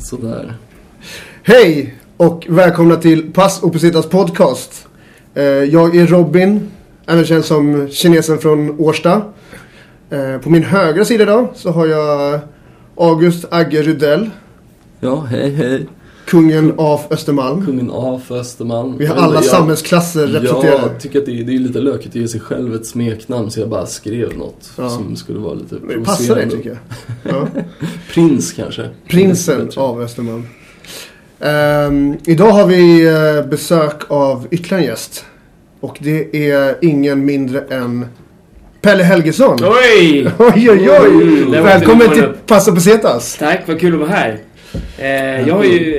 Sådär. Hej och välkomna till Pass Oppositas podcast. Eh, Jag är Robin, även känd som kinesen från Årsta. Eh, På min högra sida idag så har jag August Agge Rydell, Ja, hej hej. Kungen av Östermalm. Kungen av Östermalm. Vi har alla jag- samhällsklasser representerade. Jag tycker att det är, det är lite lökigt att ge sig själv ett smeknamn så jag bara skrev något Ja. som skulle vara lite Men det passar dig provocerande. tycker jag. Ja. Prins kanske. Prinsen av Östermalm. Ehm, idag har vi eh, besök av ytterligare en gäst. Och det är ingen mindre än Pelle Helgesson. Oj! Oj, oj, oj! Mm, Välkommen till Passa på Setas. Tack, vad kul att vara här. Eh, jag har ju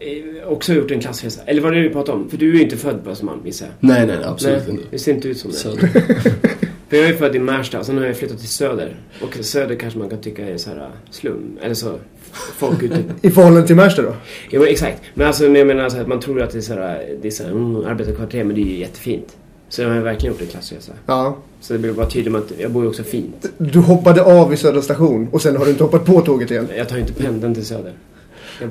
eh, också gjort en klassresa. Eller vad är det vi pratar om? För du är ju inte född på Östermalm gissar jag. Nej, nej, nej, absolut Nej, inte. det ser inte ut som det. Söder. För jag är född i Märsta och sen har jag flyttat till Söder. Och Söder kanske man kan tycka är så här uh, slum. Eller så. Folk ute. I förhållande till Märsta då? jo, exakt. Men alltså men jag menar så här, att man tror att det är så här, det är så här mm, arbetarkvarter men det är ju jättefint. Så jag har verkligen gjort en klassresa. Ja. Så det blir bara tydligt med att jag bor ju också fint. Du hoppade av i Södra station och sen har du inte hoppat på tåget igen. Jag tar ju inte pendeln till Söder.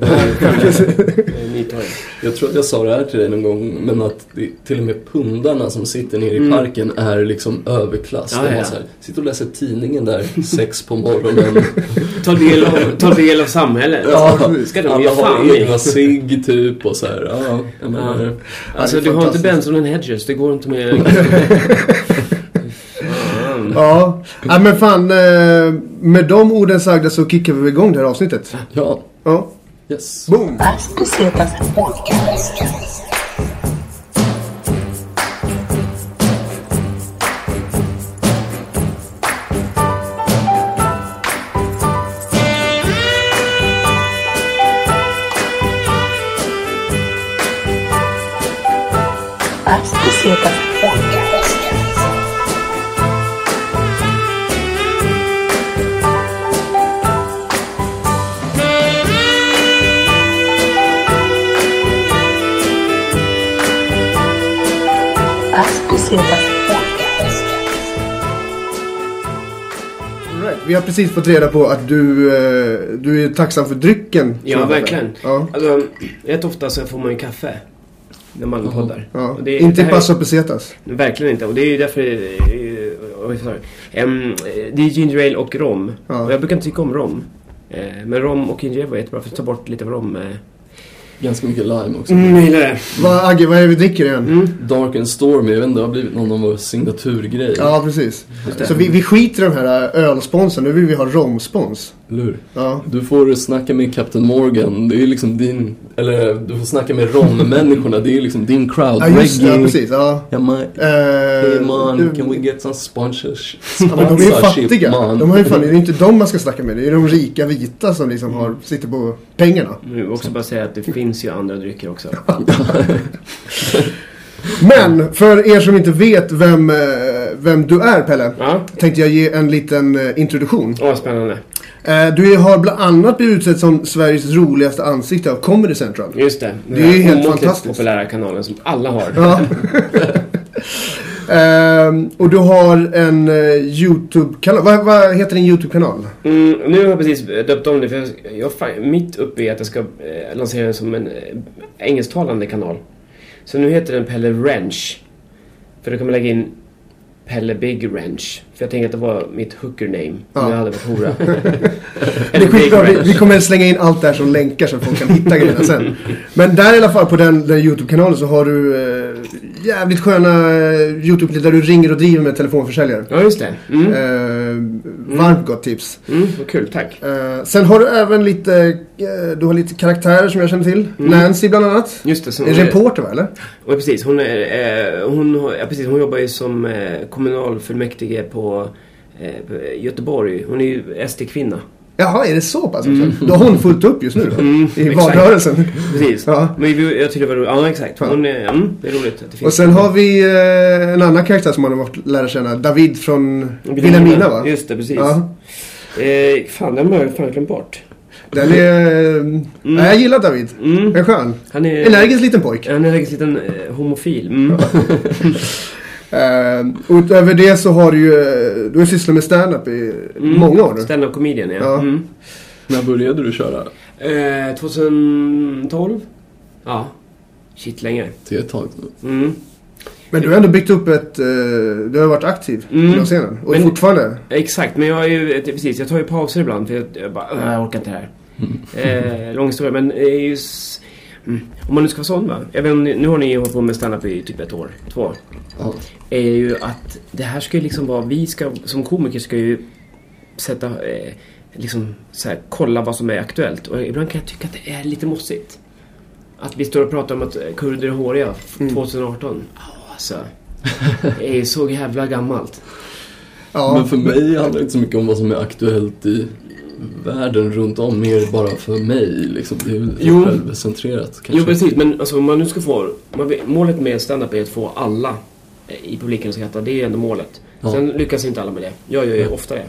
Jag tror att jag sa det här till dig någon gång, men att det, till och med pundarna som sitter nere i Mm. parken är liksom överklass. Ja, ja. här, sitter och läser tidningen där sex på morgonen. Ta del av, ta del av samhället. Ja, ska de Alla har egna cigg typ och så här. Ja, jag menar, Ja. Alltså du har inte. Benson and Hedges, det går inte med... Ja. ja, men fan. eh, Med de orden sagda så kickar vi igång det här avsnittet. Ja, Ja. Yes. Boom! Precis fått reda på att du, eh, du är tacksam för drycken. Ja, verkligen. Ja. Alltså, rätt ofta så får man ju kaffe. När man poddar. Ja. Det- inte det i här- Passa på Setas. Verkligen inte. Och det är ju därför... eh, Oj, sorry. Em, det är ginger ale och rom. Ja. Och jag brukar inte tycka om rom. Men rom och ginger ale var jättebra för att ta bort lite av rom. Ganska mycket lime också. Mm, jag gillar det. Vad, Agge, vad är det vi dricker igen? Mm. Dark and Stormy, jag vet inte, det har blivit någon av våra signaturgrejer. Ja, precis. Så vi, vi skiter i den här ölsponsen. Nu vill vi ha romspons. Eller hur? Ja. Du får snacka med Captain Morgan, det är liksom din, eller du får snacka med rommänniskorna, det är liksom din crowd. Ja, just det. Ja, precis. Ja. Man, Eh, hey man, du- can we get some sponsors- Ja, men de är ju fattiga. man? De har ju fan, det är inte de man ska snacka med. Det är de rika vita som liksom har, sitter på pengarna. Nu vill jag också bara säga att det finns ju andra drycker också. Men för er som inte vet vem, eh, vem du är Pelle. Ja, Tänkte jag ge en liten eh, introduktion. åh spännande. Eh, Du har bland annat blivit utsedd som Sveriges roligaste ansikte av Comedy Central. Just det. Det är ju helt fantastiskt. populära kanalen som alla har. Ja. Ehm, och du har en eh, YouTube-kanal. Vad, vad heter din YouTube-kanal? Mm, nu har jag precis döpt om det för jag, jag är mitt uppe i att jag ska eh, lansera den som en eh, engelsktalande kanal. Så nu heter den Pelle Wrench. För då kan man lägga in Pelle Big Wrench. För jag tänker att det var mitt hooker name. Ja. Om jag hade varit hora. Det är skitbra. Vi, vi kommer slänga in allt där som länkar så att folk kan hitta grejerna sen. Men där i alla fall på den, den YouTube-kanalen så har du eh, jävligt sköna eh, YouTube-klipp där du ringer och driver med telefonförsäljare. Ja, just det. Mm. Eh, varmt gott tips. Mm, vad kul, tack. Eh, sen har du även lite, eh, du har lite karaktärer som jag känner till. Mm. Nancy bland annat. Just det. Som, En reporter va, eller? Ja, precis. Hon, är, eh, hon, ja, precis. hon jobbar ju som kommunalfullmäktige på eh, Göteborg. Hon är ju SD-kvinna. Jaha, är det så pass också? Då har hon fullt upp just nu då? Mm, I valrörelsen. Precis. Ja. Men jag tyckte det var roligt. Ja, exakt. Hon är, mm, det är roligt att det finns. Och sen har vi eh, en annan karaktär som man har fått lära känna. David från Vilhelmina va? Just det, precis. Ja. Eh, fan, den har jag fan glömt bort. Den är... Ja, jag gillar David. Mm. En skön. Han är... Energisk liten pojk. Han är en energisk liten eh, homofil. Mm. Uh, utöver det så har du ju... eh, Du har sysslat med stand-up i Mm. många år nu. Stand-up comedian, ja. Ja. Mm. När började du köra? Eh, 2012? Ja. Shit, länge. Det är ett tag nu. Mm. Men du har ändå byggt upp ett... eh, du har varit aktiv Mm. på scenen. Och Men- fortfarande. Exakt, men jag är ju, precis, jag tar ju pauser ibland för jag, jag bara, "Åh, jag orkar inte det här. Eh, lång historia, men det är ju... s- Mm. Om man nu ska vara sån va. Jag vet, inte, nu har ni hållit på med stand-up i typ ett år, två år. Ja. Är ju att det här ska ju liksom vara, vi ska som komiker ska ju sätta, eh, liksom så här, kolla vad som är aktuellt. Och ibland kan jag tycka att det är lite mossigt. Att vi står och pratar om att kurder är håriga Mm. 2018. Ja, alltså. Det är så jävla gammalt. Ja. Men för mig handlar det inte så mycket om vad som är aktuellt i världen runt om, mer bara för mig liksom. Det är väl Jo. självcentrerat kanske. Jo precis, men alltså, man nu ska få... Man, målet med stand-up är att få alla eh, i publiken att skratta. Det är ändå målet. Ja. Sen lyckas inte alla med det. Jag gör ju ofta det.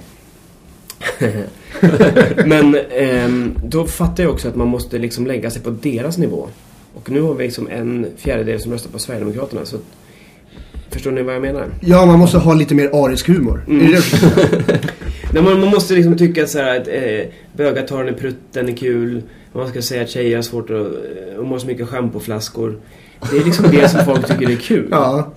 men ehm, då fattar jag också att man måste liksom lägga sig på deras nivå. Och nu har vi liksom en fjärdedel som röstar på Sverigedemokraterna. Så Förstår ni vad jag menar? Ja, man måste ha lite mer arisk humor. Mm. Det det? Nej, man, man måste liksom tycka så här att eh, bögar tar den i prutten är kul. Man ska säga att tjejer har svårt att... eh, De har så mycket schampoflaskor. Det är liksom det som folk tycker är kul. Ja.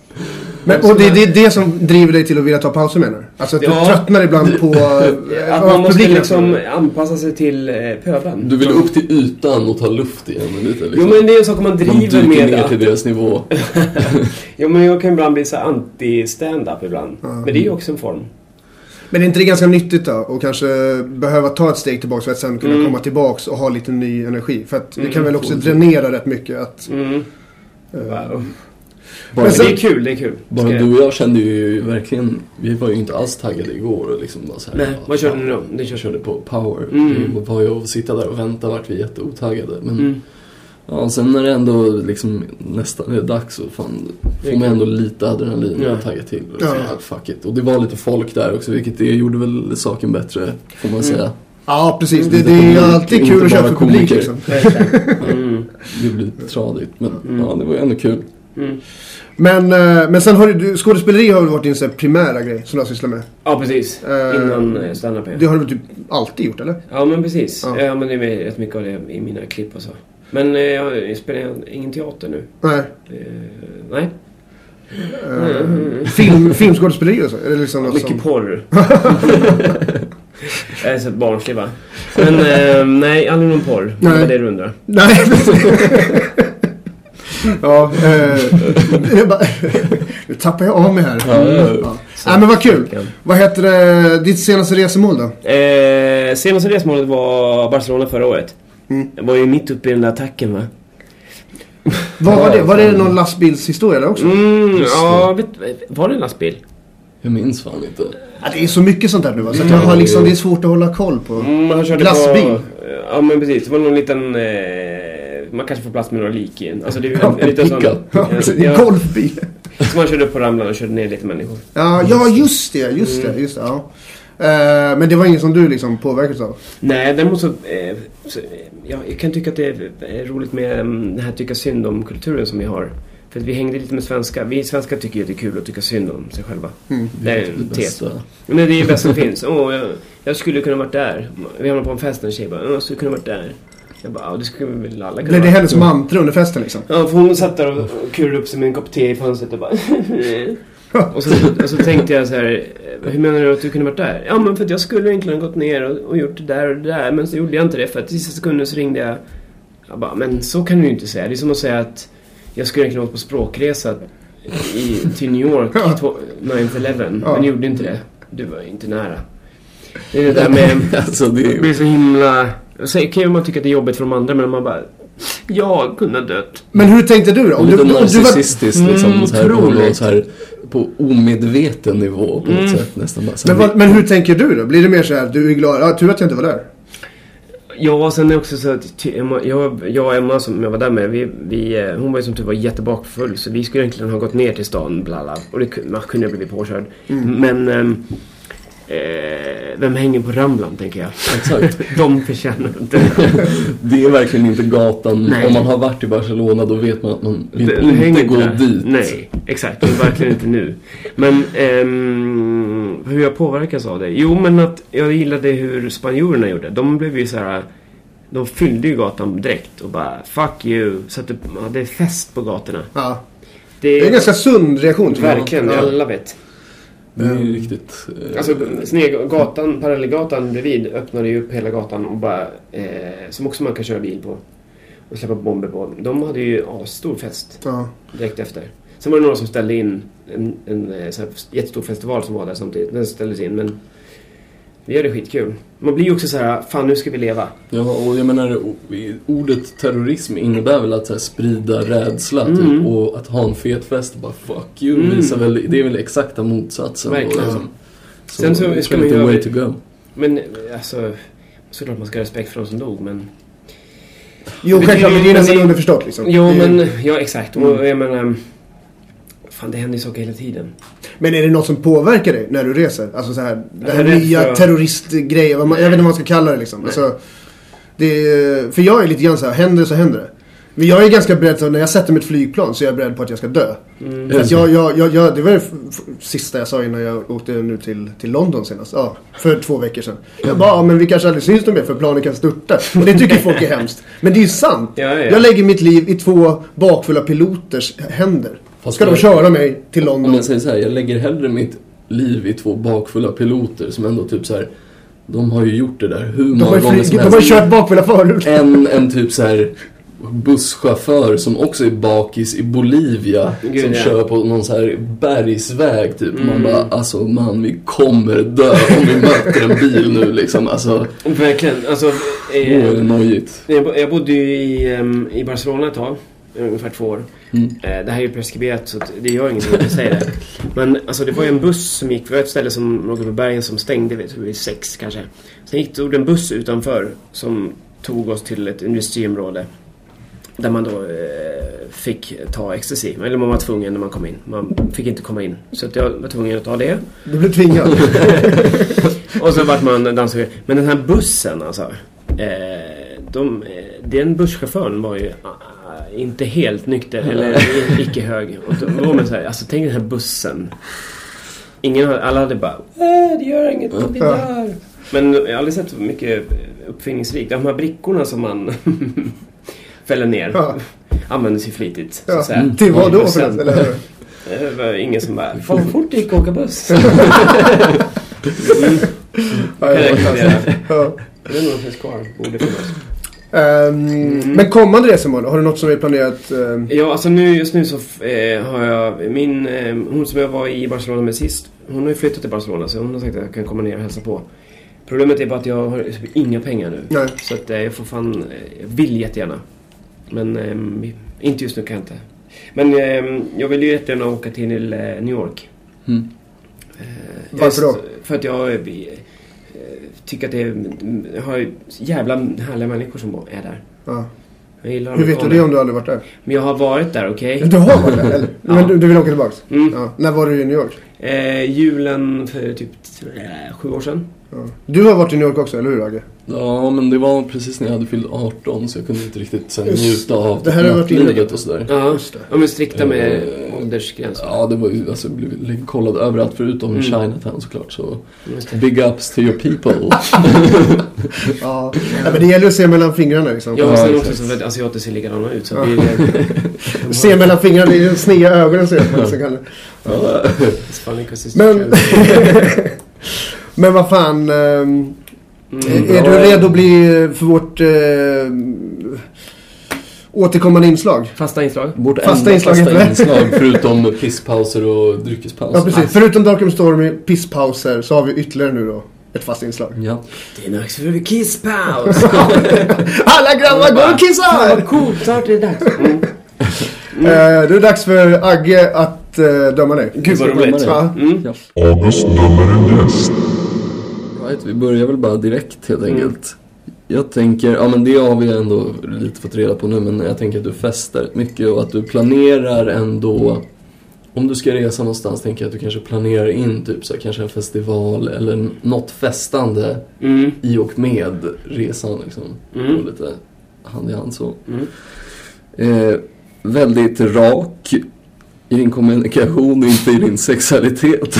Men, och det är det, det som driver dig till att vilja ta pauser menar du? Alltså att du Ja. tröttnar ibland på... eh, Att man måste publiken liksom anpassa sig till eh, pöbeln. Du vill upp till ytan och ta luft igen lite liksom. Jo men det är en sak om man Man driver dyker med ner att... till deras nivå. Jo men jag kan ibland bli så anti-stand-up ibland. Ja. Men det är ju också en form. Men är inte det ganska nyttigt då? Och kanske behöva ta ett steg tillbaka för att sen kunna Mm. komma tillbaks och ha lite ny energi. För att det Mm, kan väl också coolt. dränera rätt mycket att... Mm. eh, Wow. Bara, Men sen- det är kul, det är kul. bara Ska- du och jag kände ju verkligen, vi var ju inte alls taggade igår och liksom bara så här, Nej, vad körde ni då? Kör... körde på power. Mm. Det var ju att sitta där och vänta vart vi jätteotaggade. Men Mm. Ja, sen när det ändå liksom nästan är dags så fan får man ändå lite adrenalin Ja. och tagga till. Och Ja. så, fuck it. Och det var lite folk där också vilket det gjorde väl saken bättre får man Mm. säga. Ja, precis. Det, det är alltid kul att köra för publik liksom. Mm. Det blir tradigt men Mm. ja det var ju ändå kul. Mm. Men, eh, men sen har du, du, skådespeleri har väl varit din så primära grej som du har sysslat med? Ja, precis. Eh, Innan eh, stand-up. Det har du väl typ alltid gjort eller? Ja, men precis. Ja. Ja. men det är med rätt mycket av det i mina klipp och så. Men eh, jag spelar ingen teater nu. Nej. Eh, nej. Uh, film, filmskådespeleri och så? Är det liksom något Mycket som... porr. jag är så barnslig va? Men eh, nej, aldrig någon porr. Det Nej. var det du undrar. Nej. ja, eh, bara, nu tappar jag av mig här. Ja, ja. Nej men vad kul. Vad heter det, ditt senaste resemål då? Eh, senaste resmålet var Barcelona förra året. Mm. Jag var ju mitt uppe i den där attacken va? Vad var det? Var det någon lastbilshistoria där också? Mm, ja, vet, var det en lastbil? Jag minns fan inte. Ja, det är så mycket sånt där nu va? Så jag har liksom, det är svårt att hålla koll på. Mm, han körde Lastbil. På, ja men precis, det var någon liten... Eh, man kanske får plats med några lik i en. Alltså det är ju en, en liten sån... Ja, En golfbil. som man körde upp på ramlan och körde ner lite människor. Ja, ja just det, just det, just det. Ja. Eh, men det var inget som du liksom påverkades av? Nej, däremot så... Eh, så eh, ja, jag kan tycka att det är är roligt med um, den här tycka synd om kulturen som vi har. För att vi hängde lite med svenskar. Vi svenskar tycker ju att det är kul att tycka synd om sig själva. Mm. Det är Det bästa. Men det är ju bäst som finns. Åh, jag, jag skulle kunna varit där. Vi hamnade på en fest och en tjej bara, "Åh, jag skulle kunna varit där. Jag bara, ja det skulle vi väl alla kunna Blev det vara." hennes mantra under festen liksom? Ja, för hon satt där och och kurade upp sig med en kopp te i fönstret och bara... och, så, och så tänkte jag så här, hur menar du att du kunde varit där? Ja, men för att jag skulle egentligen gått ner och, och gjort det där och det där, men så gjorde jag inte det för att i sista sekunden så ringde jag. Jag bara, men så kan du ju inte säga. Det är som att säga att jag skulle egentligen åkt på språkresa i, till New York Ja. två- 9-11, Ja. men gjorde inte det. Du var inte nära. Det är det där med... alltså det Det är blir så himla... Så kan ju man tycka att det är jobbigt för de andra men man bara... Jag kunde ha dött. Men hur tänkte du då? Om lite du, om du var, narcissistiskt liksom. Mm, så här, på, otroligt. så här, på omedveten nivå på något Mm. sätt nästan men, vad, men hur tänker du då? Blir det mer så här, du är glad, ja tur att jag inte var där? Ja, sen är det också så att ty- Emma- jag, jag och Emma som jag var där med, vi, vi, eh, hon var ju som tur var jättebakfull så vi skulle egentligen ha gått ner till stan, bla bla. Och det, man kunde ha blivit påkörd. Men... eh, vem hänger på Ramblan, tänker jag. Exakt. De förtjänar inte Det är verkligen inte gatan. Nej. Om man har varit i Barcelona då vet man att man vill Det- det inte hänger gå där. dit. Nej, exakt. Det är verkligen inte nu. Men ehm, hur jag påverkas av det? Jo, men att jag gillade hur spanjorerna gjorde. De blev ju så här... De fyllde ju gatan direkt och bara fuck you. Så att det hade fest på gatorna. Ja. Det Det är en ganska sund reaktion. Verkligen, Ja. alla vet. Det är ju riktigt... eh, Alltså Snedgatan, parallellgatan bredvid öppnade ju upp hela gatan och bara... Eh, som också man kan köra bil på. Och släppa bomber på. De hade ju stor fest Ja. direkt efter. Sen var det några som ställde in en, en eh, så här jättestor festival som var där samtidigt. Den ställdes in men... Vi gör det skitkul. Man blir ju också så här, fan nu ska vi leva. Ja, och jag menar ordet terrorism innebär väl att så här, sprida rädsla Mm. typ, och att ha en fet fest och bara fuck you Mm. visar väl, det är väl exakta motsatsen. Verkligen. Och, liksom, så Sen så det är ska man ju way to go. Men alltså... Såklart man ska ha respekt för de som dog men... Jo, självklart. Men det är betyder- nästan underförstått liksom. Jo men, ja exakt. Och jag menar... Fan det händer ju saker hela tiden. Men är det något som påverkar dig när du reser? Alltså så här, det här nya för- man- jag vet inte vad man ska kalla det liksom. Alltså, det är, för jag är lite grann så här, händer det så händer det. Men jag är ganska beredd, så när jag sätter mig ett flygplan så är jag beredd på att jag ska dö. Mm. För att jag, jag, jag, jag, det var det sista jag sa innan jag åkte nu till, till London senast. Ja, för två veckor sedan. Jag bara, ja, men vi kanske aldrig syns mer för planen kan störta. Och det tycker folk är hemskt. Men det är ju sant. Ja, ja. Jag lägger mitt liv i två bakfulla piloters händer. Fast Ska de köra mig till Om London? jag säger så här, jag lägger hellre mitt liv i två bakfulla piloter som ändå typ så här. De har ju gjort det där hur många gånger flyg, som de har ju kört bakfulla förut. En, en typ så här busschaufför som också är bakis i Bolivia Gud, som ja. kör på någon så här bergsväg typ. Man Mm. bara, alltså man vi kommer dö om vi möter en bil nu liksom. Alltså, Verkligen. Alltså, då är det eh, nojigt. jag, bo- jag bodde ju i, em, i Barcelona ett tag. Ungefär två år. Mm. Eh, det här är ju preskriberat så det gör ingenting att jag säger det. Men alltså det var ju en buss som gick, det var ett ställe som låg på bergen som stängde vid vid sex kanske. Sen gick det en buss utanför som tog oss till ett industriområde. Där man då eh, fick ta ecstasy. Eller man var tvungen när man kom in. Man fick inte komma in. Så att jag var tvungen att ta det. Du blev tvingad. Och så vart man dansare. Men den här bussen alltså. Eh, de, eh, den busschauffören var ju ah, inte helt nykter eller icke hög. Och då var man så här, alltså tänk den här bussen. Ingen, alla hade bara äh, det gör inget, vi Ja. dör. Men jag har aldrig sett så mycket uppfinningsrikt. De här brickorna som man fäller ner Ja. användes ju flitigt. Ja. Till vad då förresten? Eller? Det var ingen som bara Fan vad fort det gick att åka buss. Ja, Kan jag ja, rekommendera. ja. Det är nog finns kvar. Borde finnas. Ehm, Men kommande resmål, har du något som är planerat? ehm? Ja, alltså nu, just nu så eh, har jag min... Eh, hon som jag var i Barcelona med sist. Hon har ju flyttat till Barcelona så hon har sagt att jag kan komma ner och hälsa på. Problemet är bara att jag har typ inga pengar nu. Nej. Så att eh, jag får fan... Eh, jag vill jättegärna. Men eh, inte just nu kan jag inte. Men eh, jag vill ju jättegärna åka till eh, New York. Mm. Eh, Varför då? För att jag eh, tycker att det är, jag har jävla härliga människor som är där. Ja. Jag gillar Hur vet du det om du aldrig varit där? Men jag har varit där, okej? Du har varit där, eller? Ja. Men du, du vill åka tillbaks? Mm. Ja. När var du i New York? Eh, julen för typ eh, sju år sedan. Du har varit i New York också, eller hur Agge? Ja, men det var precis när jag hade fyllt 18 så jag kunde inte riktigt sen Just njuta av det här har varit nattlivet och sådär. Ja, Just det. ja men strikta med Eh, åldersgränser. Ja, det var ju, alltså, jag blev kollad överallt förutom Mm. Chinatown såklart. Så big ups to your people. Ja. ja. Men det gäller att se mellan fingrarna liksom. Ja, och Ja, också så att asiater ser likadana ut. Så Ja. det Se mellan fingrarna, det är sneda ögonen så att man så kan... Ja. Men... Men vad fan... ehm, Mm. är du redo att bli eh, för vårt eh, återkommande inslag? Fasta inslag. Vårt Fasta enda inslag fasta inslag förutom pisspauser och dryckespauser. Ja, precis. Förutom Darkham Stormy, pisspauser, så har vi ytterligare nu då ett fast inslag. Ja. Det är dags för kisspaus! Alla grabbar, gå och Fan kissa! vad coolt, snart är det dags. Mm. Eh, det är dags för Agge att eh, döma dig. Gud vad roligt. Mm. August dömer en gäst. Right, vi börjar väl bara direkt helt Mm. enkelt. Jag tänker, ja men det har vi ändå lite fått reda på nu, men jag tänker att du festar mycket och att du planerar ändå om du ska resa någonstans tänker jag att du kanske planerar in typ så här, kanske en festival eller något festande Mm. i och med resan liksom. Mm. Och lite hand i hand så. Mm. Eh, väldigt rak i din kommunikation, inte i din sexualitet.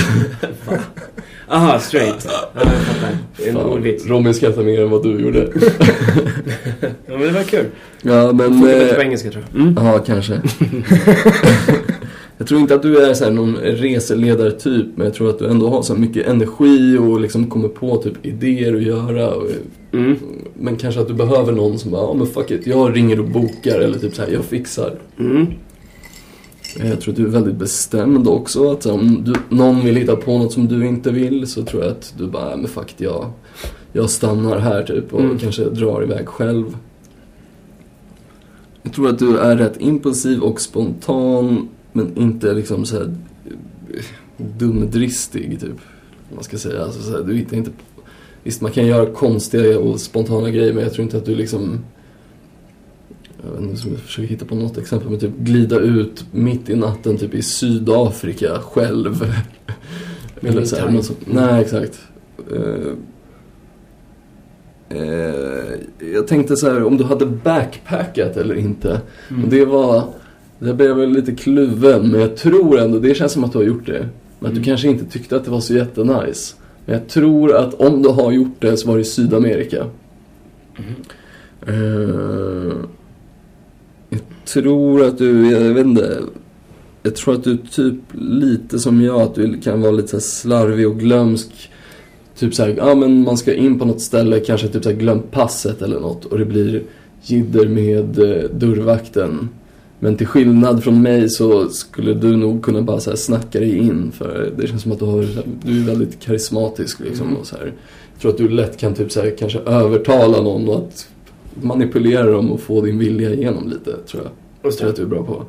Aha, straight. Ja, jag fattar. Det är en. Robin skrattar mer än vad du gjorde. Ja, men det var kul. Ja, men... Funkar bättre eh, på engelska tror jag. Mm. Ja, kanske. jag tror inte att du är så här någon reseledartyp, men jag tror att du ändå har så mycket energi och liksom kommer på typ idéer att göra. Och, Mm. men kanske att du behöver någon som bara, ja men fuck it, jag ringer och bokar eller typ så här, jag fixar. Mm. Jag tror att du är väldigt bestämd också. Att om du, någon vill hitta på något som du inte vill så tror jag att du bara, "Nej, men fuck jag, jag stannar här typ och Mm. kanske drar iväg själv. Jag tror att du är rätt impulsiv och spontan men inte liksom så här eh, dumdristig typ. Man ska säga. Alltså, så här, du hittar inte... Visst, man kan göra konstiga och spontana grejer men jag tror inte att du liksom jag vet inte, jag försöker hitta på något exempel med typ glida ut mitt i natten typ i Sydafrika själv. Eller så här, något som, Nej, exakt. Eh, eh, jag tänkte så här, om du hade backpackat eller inte. Mm. Och det var, det blev jag väl lite kluven, men jag tror ändå, det känns som att du har gjort det. Men att du Mm. kanske inte tyckte att det var så jättenice. Men jag tror att om du har gjort det så var det i Sydamerika. Eh, jag tror att du, jag vet inte. Jag tror att du typ lite som jag, att du kan vara lite slarvig och glömsk. Typ såhär, ja men man ska in på något ställe, kanske typ såhär glömt passet eller något och det blir jidder med eh, dörrvakten. Men till skillnad från mig så skulle du nog kunna bara så här snacka dig in för det känns som att du, har, du är väldigt karismatisk liksom Mm. och så här. Jag tror att du lätt kan typ så här, kanske övertala någon och att manipulera dem och få din vilja igenom lite tror jag. Just tror jag det. att du är bra på.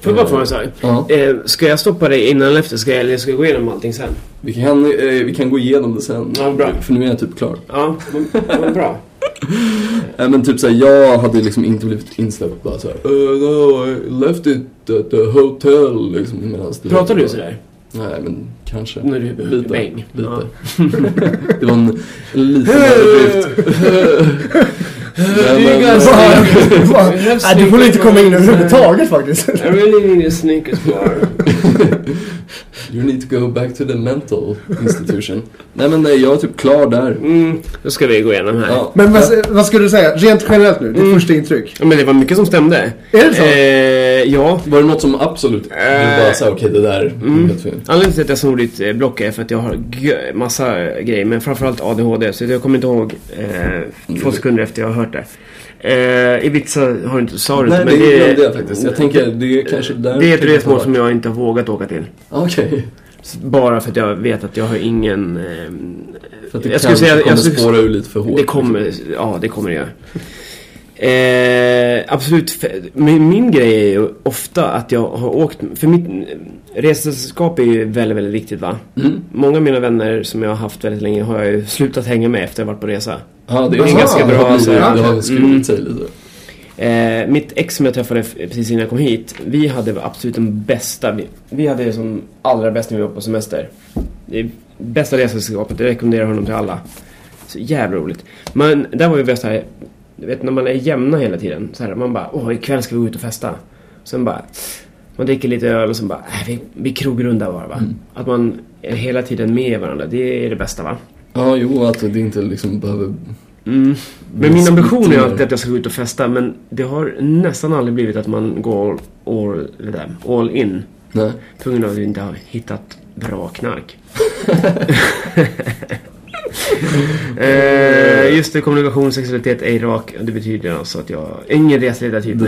Får jag bara fråga en sak? Ja, Eh, ska jag stoppa dig innan eller efter? Ska jag, eller ska jag gå igenom allting sen? vi kan, eh, vi kan gå igenom det sen. Ja, bra. För nu är jag typ klar. Ja, men, men bra. Nej men typ såhär, jag hade liksom inte blivit insläppt bara såhär uh, no, I left it at the hotel liksom medans du Pratar du sådär? Nej men kanske. När du är Lite. bäng? Lite. Ja. det var en, en liten överdrift. Du får inte komma in överhuvudtaget faktiskt. I really need a Snickers bar. You need to go back to the mental institution. nej men nej, jag är typ klar där. Mm, då ska vi gå igenom här. Ja. Men vad, vad skulle du säga, rent generellt nu, ditt Mm. första intryck? Ja, men det var mycket som stämde. Är det så? Eh, ja. Var det något som absolut, du bara sa okej det där är Mm. helt fel. Anledningen till att jag snor ditt eh, block är för att jag har gö- massa grejer, men framförallt ADHD. Så jag kommer inte ihåg eh, två sekunder efter jag har hört det. Eh, Ibiza har du inte, sa du Nej inte, det men det, glömde jag faktiskt. Jag tänker, det är kanske där... det är ett resmål som jag inte har vågat åka till. Okej. S- Bara för att jag vet att jag har ingen... Eh, För att det jag skulle säga, kommer jag skulle, spåra ur lite för hårt. Det kommer, ja det kommer det göra. Eh, absolut, min, min grej är ju ofta att jag har åkt, för mitt resesällskap är ju väldigt, väldigt viktigt va? Mm. Många av mina vänner som jag har haft väldigt länge har jag ju slutat hänga med efter jag varit på resa. Ja, det är Aha, ganska bra. det har det har Mm. skurit sig lite. Eh, mitt ex som jag träffade precis innan jag kom hit, vi hade absolut den bästa, vi, vi hade det som allra bäst när vi var på semester. Det bästa resesällskapet, jag rekommenderar honom till alla. Så jävla roligt. Men där var vi bäst här, du vet när man är jämna hela tiden, så här, man bara åh ikväll ska vi gå ut och festa. Sen bara, man dricker lite öl och sen bara, äh, vi, vi krogrunda bara va. Mm. Att man är hela tiden med varandra, det är det bästa va. Ja, jo, att det inte liksom behöver... Mm. Men min ambition är alltid att jag ska gå ut och festa men det har nästan aldrig blivit att man går all, där, all in. Nej. På grund av att vi inte har hittat bra knark. eh, just det, kommunikation, sexualitet, ej rak. Det betyder alltså att jag... Ingen reseledartyp.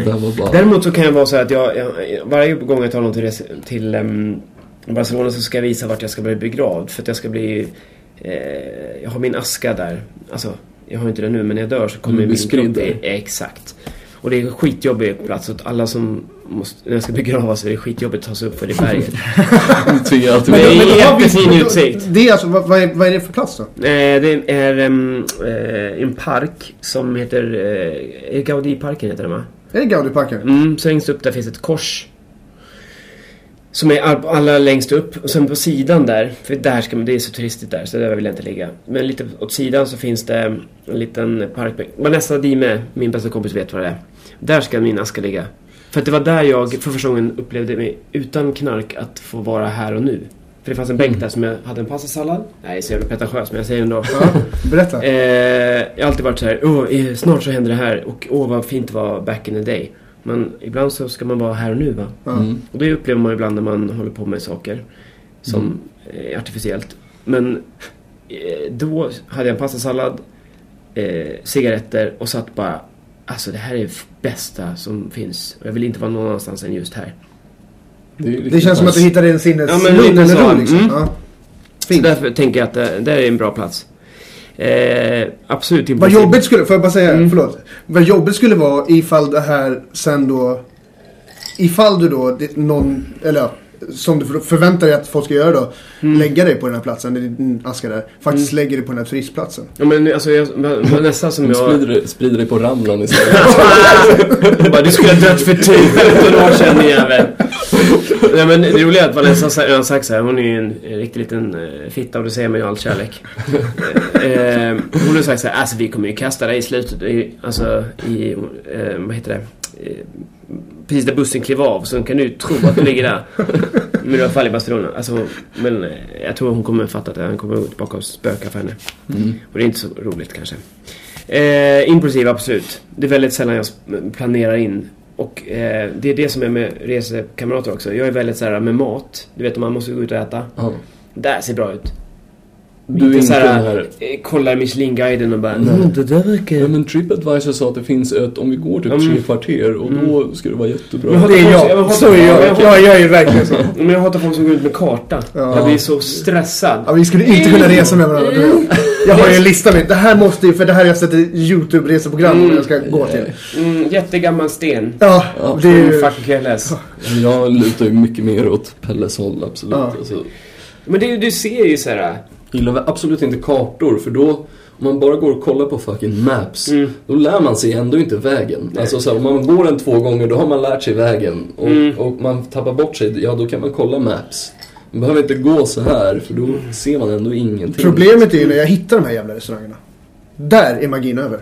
Däremot så kan jag vara så här att jag, jag varje gång jag tar någon till, res, till ehm, Barcelona så ska jag visa vart jag ska bli begravd. För att jag ska bli... Eh, jag har min aska där. Alltså, jag har inte det nu men när jag dör så kommer min spridd kropp... Exakt. Och det är en skitjobbig plats. Så att alla som måste, när jag ska begravas så är det skitjobbigt att ta sig upp för det berget. Men det är med. jättefin men- utsikt. Det är alltså, vad, vad, är, vad är det för plats då? Eh, det är ehm, eh, en park som heter... Eh, Gaudí-parken heter den va? Är det Gaudiparken? Mm, så längst upp där finns ett kors. Som är all- alla längst upp. Och sen på sidan där, för där ska man, det är så turistigt där så där vill jag inte ligga. Men lite åt sidan så finns det en liten parkbänk. Vanessa Dime, min bästa kompis, vet vad det är. Där ska min aska ligga. För att det var där jag för första gången upplevde mig utan knark att få vara här och nu. För det fanns en bänk där som jag hade en pastasallad. Nej, så jävla pretentiöst men jag säger ändå. Ja, berätta. Eh, jag har alltid varit så här, eh, snart så händer det här och åh vad fint det var back in the day. Men ibland så ska man vara här och nu va. Ja. Mm. Och det upplever man ibland när man håller på med saker som är artificiellt. Men eh, då hade jag en pastasallad, eh, cigaretter och satt bara, alltså det här är det bästa som finns. Och jag vill inte vara någon annanstans än just här. Det, Det känns som att du hittade en Ja, men sinneslugn lite eller så. ro liksom. Mm. Ja. Så därför tänker jag att det där är en bra plats. Eh, absolut Vad impulsiv. jobbigt skulle, får jag bara säga, Mm. förlåt. Vad jobbigt skulle vara ifall det här sen då, ifall du då, någon, eller ja, som du för- förväntar dig att folk ska göra då, Mm. lägga dig på den här platsen, din aska där, faktiskt lägger dig på den här turistplatsen. Ja men alltså jag, nästan som jag... sprider, sprider det på Ramlan istället. bara, du skulle ha dött för 15 år sedan din jävel. Nej men det roliga är att Vanessa sa- har sagt så här, hon är ju en riktig liten eh, fitta och det säger man ju all kärlek. Eh, hon har sagt så här, alltså vi kommer ju kasta dig i slutet, i, alltså i, eh, vad heter det? Precis där bussen klev av, så kan du tro att du ligger där. Men i alla fall i Barcelona. Alltså, men jag tror hon kommer fatta att han kommer gå tillbaka och spöka för henne. Mm. Och det är inte så roligt kanske. Eh, impulsiv, absolut. Det är väldigt sällan jag planerar in. Och eh, det är det som är med resekamrater också. Jag är väldigt så här med mat. Du vet om man måste gå ut och äta. Ja. Det här ser bra ut. Du är Inte inte så den här, här... eh, kollar Michelin-guiden och bara Nej. mm, det där verkar... Ja, men Tripadvisor sa att det finns ett, om vi går typ Mm. tre kvarter och då ska det vara jättebra. Men Det är jag jag, så är jag. jag hatar- Ja, jag är verkligen så. Men jag hatar folk som går ut med karta. Ja. Jag blir så stressad. Ja, vi skulle inte kunna resa med varandra och jag. Jag har ju en lista med, det här måste ju, för det här har jag sett i YouTube-reseprogram Mm. jag ska gå till. Mm, jättegammal sten. Ja, Ja, det är Mm, ju... fuck careless. Jag lutar ju mycket mer åt Pelles håll, absolut. Ja. Alltså, Men det, du ser ju så här. Gillar absolut inte kartor, för då, om man bara går och kollar på fucking maps, Mm. då lär man sig ändå inte vägen. Nej. Alltså så här, om man går den två gånger, då har man lärt sig vägen. Och, Mm. och man tappar bort sig, ja då kan man kolla maps. Man behöver inte gå så här, för då ser man ändå ingenting. Problemet är ju när jag hittar de här jävla restaurangerna. Där är magin över.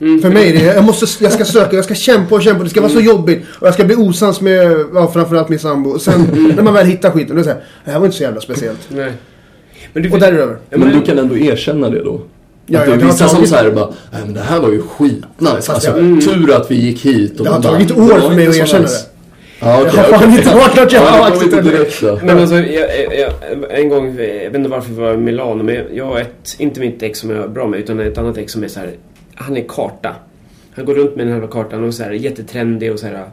Mm, För mig är det, jag, måste, jag ska söka, jag ska kämpa och kämpa, det ska vara så jobbigt. Och jag ska bli osams med, ja, framförallt min sambo. Och sen när man väl hittar skiten, då är det så här, det här var inte så jävla speciellt. Nej. Men du, Och där är det över. Ja, Men du kan ändå erkänna det då? Ja, att det är vissa som tagit- säger bara, nej men det här var ju skitnice. Alltså, jag- tur att vi gick hit. Och Det har bara, tagit "Det år för mig att erkänna nice." det. Ja, okej. Jag har fan inte varit något jag direkt då. Men alltså, jag, jag, jag, en gång, jag vet inte varför vi var i Milano, men jag har ett, inte mitt ex som jag är bra med, utan ett annat ex som är så här, han är karta. Han går runt med den här kartan och så här jättetrendig och så här.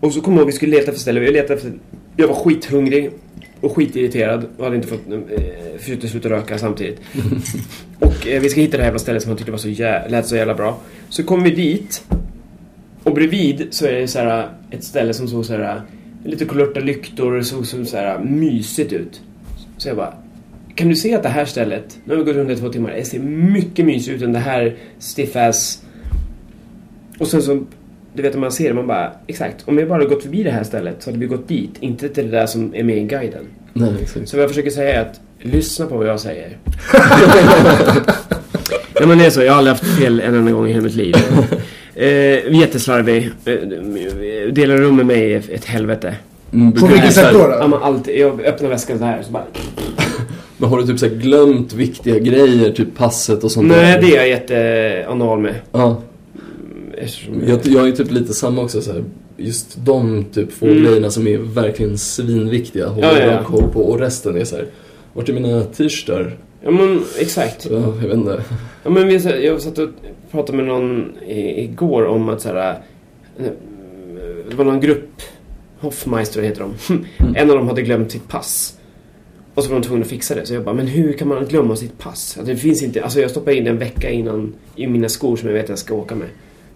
Och så kommer jag ihåg, vi skulle leta efter ställen, vi letade efter, jag var skithungrig och skitirriterad och hade inte fått, eh, försökte sluta röka samtidigt. och eh, vi ska hitta det här jävla stället som han tyckte var så jä- lät så jävla bra. Så kommer vi dit och bredvid så är det så här eh, ett ställe som såg så här eh, lite kulörta lyktor och såg så så här eh, mysigt ut. Så jag bara, kan du se att det här stället, nu har vi gått runt i två timmar, det ser mycket mysigt ut än det här stiff ass. Och sen så, du vet om man ser det, man bara, exakt, om vi bara gått förbi det här stället så hade vi gått dit, inte till det där som är med i guiden. Nej, exakt. Så vad jag försöker säga är att lyssna på vad jag säger. ja men det är så, jag har aldrig haft fel en enda gång i hela mitt liv. Eh, jätteslarvig. Eh, delar rum med mig är ett helvete. Mm, På vilket sätt här- då? Ja, då? men alltid, jag öppnar väskan så här så bara... Men har du typ så här glömt viktiga grejer, typ passet och sånt Nej, där? det är jag jätteanal med. Ja, jag, jag är typ lite samma också så här. Just de typ få Mm. grejerna som är verkligen svinviktiga håller Ja, ja, jag ja. koll på. Och resten är så här. Vart är mina t-shirtar? Ja men exakt. Ja, jag vet inte. Ja, men vi, jag satt och pratade med någon i, igår om att så här, eh, Det var någon grupp, Hoffmeister heter de. En av dem hade glömt sitt pass. Och så var de tvungna att fixa det. Så jag bara, men hur kan man glömma sitt pass? Alltså, det finns inte, alltså jag stoppar in det en vecka innan i mina skor som jag vet att jag ska åka med.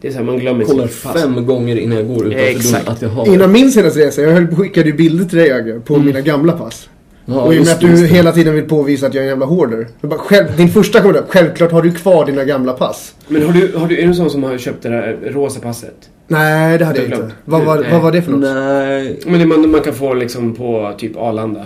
Det är så här, man glömmer Kollar fem gånger innan jag går utanför Exakt. dörren att jag har Innan min senaste resa, jag höll på- skickade ju bilder till dig Agge, på mina gamla pass. Ja, och i och med att du det. hela tiden vill påvisa att jag är en jävla hoarder. Bara, själv, din första kommentar, självklart har du kvar dina gamla pass. Men har du, har du, är du en sån som har köpt det där rosa passet? Nej, det hade jag inte. Vad var, vad var det för något? Nej. Men det man, man kan få liksom på typ Arlanda.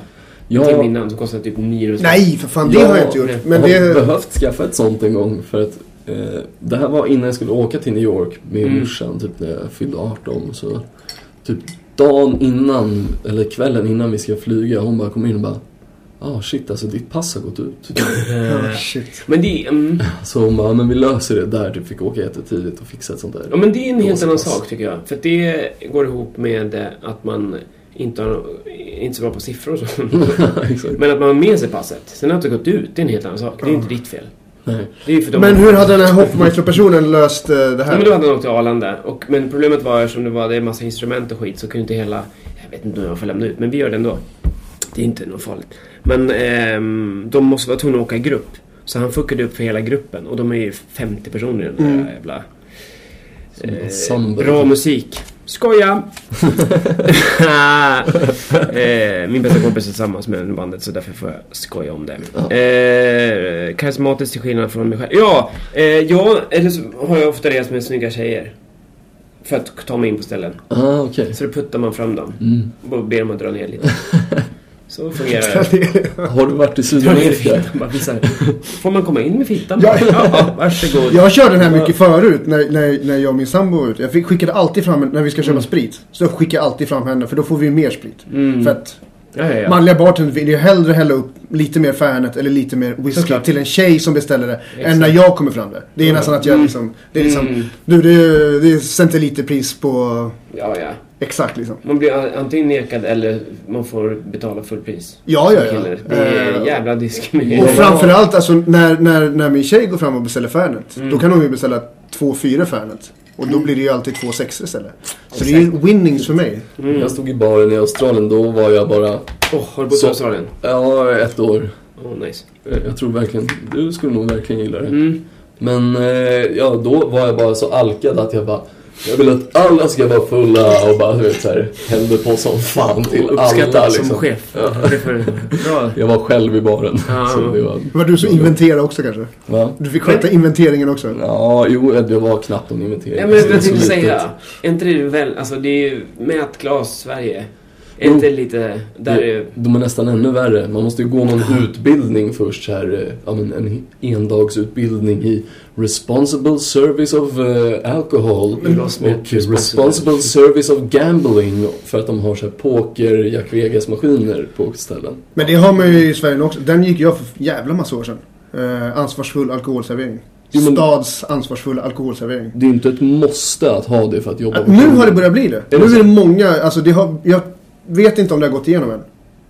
Ja. En timme innan som kostar typ 900 spänn. Nej, för fan, det Ja, har jag inte gjort. Men jag har det... behövt skaffa ett sånt en gång för att eh, det här var innan jag skulle åka till New York med Mm. morsan typ när jag fyllde 18 så typ dagen innan eller kvällen innan vi ska flyga hon bara kom in och bara ah shit alltså ditt pass har gått ut. Ja, shit. Men det, mm, Så hon bara, men vi löser det där. Du fick åka jättetidigt och fixa ett sånt där. ja, men det är en helt annan sak tycker jag. För det går ihop med eh, att man inte, har, inte så bra på siffror och så. Men att man har med sig passet. Sen att det gått ut, det är en helt annan sak. Det är inte ditt fel. Nej. Det är ju för dem. Men hur hade den här Hoffmeister-personen löst eh, det Ja, här? men då hade han åkt till Arlanda. Och, men problemet var eftersom det var det är massa instrument och skit så kunde inte hela... Jag vet inte hur jag får lämna ut, men vi gör det ändå. Det är inte något farligt. Men ehm, de måste vara tvungna att åka i grupp. Så han fuckade upp för hela gruppen. Och de är ju 50 personer i den där Mm. jävla... Eh, bra musik. Skoja! eh, min bästa kompis är tillsammans med bandet så därför får jag skoja om det. Ja. Eh, karismatiskt till skillnad från mig själv. Ja, eh, jag eller så har jag ofta rest med snygga tjejer. För att ta mig in på ställen. Ah, okej. Så då puttar man fram dem. Mm. Och ber dem att dra ner lite. Så fungerar det. Har du varit i Sydamerika? Får man komma in med fittan? Ja. ja, varsågod. Jag körde den här mycket förut när, när, när jag och min sambo var ute. Jag fick, skickade alltid fram, när vi ska köpa sprit, så skickar jag alltid fram henne för då får vi mer sprit. Mm. För att Ja, ja, ja. manliga bartenders vill ju hellre hälla upp lite mer Fernet eller lite mer whisky Såklart. till en tjej som beställer det Exakt. än när jag kommer fram det. Det är nästan att jag Mm. liksom, det är liksom, Mm. du det är, det är centiliterpris på Ja, ja. Exakt liksom. Man blir antingen nekad eller man får betala fullpris. Ja, ja, ja. kille. Det är Eh, jävla diskriminering. Och framförallt alltså när, när, när min tjej går fram och beställer Fernet. Mm. Då kan hon ju beställa två fyra Fernet. Och då blir det ju alltid två sexor istället. Så det är ju winnings för mig. Mm. Jag stod i baren i Australien, då var jag bara, Åh, har du bott i Australien? ja, ett år. Åh, nice. Eh, Jag tror verkligen, du skulle nog verkligen gilla det. Mm. Men eh, ja, då var jag bara så alkad att jag bara jag vill att alla ska vara fulla och bara du vet såhär hällde på som fan till Uppskattad alla som liksom. chef. Ja. Det är för bra. Jag var själv i baren. Ja. Så det var, Var du så inventera också kanske? va? Du fick sköta inventeringen också. Ja, jo, det var knappt någon inventering. Ja, men Så jag det är så tänkte säga. Är inte det väl, alltså det är ju mätglas Sverige. Är inte lite, där Det- är De är nästan ännu värre. Man måste ju gå någon utbildning först så här, eh, ja, men en endagsutbildning i Responsible Service of eh, Alcohol och Responsible Service of Gambling för att de har så här poker, Jack Vegas-maskiner på ställen. Men det har man ju i Sverige också. Den gick jag för jävla massa år sedan. Eh, ansvarsfull alkoholservering. Jo, men- Stads ansvarsfull alkoholservering. Det är inte ett måste att ha det för att jobba Äh, Nu har det börjat bli det. Är det nu så? är det många, alltså det har, jag vet inte om det har gått igenom än.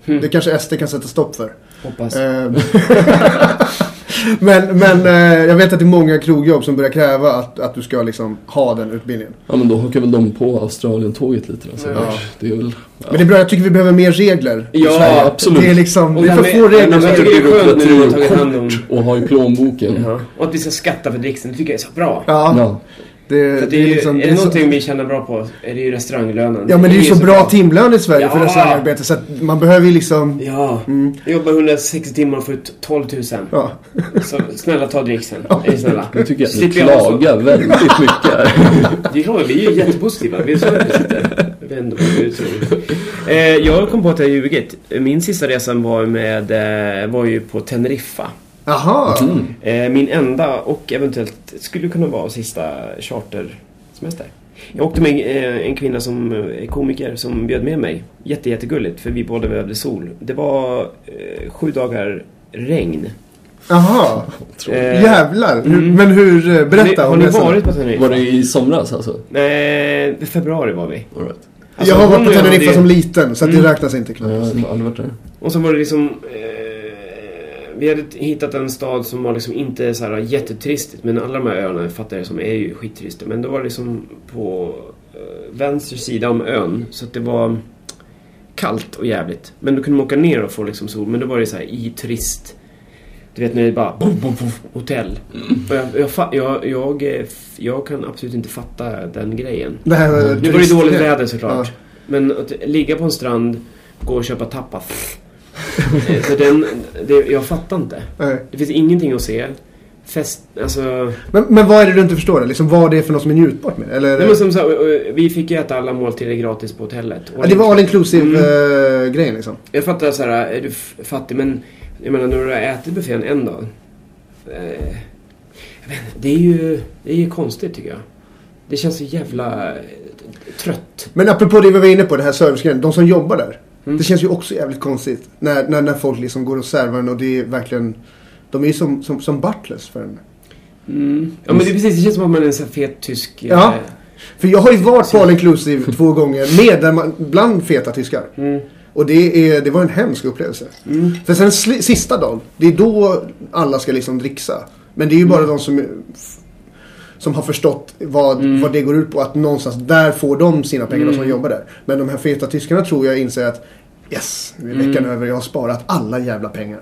Hmm. Det kanske SD kan sätta stopp för. hoppas. Eh, men men eh, jag vet att det är många krogjobb som börjar kräva att, att du ska liksom ha den utbildningen. Ja men då hakar väl de på Australien-tåget lite då. Så Ja. Det är väl... Ja. Men det är bra, jag tycker vi behöver mer regler i Ja, Sverige. absolut. Det är liksom, Och det är för få regler. men det är skönt nu när man har tagit hand om... Och ha i plånboken. Ja. Och att vi ska skatta för dricksen, det tycker jag är så bra. Ja, Ja. Det, För det, det är, ju, liksom... är det det är så- någonting vi tjänar bra på är det ju restauranglönen. Ja men det är ju så bra timlön i Sverige för Ja. restaurangarbete så att man behöver ju liksom... Ja. Mm, Jag jobbar 160 timmar och får ut 12 000. ja. Så snälla ta dricksen. Är ni snälla? Nu tycker jag att ni jag klagar väldigt mycket. Det är klart, vi är ju jättepositiva. Vi är så vi vänder på eh, Jag kom på att jag ljugit. Min sista resa var, med, eh, var ju på Teneriffa. Jaha. Mm. Eh, min enda och eventuellt skulle kunna vara sista chartersemester. Jag åkte med eh, en kvinna som är komiker som bjöd med mig. Jätte, jättegulligt för vi båda behövde sol. Det var eh, sju dagar regn. Jaha. Eh, Jävlar. Mm. men hur, eh, Har berätta ni, har om ni resan. varit på Teneriffa? Var det i somras alltså? Nej, i februari var vi. All right. Alltså, jag har varit hon på Teneriffa som liten så Mm. det räknas inte Ja, knappt. jag har aldrig varit där. Och så var det liksom... Eh, vi hade hittat en stad som var liksom inte så här jätteturistigt. Men alla de här öarna fattar jag som är ju skitturister. Men det var liksom på eh, vänster sida om ön. Så att det var kallt och jävligt. Men då kunde man åka ner och få liksom sol. Men då var det så här i turist... Du vet när det är bara boom, boom, boom, hotell. Och jag, jag, jag, jag, eh, jag kan absolut inte fatta den grejen. Det här, Nu var det dåligt väder såklart. Ja. Men att ligga på en strand, gå och köpa tapas. Eh, Så den, det, jag fattar inte. Nej. Det finns ingenting att se. Fest, alltså... Men, men vad är det du inte förstår? Liksom, vad det är för något som är njutbart med? Eller, Nej, men som, så, här, vi fick ju äta alla måltider gratis på hotellet. ja, det var all inclusive Mm. eh, liksom. Jag fattar så här, är du fattig? Men jag menar, när du har ätit buffén en dag. Eh, jag vet inte, det är ju det är ju konstigt tycker jag. Det känns så jävla eh, trött. Men apropå det vi var inne på, det här servicegrejen. De som jobbar där. Mm. Det känns ju också jävligt konstigt. När, när, när folk liksom går och servar en och det är verkligen... De är ju som, som, som butlers för en. Mm. Ja men det är precis, det känns som att man är en sån fet tysk... Ja. eh, För jag har ju varit på all inclusive två gånger med där man, bland feta tyskar. Mm. Och det, är, det var en hemsk upplevelse. Mm. För sen sista dagen, det är då alla ska liksom dricksa. Men det är ju bara de som, som har förstått vad, Mm. vad det går ut på. Att någonstans där får de sina pengar, de som Mm. jobbar där. Men de här feta tyskarna tror jag inser att yes, nu är veckan Mm. över, jag har sparat alla jävla pengar.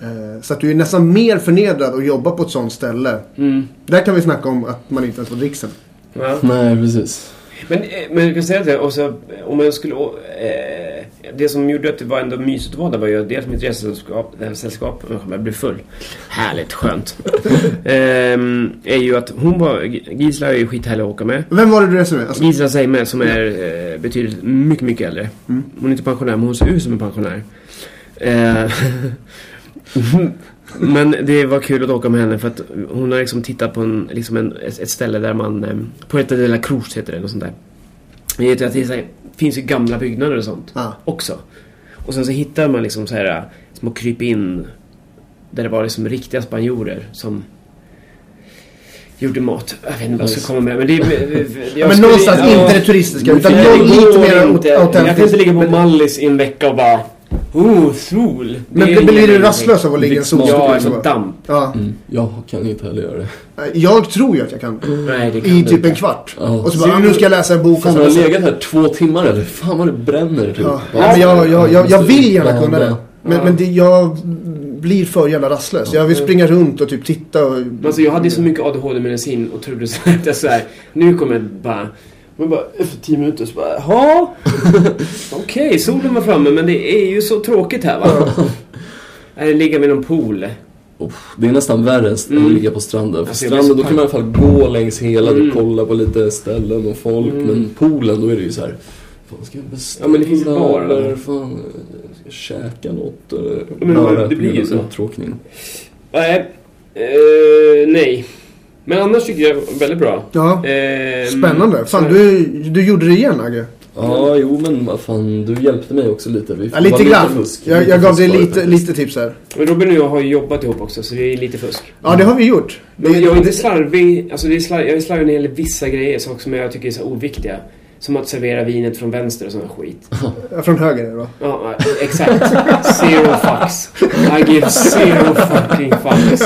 Eh, Så att du är nästan mer förnedrad att jobba på ett sånt ställe. Mm. Där kan vi snacka om att man inte ens får dricksen. Ja. Nej, precis. Men, eh, men jag kan säga det, och så, om jag skulle... Eh, det som gjorde att det var ändå mysigt att vara där var ju dels mitt resesällskap, sällskap, jag blev full. Härligt skönt. Ehm, är ju att hon var, Gisela är ju skithärlig att åka med. Vem var det du reste med? Alltså, Gisela Seime som är eh, betydligt mycket, mycket äldre. Mm. Hon är inte pensionär, men hon ser ut som en pensionär. Eh, men det var kul att åka med henne för att hon har liksom tittat på en, liksom en, ett, ställe där man... Eh, Puerta de la Cruz heter det, något sånt där. Det att det är så här, finns ju gamla byggnader och sånt ah. också. Och sen så hittar man liksom så här små kryp in där det var liksom riktiga spanjorer som gjorde mat. Jag vet inte vad jag ska komma med men det är... Ja, men någonstans inte det turistiska utan lite mer inte. Jag kan inte autentiskt. ligga på Men- Mallis i en vecka och bara... Oh, sol! Men Det är blir du rastlös av att ligga i en solstol? Ja, va? damp. Ja. Mm. Jag kan inte heller göra det. Jag tror ju att jag kan. Nej, det kan I typ en kvart. Ja. Och så bara, ah, nu ska jag läsa en bok. Fan, så har jag läsa- legat här två timmar eller? Fan vad det bränner typ. Ja. Nej, men jag, jag, jag, jag vill gärna kunna det. Men, Ja. men det, jag blir för jävla rastlös. Jag vill springa runt och typ titta och... Men Alltså jag hade ju så mycket ADHD-medicin och trodde så att jag så här, nu kommer jag bara... Men bara efter tio minuter så bara, jaha? Okej, solen var framme men det är ju så tråkigt här va? Eller ligga vid någon pool. Uff, Det är nästan värre än Mm. att ligga på stranden. För Alltså, stranden då kan man i alla fall gå längs hela, Mm. du kollar på lite ställen och folk. Mm. Men poolen då är det ju så här. Fan ska jag beställa? Ja, men det finns eller? Fan, ska jag käka något? Eller? men Bara det blir ju så. Uttråkning. Nej, eh, nej. Men annars tycker jag väldigt bra. Ja, Eh, spännande. Fan, du, du gjorde det igen Agge. Ja, jo men vad fan, du hjälpte mig också lite. Vi Ja, lite grann. fusk. Jag, Lite jag gav dig lite, lite tips här. Men Robin och jag har ju jobbat ihop också så det är lite fusk. Ja, det har vi gjort. Men jag är inte slarvig. Alltså det är slarv, jag är slarvig när det gäller vissa grejer, saker som jag tycker är så oviktiga. Som att servera vinet från vänster och sån skit. Från höger va? Ja, exakt. Zero fucks. I give zero fucking fucks.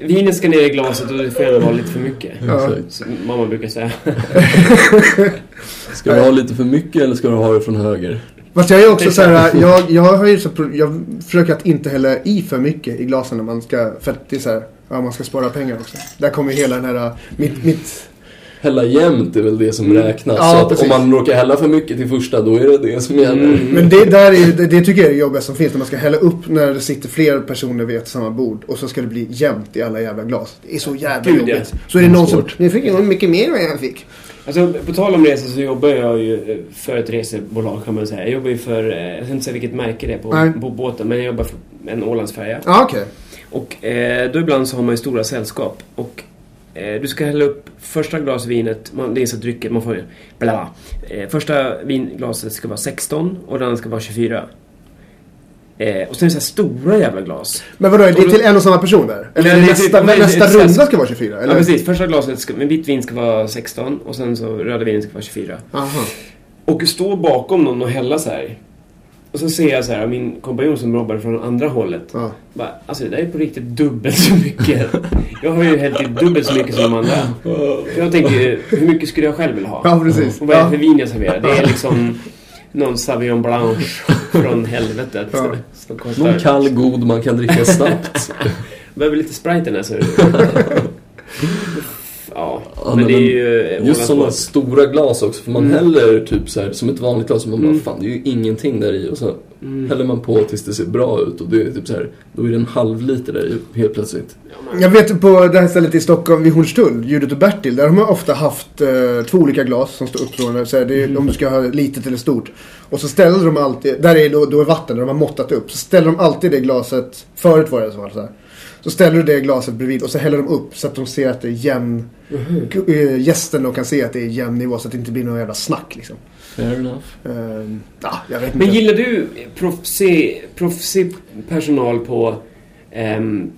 Vinet ska ner i glaset och det får gärna vara lite för mycket. Ja. Som mamma brukar säga. Ska du ha lite för mycket eller ska du ha det från höger? Fast jag är också så här, jag, jag har ju så, jag försöker att inte hälla i för mycket i glasen när man ska, för att det är så här, ja man ska spara pengar också. Där kommer hela den här, mitt, mitt, Hälla jämnt är väl det som Mm. räknas. Ja, så att precis. om man råkar hälla för mycket till första, då är det det som gäller. Mm. men det där är, det, det tycker jag är det jobbiga som finns när man ska hälla upp när det sitter fler personer vid ett samma bord och så ska det bli jämnt i alla jävla glas. Det är så jävla Gud, ja. jobbigt. Så är det någon som, ni fick nog mycket mer än vad jag fick. Alltså, på tal om resor så jobbar jag ju eh, för ett resebolag kan man säga. Jag jobbar ju för, eh, jag ska inte säga vilket märke det är på, Nej. på båten, men jag jobbar för en Ålandsfärja. Ja okej. Och eh, då ibland så har man ju stora sällskap. Och du ska hälla upp första glas vinet, man, det är så drycker, man får. Bla bla. Eh, första vinglaset ska vara 16 och det andra ska vara 24. Eh, och sen är det så här stora jävla glas. Men vadå, är det till en och samma person där? Eller Nej, är nästa, typ- nästa är- runda ska vara 24? Eller? Ja precis, första glaset ska, med vitt vin ska vara 16 och sen så röda vinet ska vara 24. Aha. Och stå bakom någon och hälla så här. Och så ser jag så här, min kompanjon som jobbar från andra hållet. Ja. Bara, alltså det där är på riktigt dubbelt så mycket. Jag har ju hällt i dubbelt så mycket som de andra. Jag tänker hur mycket skulle jag själv vilja ha? ja, precis. Och vad är det för vin jag serverar? Det är liksom någon Sauvignon Blanche från helvetet. Ja. Som kostar... Någon kall, god man kan dricka snabbt. Behöver lite Sprite i den här så. Ja, Ja, men det är men ju... eh, Just sådana stora glas också, för man Mm. häller typ så här, som ett vanligt glas och man bara, Mm. fan det är ju ingenting där i och så Mm. häller man på tills det ser bra ut och det är typ så här, då är det en halv liter där i helt plötsligt. Jag vet på det här stället i Stockholm vid Hornstull, Judit och Bertil, där har man ofta haft eh, två olika glas som står uppstående. Så här, det är, Mm. Om du ska ha litet eller stort. Och så ställer de alltid, där är då, då är vatten, där de har måttat upp. Så ställer de alltid det glaset, förut var det så. så här. Så ställer du det glaset bredvid och så häller de upp så att de ser att det är jämn... Mm. Gästen då kan se att det är jämn nivå så att det inte blir någon jävla snack liksom. Fair enough. Ehm, ja, jag vet Men inte. gillar du proffsig, proffsig personal på, ehm,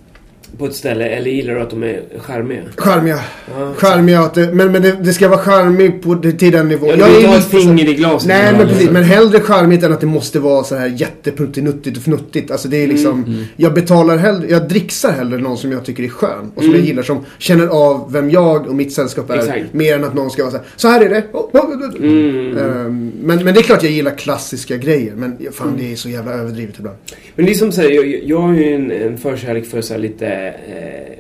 på ett ställe eller gillar du att de är charmiga? Charmiga. Ja. Charmiga, att det, men, men det, det ska vara charmig på, det- till den nivån. Ja, du Jag vill är inte ha ett finger i glaset. Nej men precis, men hellre charmigt än att det måste vara så här jättepruttinuttigt och fnuttigt. Alltså det är liksom, Mm, jag betalar hellre, jag dricksar hellre någon som jag tycker är skön. Och som Mm. jag gillar, som känner av vem jag och mitt sällskap är. Exakt. Mer än att någon ska vara så här, så här är det. Oh, oh, oh, oh. Mm. Ehm, men, men det är klart jag gillar klassiska grejer. Men ja, fan det är så jävla överdrivet ibland. Men det är som säger, jag, jag har ju en, en förkärlek för så här lite eh,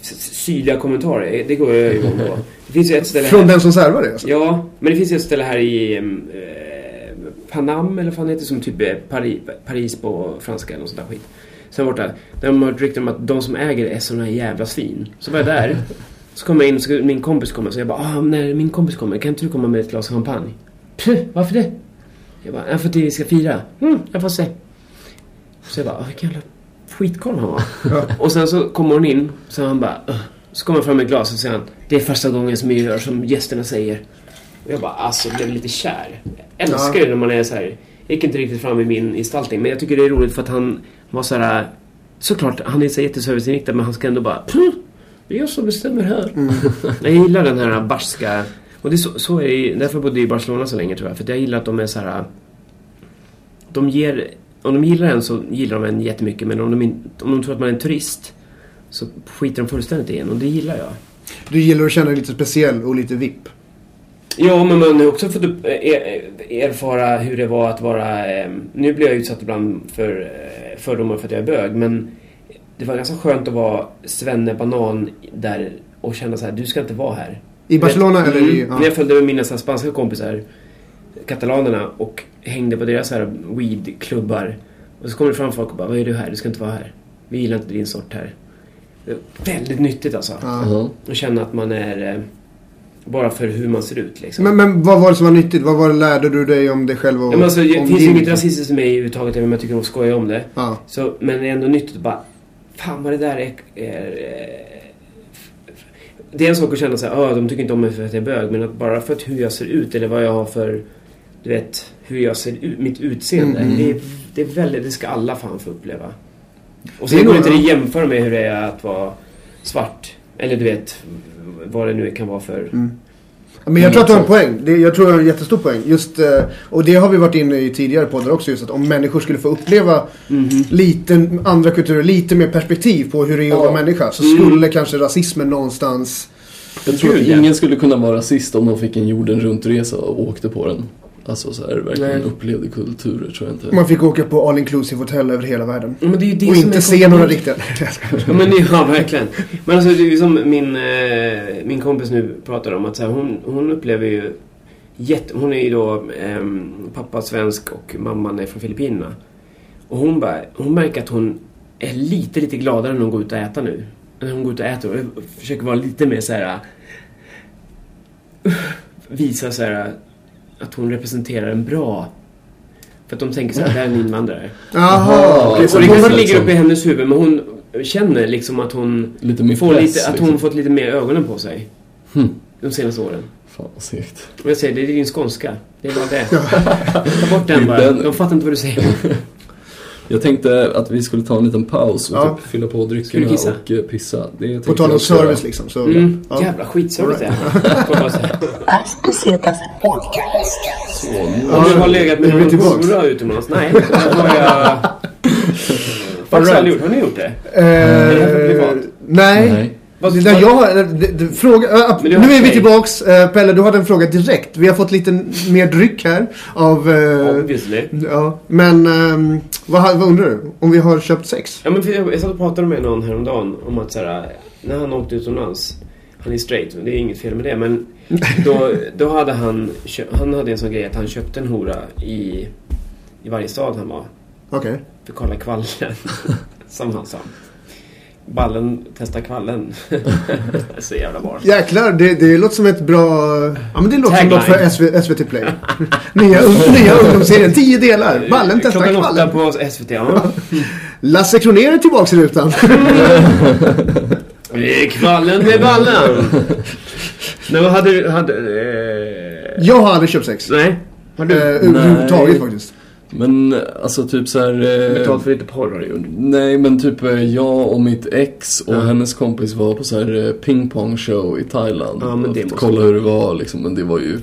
s- syrliga kommentarer. Det går jag igång på. Det finns ju ett ställe Från här. den som servar det alltså. Ja, men det finns ju ett ställe här i eh, Panam eller vad fan det heter som typ är Paris, Paris på franska eller något sånt där skit. Sen borta, där de har hört rykten om att de som äger är såna här jävla svin. Så var jag där. Så kom jag in och så min kompis kommer så jag bara ah, när min kompis kommer kan inte du komma med ett glas champagne? Puh, varför det? Jag bara, för att vi ska fira. Mm, jag får se. Så jag bara, ah, vilken jävla skitkorv han var. och sen så kommer hon in, så han bara, "Ugh." så kommer han fram med glas och säger han, det är första gången som jag gör som gästerna säger. Och jag bara, alltså blev lite kär. Jag älskar ju när man är så här. Jag gick inte riktigt fram i min gestaltning, men jag tycker det är roligt för att han var så här. Såklart, han är så jätteserviceinriktad men han ska ändå bara "Puh, Det är jag som bestämmer här. Jag gillar den här barska... Och det är så, så är det, därför bodde jag i Barcelona så länge tror jag. För jag gillar att de är så här. De ger... Om de gillar en så gillar de en jättemycket men om de, in, om de tror att man är en turist så skiter de fullständigt i en och det gillar jag. Du gillar att känna dig lite speciell och lite vipp. Ja, men man har också fått upp, er, erfara hur det var att vara... Eh, nu blir jag utsatt ibland för eh, fördomar för att jag är bög, men det var ganska skönt att vara svenne banan där och känna så här, du ska inte vara här. I Barcelona eller i... Mm. När jag följde med mina spanska kompisar, katalanerna, och hängde på deras här weedklubbar. Och så kommer det fram folk och bara, vad är du här? Du ska inte vara här. Vi gillar inte din sort här. Det är väldigt nyttigt alltså. Ja. Att känna att man är... Eh, bara för hur man ser ut liksom. Men, men vad var det som var nyttigt? Vad var det lärde du dig om dig själv och Ja, men alltså, det om finns ju inget rasistiskt i mig överhuvudtaget, även om jag tycker om att skoja om det. Ja. Så, men det är ändå nyttigt att bara... Fan vad det där är... är eh, det är en sak att känna så här, "Ah, de tycker inte om mig för att jag är bög, men att bara för att hur jag ser ut eller vad jag har för... Du vet, hur jag ser ut, mitt utseende. Mm. Det, är, det är väldigt, det ska alla fan få uppleva. Och Det är sen går nog- inte det att jämföra med hur det är att vara svart. Eller du vet, vad det nu kan vara för... Mm. Men jag tror att du har en poäng. Det, jag tror att du har en jättestor poäng. Just, eh, och det har vi varit inne i tidigare poddar också. Just att om människor skulle få uppleva Mhm. lite andra kulturer, lite mer perspektiv på hur det är att Ja. vara människa. Så Mm. skulle kanske rasismen någonstans... Jag tror att ingen skulle kunna vara rasist om de fick en jorden runt-resa och åkte på den. Alltså så här, verkligen Nej. upplevde kulturer tror jag inte. Man fick åka på all inclusive hotell över hela världen. Ja, men det är ju det och som inte är se några riktiga... Ja, men det- ja, verkligen. Men alltså, det är ju som min, eh, min kompis nu pratar om att så här, hon, hon upplever ju jätte, Hon är ju då eh, pappa svensk och mamman är från Filippinerna. Och hon, bara, hon märker att hon är lite, lite gladare när hon går ut och äter nu. När hon går ut och äter och försöker vara lite mer så här visa så här att hon representerar en bra... För att de tänker så här, det här är en invandrare. Jaha. Och det hon kanske ligger uppe i hennes huvud men hon känner liksom att hon Lite mer får press, lite, att hon liksom. fått lite mer ögonen på sig. Hmm. De senaste åren. Fan vad segt. Och jag säger, det är din skånska. Det är bara det. Ta bort den bara. De fattar inte vad du säger. Jag tänkte att vi skulle ta en liten paus och Ja. typ fylla på Ska dryckerna och eh, pissa. Det På tal om service liksom. Så, Mm. ja. Jävla skitservice det är. Om du har legat med någon hora utomlands? Nej, det har jag faktiskt aldrig gjort. Har ni gjort det? det här för privat? Nej. Nej. Vad- Det jag har, det, det, fråga, äh, nu är vi tillbaks. Eh, Pelle, du hade en fråga direkt. Vi har fått lite mer dryck här. Av... eh, Obviously. ja, men ehm, vad, vad undrar du? Om vi har köpt sex? Ja, men jag, jag satt och pratade med någon häromdagen om att så här, när han åkte utomlands, han är straight, det är inget fel med det, men då, då hade han, han hade en sån grej att han köpte en hora i, i varje stad han var, Okej. för att kolla kvallen, som han sa. Ballen testar kvallen. så jävla bra. Jäklar, det, det låter som ett bra... Ja men det låter som något Tagline. för SV, SVT Play. nya, nya ungdomsserien, tio delar. Ballen testar Klockan åtta kvallen. på SVT, ja. Lasse Kronér är tillbaks i rutan. Eh, Kvallen med ballen! Nej, vad hade du... Hade, eh, Jag har aldrig köpt sex. nej. Har du Eh, överhuvudtaget faktiskt. Men alltså typ så här... eh, betalt för lite porr har du gjort? Nej men typ eh, jag och mitt ex och Ja. hennes kompis var på så här eh, pingpong show i Thailand. Ja, men det måste kolla hur det var liksom, men det var ju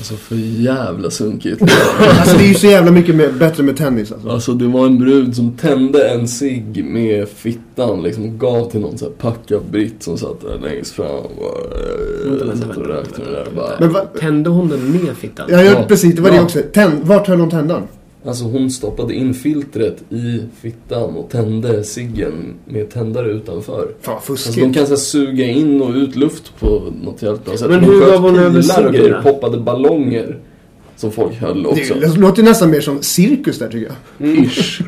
Alltså för jävla sunkigt. Alltså det är ju så jävla mycket mer, bättre med tennis alltså. Alltså det var en brud som tände en cigg med fittan liksom och gav till någon så här packad britt som satt där längst fram och bara, Vänta, vänta, satt och vänta, rökte vänta, den där vänta. bara. Men va, Tände hon den med fittan? ja, ja, Ja. precis, det var det Ja. också. Tänd, vart höll hon tändan? Alltså hon stoppade in filtret i fittan och tände ciggen med tändare utanför. Fan vad Alltså fuskigt. de kan så här, suga in och ut luft på något jävligt bra sätt. Men hur gav hon över då? poppade ballonger. Som folk höll också. Det låter nästan mer som cirkus där tycker jag. Ish.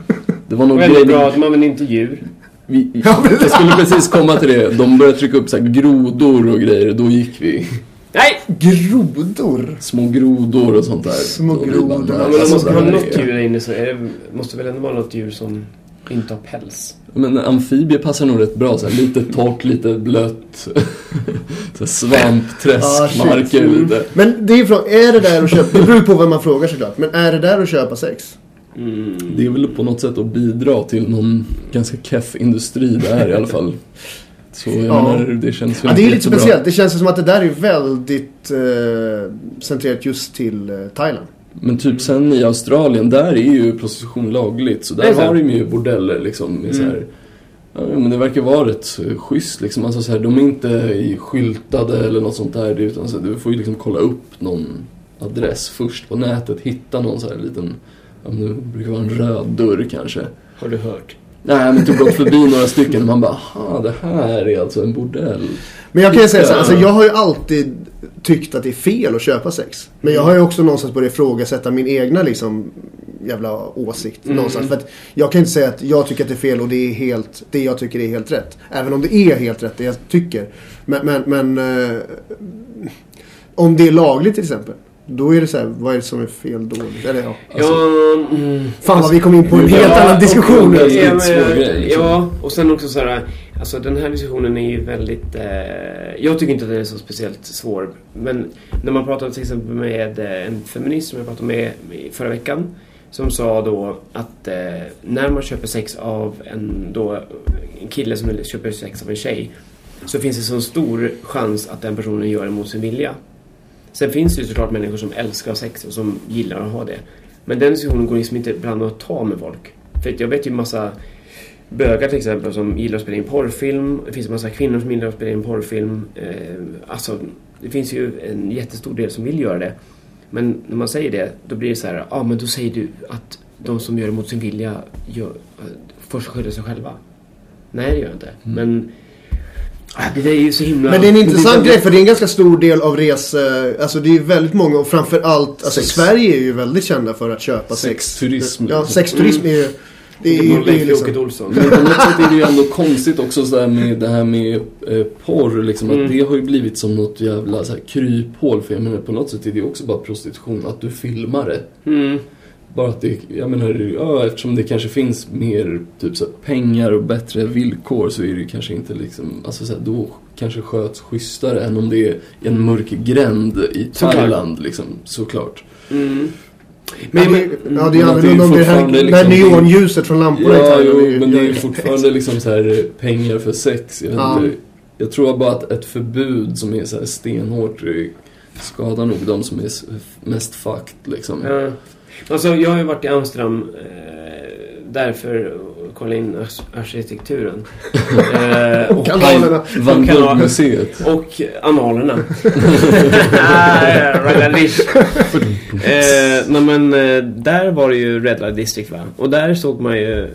Det var nog Väldigt bra att man vill inte djur. Vi, jag skulle precis komma till det. De började trycka upp så här grodor och grejer. Då gick vi. Nej! Grodor. Små grodor och sånt där. Små grodor. man- Ja, men om man ska det ha något djur där inne så är det, måste väl ändå vara något djur som inte har päls. Men amfibier passar nog rätt bra. Så här, lite torrt, lite blött. så svampträskmarker Ah, lite. Men det är ju från, är det där att köpa, det beror på vad man frågar såklart. Men är det där att köpa sex? Mm. Det är väl på något sätt att bidra till någon ganska keff industri där i alla fall. Så jag Ja. menar, det känns väl Ja, det är lite jättebra. speciellt. Det känns som att det där är väldigt eh, centrerat just till eh, Thailand. Men typ sen i Australien, där är ju prostitution lagligt. Så där har de ju bordeller liksom. Med så här, ja, men det verkar vara rätt eh, schysst liksom. Alltså så här, de är inte i skyltade eller något sånt där. Utan så här, du får ju liksom kolla upp någon adress först på nätet. Hitta någon så här liten, ja, men det brukar vara en röd dörr kanske. Har du hört? Nej men typ gått förbi några stycken och man bara, aha det här är alltså en bordell. Men jag kan ju säga så här, alltså jag har ju alltid tyckt att det är fel att köpa sex. Men jag har ju också någonstans börjat ifrågasätta min egna liksom jävla åsikt Mm. någonstans. För att jag kan inte säga att jag tycker att det är fel och det är helt, det jag tycker är helt rätt. Även om det är helt rätt det jag tycker. Men, men, men eh, om det är lagligt till exempel. Då är det så här, vad är det som är fel då? Eller ja. Alltså, ja, mm. Fan vad vi kom in på en helt Ja, annan diskussion. väldigt Ja, men, liksom. ja, och sen också så här, alltså den här diskussionen är ju väldigt, eh, jag tycker inte att den är så speciellt svår. Men när man pratar till exempel med eh, en feminist som jag pratade med förra veckan. Som sa då att eh, när man köper sex av en, då, en kille som köper sex av en tjej. Så finns det så stor chans att den personen gör det mot sin vilja. Sen finns det ju såklart människor som älskar sex och som gillar att ha det. Men den diskussionen går liksom inte ibland att ta med folk. För jag vet ju massa bögar till exempel som gillar att spela in porrfilm. Det finns en massa kvinnor som gillar att spela in porrfilm. Eh, alltså, det finns ju en jättestor del som vill göra det. Men när man säger det, då blir det så här, ja ah, men då säger du att de som gör det mot sin vilja gör, eh, får skylla sig själva. Nej, det gör jag inte. Men ah, det där är ju så himla... Men det är en intressant det- grej för det är en ganska stor del av rese... Alltså det är ju väldigt många och framförallt... Alltså Sex. Sverige är ju väldigt kända för att köpa sex. Sexturism, Ja, sexturism är ju... Det är ju, Det det är liksom... Olsson. Men på något sätt är det ju ändå konstigt också så där med det här med eh, porr liksom. Mm. Att det har ju blivit som något jävla så här, kryphål. För jag menar på något sätt är det ju också bara prostitution. Att du filmar det. Mm. Bara att det, jag menar, ja, eftersom det kanske finns mer typ så här, pengar och bättre villkor så är det kanske inte liksom, alltså så här, då kanske sköts schysstare än om det är en mörk gränd i Såklart. Thailand liksom, såklart. Mm. Men, Men, ja, men, det är det annorlunda om det här, liksom- neonljuset från lamporna i Ja, Thailand jo, men det är ju fortfarande liksom så här pengar för sex. Jag, Ja. inte, jag tror bara att ett förbud som är så här stenhårt skadar nog de som är mest fucked liksom. Ja. Alltså, jag har ju varit i Amsterdam eh, därför kolla in arkitekturen. eh, och, Kanalerna. Van Gogh-museet. och analerna. Raggarlish. eh, nej, men eh, där var det ju Red Light District va? Och där såg man ju,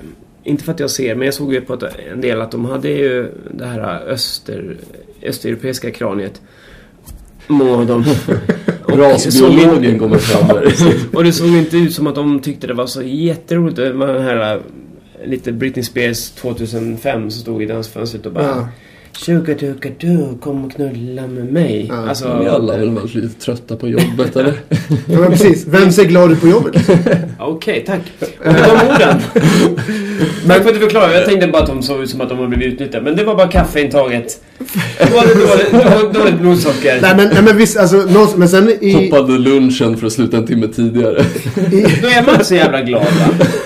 inte för att jag ser, men jag såg ju på ett, en del att de hade ju det här öster, östeuropeiska kraniet. Många av dem. Och Rasbiologen kommer fram där. och det såg inte ut som att de tyckte det var så jätteroligt med den här äh, lite Britney Spears 2005 som stod i dansfönstret och bara Ja. Sugar duga du, kom och knulla med mig. Ja. Alltså, Vi alla är väl varit lite trötta på jobbet eller? Ja, men precis. Vem ser glad ut på jobbet? Okej, tack. Och med de orden. Tack för att du förklarade. Jag tänkte bara att de såg ut som att de har blivit utnyttjade. Men det var bara kaffeintaget. Det var dåligt, dåligt blodsocker. nej, men, nej men visst, alltså, någon, men sen i, Hoppade lunchen för att sluta en timme tidigare. i, Då är man inte så jävla glad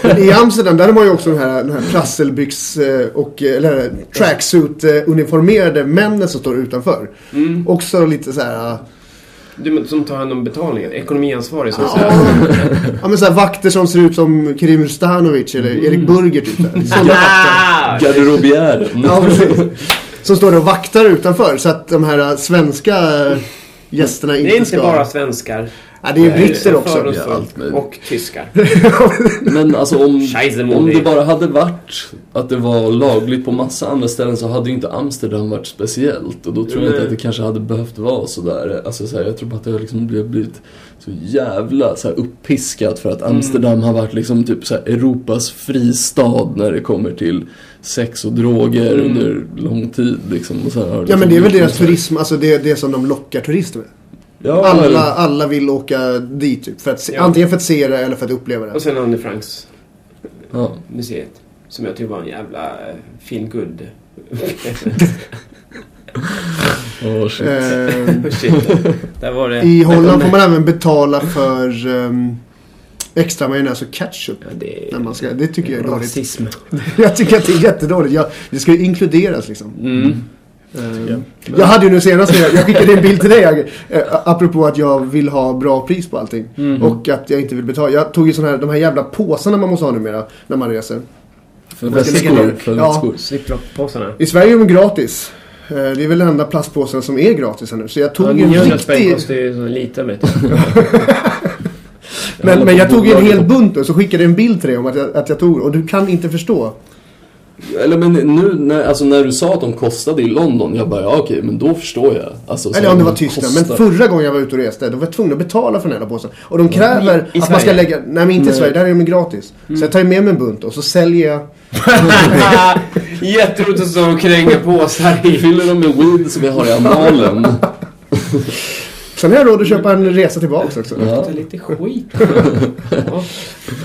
va? i Amsterdam, där har man ju också den här, den här prasselbyx eh, och, eh, eller tracksuit-uniformerade männen som står utanför. Mm. Också lite så här. Du som tar hand om betalningen. Ekonomiansvarig som Ja, säger. ja men så här vakter som ser ut som Kerim Stanovic eller Erik Burger typ. Sådana vakter. Ah! Garderobiären. Ja, precis. Som står och vaktar utanför så att de här äh, svenska äh, gästerna inte, Det är inte ska... bara svenskar. Ja, det är britter så också. Ja, allt möjligt. Och tyskar. Men alltså om, om det bara hade varit att det var lagligt på massa andra ställen så hade ju inte Amsterdam varit speciellt. Och då tror jag inte att det kanske hade behövt vara sådär. Alltså så här, jag tror bara att det har liksom blivit- blivit så jävla så här, uppiskat för att Amsterdam har varit liksom typ så här, Europas fristad när det kommer till sex och droger Mm. under lång tid. Liksom. Och så här, Ja liksom men det är väl blivit deras turism, alltså det är det som de lockar turister med. Ja, Alla, eller- alla vill åka dit typ. För att se, Ja. Antingen för att se det eller för att uppleva det. Och sen Anne Franks ja. museet. Som jag tycker var en jävla eh, feel good. Åh, shit. Eh, Shit. Där var det. I Holland får man även betala för um, extra majonnäs och ketchup. Ja, det är När man ska, det tycker jag är dåligt. rasism. Jag tycker att det är jättedåligt. Jag, det ska ju inkluderas liksom. Mm. Eh, Jag hade ju nu senast, jag, jag skickade en bild till dig jag, eh, apropå att jag vill ha bra pris på allting. Mm. Och att jag inte vill betala. Jag tog ju sån här, de här jävla påsarna man måste ha numera när man reser. För väskor. ja. Ziplock-påsarna. I Sverige är de gratis. Eh, Det är väl den enda plastpåsen som är gratis här nu. Så jag tog Ja, en 900 spänn riktig... kostar ju så lite vet du. Men, men jag tog ju en hel bunt och så skickade jag en bild till dig om att jag, att jag tog Och du kan inte förstå. Eller men nu när, alltså när du sa att de kostade i London, jag bara ja okej, men då förstår jag. Alltså, så Eller om det var Tyskland. Men förra gången jag var ute och reste, då var jag tvungen att betala för den här påsen. Och de kräver I- i att man ska lägga... Nej men inte i. Sverige, där är de gratis. Så jag tar ju med mig en bunt och så säljer jag... Jätteroligt att stå och kränga påsar i. Fyller dem med weed som jag har i analen. Sen har jag råd att köpa en resa tillbaks också. Ja. Ta lite skit. Ja.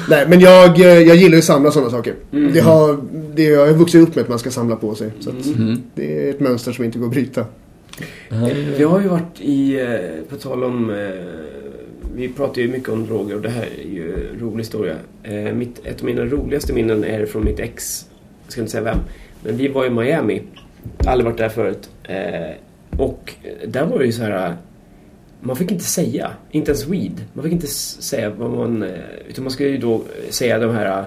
Nej men jag, eh, jag gillar ju att samla sådana saker. Mm. Det har, det, jag har vuxit upp med att man ska samla på sig. Så att Mm. det är ett mönster som inte går att bryta. Vi har ju varit i, eh, på tal om, eh, vi pratar ju mycket om droger och det här är ju en rolig historia. Eh, Mitt, ett av mina roligaste minnen är från mitt ex, jag ska inte säga vem, men vi var i Miami, aldrig varit där förut. Eh, Och där var det ju så här, man fick inte säga, inte ens weed, man fick inte säga vad man, eh, utan man skulle ju då säga de här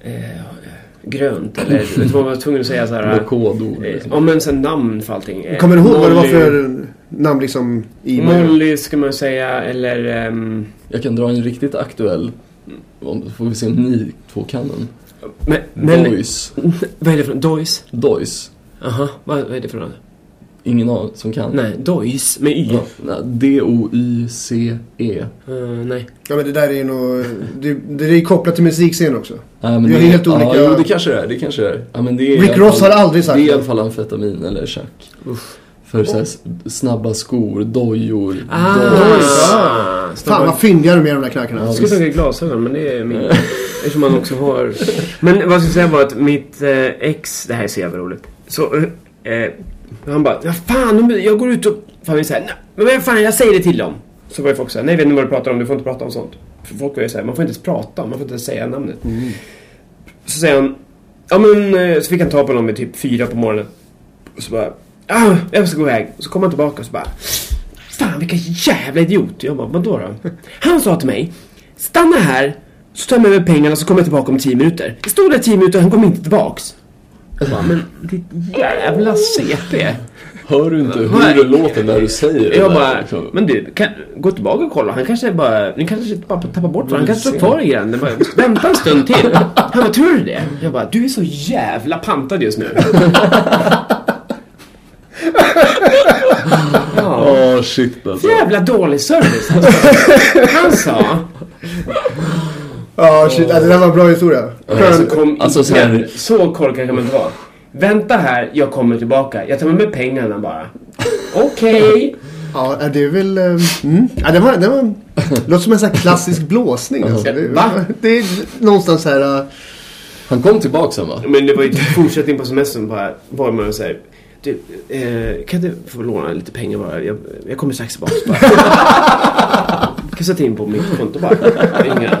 eh, grönt eller utan man var tvungen att säga så här. Kodord. Eh, Liksom. Ja men sen namn för allting. Eh, Kommer du ihåg vad det var för namn liksom i Molly ska man säga eller... ehm, Jag kan dra en riktigt aktuell. Får vi se om ni två kan den. men, men, Dois. vad är det för något? Dois? Dois. Aha, vad, vad är det för något? Ingen av som kan. Nej, Dois med Y. Ja, nej, D-O-Y-C-E. Eh, nej. Ja men det där är ju nog... Det, det är kopplat till musikscen också. Nej, men Vi har det- helt olika- Ja, jo, det kanske det är. Det kanske det är. Ja, men det är Rick Ross fall- har aldrig sagt Det är i det. alla fall amfetamin eller chack. För så här, s- snabba skor, dojor, Ah! dois. Fan vad fyndiga de är de där knarkarna. Ja, Jag skulle tagit glasögon men det är min. Eftersom man också har... Men vad jag skulle säga var att mitt eh, ex, det här är så jävla roligt. Så, eh, han bara, ja fan, nu- jag går ut och... Fan, vi säger, men fan, jag säger det till dem. Så var ju folk såhär, nej jag vet inte vad du pratar om, du får inte prata om sånt. För folk var ju såhär, man får inte ens prata, man får inte ens säga namnet. Så säger han, ja men, eh, så fick han ta på någon vid typ fyra på morgonen. Och så bara, ah, jag ska gå iväg. Och så kom han tillbaka och så bara, fan vilken jävla idiot. Jag bara, vadå då? Han sa till mig, stanna här, så tar jag med mig pengarna så kommer jag tillbaka om tio minuter. Det stod där tio minuter och han kom inte tillbaks. Jag bara, men ditt jävla CP. Hör du inte hur det låter när du säger det Jag där, bara, liksom? men du, kan, gå tillbaka och kolla. Han kanske bara, ni kanske bara tappar bort varandra. Han kanske står kvar i gränden. Vänta en stund till. Han bara, tror du det? Jag bara, du är så jävla pantad just nu. Ja. Åh shit alltså. Jävla dålig service. Alltså. Han sa, Ja shit, alltså, det där var en bra historia. alltså, Skön. kom Alltså, så här- så korkad kan man inte vara. Vänta här, jag kommer tillbaka. Jag tar med mig pengarna bara. Okej. Ja, det är väl... Mm. Ja, det var... Det var låter som en sån här klassisk blåsning. Alltså. Det, Va? det är någonstans här... eh, Han kom tillbaka sen va? Men det var ju fortsättning på semestern bara. Var man så här. Du, eh, kan du få låna lite pengar bara? Jag, jag kommer strax tillbaka. Bara. kan sätta in på mitt konto bara. Inga,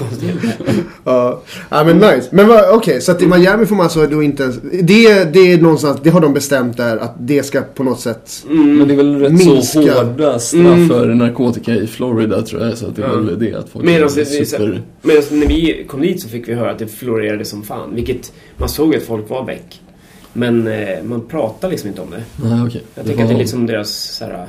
inga konstigheter. Ja, ja men nice. Men okej, så att i Miami får man alltså då inte ens... Det, det är någonstans, det har de bestämt där att det ska på något sätt... Men det är väl rätt Minska. så hårda straff för narkotika i Florida tror jag. Så att det är väl det att folk Medan är super... medan när vi kom dit så fick vi höra att det florerade som fan. Vilket man såg att folk var väck. Men eh, man pratar liksom inte om det. Nej okej. Jag tänker att det är liksom deras så här,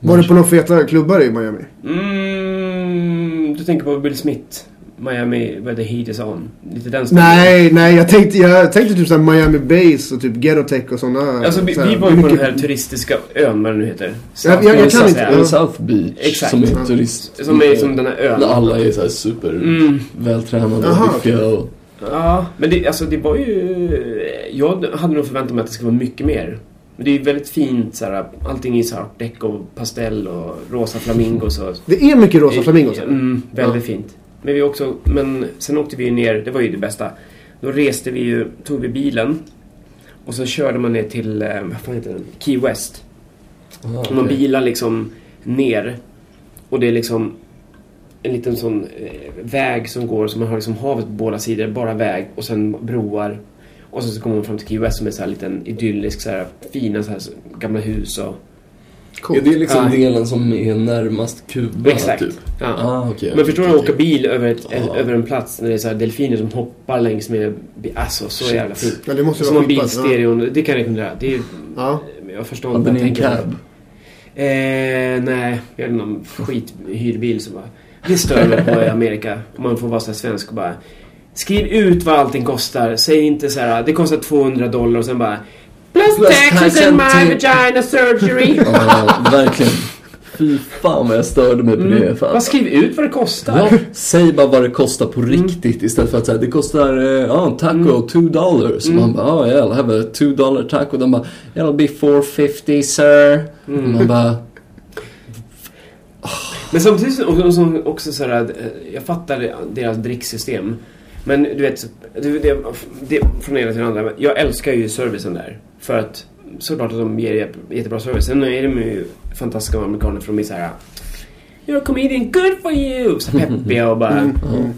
Var du på några feta klubbar i Miami? mm, Du tänker på Bill Smith. Miami where the heat is on. Lite den stilen. Nej, nej, jag tänkte, jag tänkte typ såhär Miami Base och typ Ghetto och sådana. Alltså vi, vi var ju på den här turistiska ön, vad den nu heter. Jag- jag- jag kan inte- Eller South Beach Exakt. som är Ja. turist. Som är som den här ön. Där alla är såhär super Mm. vältränade och biffiga och... Ja, men det, alltså det var ju... Jag hade nog förväntat mig att det skulle vara mycket mer. Men det är ju väldigt fint så här, allting i så här art deco, pastell och rosa flamingos och... Det är mycket rosa flamingos. Mm, väldigt fint. Men vi också, men sen åkte vi ner, det var ju det bästa. Då reste vi ju, tog vi bilen och så körde man ner till, eh, vad fan heter den? Key West. Ah, Och man bilar liksom ner och det är liksom en liten sån eh, väg som går, så man har liksom havet på båda sidor, bara väg och sen broar. Och sen så kommer man fram till Key West som är så här liten idyllisk, så här fina så här gamla hus och... Är Coolt. det liksom Ja. delen som är närmast Kuba Exakt. typ? Ja. Ah, okej. Men förstår du att åka bil över, ett, Ja. över en plats när det är så här delfiner som hoppar längs med... Alltså, så Shit. jävla fint. Ja, det måste Som vara en skitballt, ja. det kan jag rekommendera. Det är, Ja. jag förstår Hade inte ni en cab? Eh, nej, vi hade någon skithyrbil som bara... Det stör mig på i Amerika. Om man får vara så här svensk och bara... Skriv ut vad allting kostar. Säg inte så här, det kostar 200 dollar och sen bara... Plus Plus taxes tax and my tip." vagina surgery. Ja, verkligen. Fy fan vad jag störde mig på det. Mm. Fan. Bara skriv ut vad det kostar. Ja, säg bara vad det kostar på riktigt istället för att säga det kostar, eh, ja, en taco, two dollars. Mm. Man bara, oh yeah, have a two dollar taco. De bara, it'll be 450 sir. Och man bara, Men samtidigt och, också så här, eh, jag fattar deras dricksystem. Men du vet, det, det, det, från ena till andra. Jag älskar ju servicen där. För att såklart att de ger jättebra service. Sen är de ju fantastiska amerikaner för de är så här. You're a comedian, good for you! Så peppiga och bara...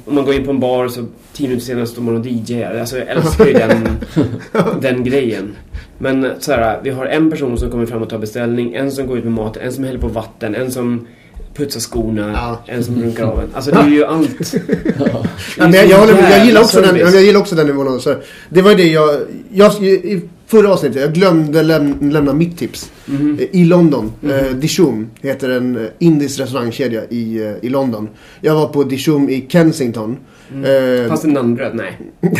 Om man går in på en bar så tio minuter senare står man och DJar. Alltså jag älskar ju den, den grejen. Men så här, vi har en person som kommer fram och tar beställning, en som går ut med maten, en som häller på vatten, en som putsar skorna, Ja. en som runkar av en. Alltså det är ju allt. Ja, men jag, jag, håller, jag, gillar också den, jag gillar också den nivån. Så det var ju det jag, jag... I förra avsnittet, jag glömde läm, lämna mitt tips. Mhm. Eh, I London. Eh, Dishoom heter en eh, indisk restaurangkedja i, eh, i London. Jag var på Dishoom i Kensington. Eh, Fast en namnbröd, nej.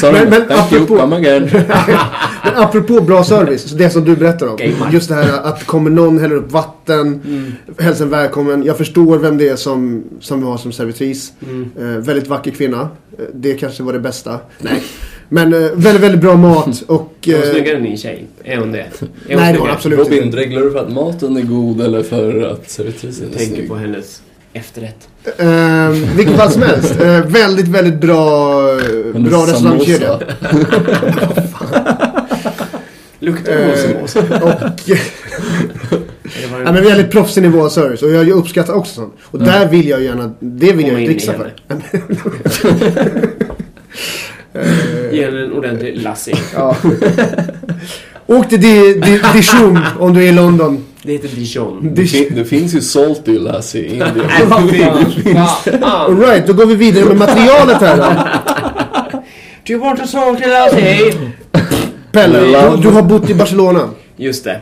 sorry, Men- men apropå-. Men apropå bra service, det som du berättar om. Just det här att kommer någon häller upp vatten, Mm. hälsar en välkommen. Jag förstår vem det är som, som vi har som servitris. Mm. Eh, väldigt vacker kvinna. Eh, det kanske var det bästa. Nej. Men eh, väldigt, väldigt bra mat och... Är hon eh, snyggare än din tjej? Är hon det? Är hon nej, det var absolut Robin, inte. dreglar du för att maten är god eller för att servitrisen är Jag tänker snygg? på hennes efterrätt. Eh, vilket fall som helst. Eh, väldigt, väldigt bra, bra restaurangkedja. Luktar Eh, som oss? Och... Ja, men väldigt proffsig nivå av service och jag, uppskattar också sånt. Och där vill jag gärna, det vill Komma jag in ju i dricksa för. Eh, Ge henne en ordentlig lassi. ja. Åk till Di- Di- Dijon om du är i London. Det heter Dijon. Det, fin- det finns ju salty lassi i Indien. Alright, då går vi vidare med materialet här då. Do you want a salty lassi? Pelle, du, du har bott i Barcelona. Just det.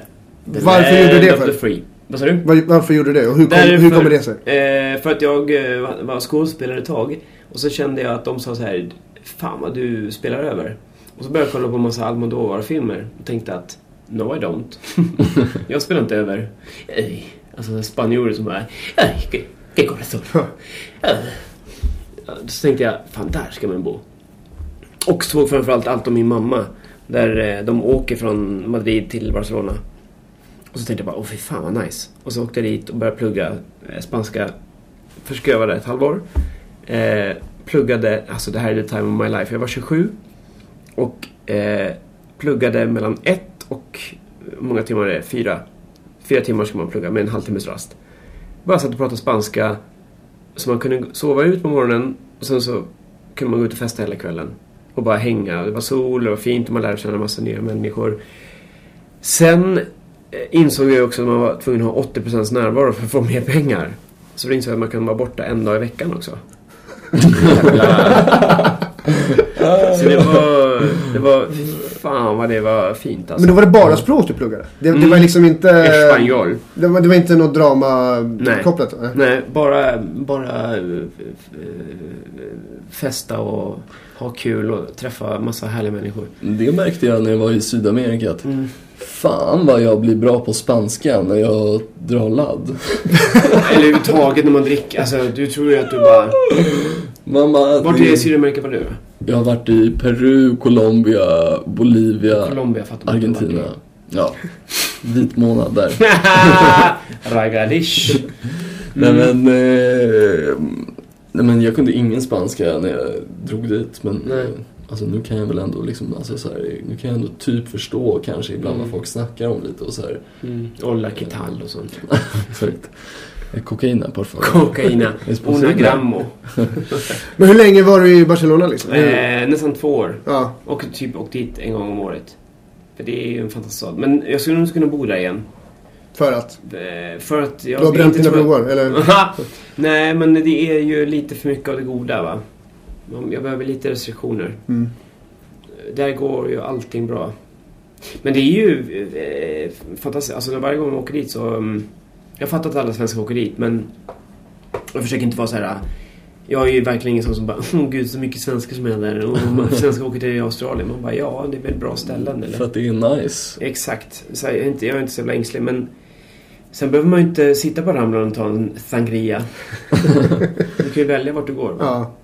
The Varför gjorde du det för? Vad sa du? Var, varför gjorde du det? Och hur, kom, Därför- hur kommer det sig? Eh, för att jag eh, var- var skådespelare ett tag. Och så kände jag att de sa så här. Fan vad du spelar över. Och så började jag kolla på en massa Almodovar-filmer. Och tänkte att No I don't. jag spelar inte över. Alltså spanjorer som bara... "Ay, que- corazón." Så tänkte jag, fan där ska man bo. Och såg framförallt allt om min mamma. Där eh, de åker från Madrid till Barcelona. Och så tänkte jag bara, åh fy fan vad nice. Och så åkte jag dit och började plugga eh, spanska. Först jag vara där ett halvår. Eh, pluggade, alltså det här är the time of my life. Jag var 27. Och eh, pluggade mellan ett och, många timmar är det? Fyra. Fyra timmar ska man plugga med en halvtimmes rast. Bara satt och pratade spanska. Så man kunde sova ut på morgonen och sen så kunde man gå ut och festa hela kvällen. Och bara hänga. Det var sol, det var fint och man lärde känna en massa nya människor. Sen eh, insåg jag också att man var tvungen att ha 80% närvaro för att få mer pengar. Så då insåg jag att man kan vara borta en dag i veckan också. Så det var, det var, fan vad det var fint alltså. Men då var det bara språk du pluggade? Det, det Mm. var liksom inte... Espanol. Det var, det var inte något drama Nej. kopplat? Nej. Nej, bara, bara eh, eh, festa och ha kul och träffa massa härliga människor. Det märkte jag när jag var i Sydamerika att Mm. fan vad jag blir bra på spanska när jag drar ladd. Eller överhuvudtaget när man dricker. Alltså, du tror ju att du bara... Mamma, Vart det- i Sydamerika var du? Jag har varit i Peru, Colombia, Bolivia, Colombia. Argentina. Ja, vit månad där. Ragadish. Nej men, eh, nej men jag kunde ingen spanska när jag drog dit men Nej. alltså nu kan jag väl ändå liksom, alltså så här, nu kan jag ändå typ förstå kanske ibland vad folk snackar om lite och så här. Mm. Olla Kital och sånt. Exakt. Eh, Kokaina por favor. Kokaina. Una grammo. Men hur länge var du i Barcelona liksom? Eh, nästan två år. Ja. Och typ åkt dit en gång om året. För det är ju en fantastisk stad. Men jag skulle nog kunna bo där igen. För att? Eh, För att jag... Du har bränt inte dina tror- broar? Eller? Nej, men det är ju lite för mycket av det goda va. Jag behöver lite restriktioner. Mm. Där går ju allting bra. Men det är ju eh, fantastiskt. Alltså varje gång man åker dit så... Um, jag fattar att alla svenskar åker dit men... Jag försöker inte vara så här. Jag är ju verkligen ingen sån som bara Åh gud så mycket svenskar som är där. Och svenskar åker till Australien. Man bara ja det är väl bra ställen eller? För att det är nice. Exakt. Så jag, är inte, jag är inte så jävla ängslig men Sen behöver man ju inte sitta på Ramlan och ta en sangria. du kan ju välja vart du går. Ja.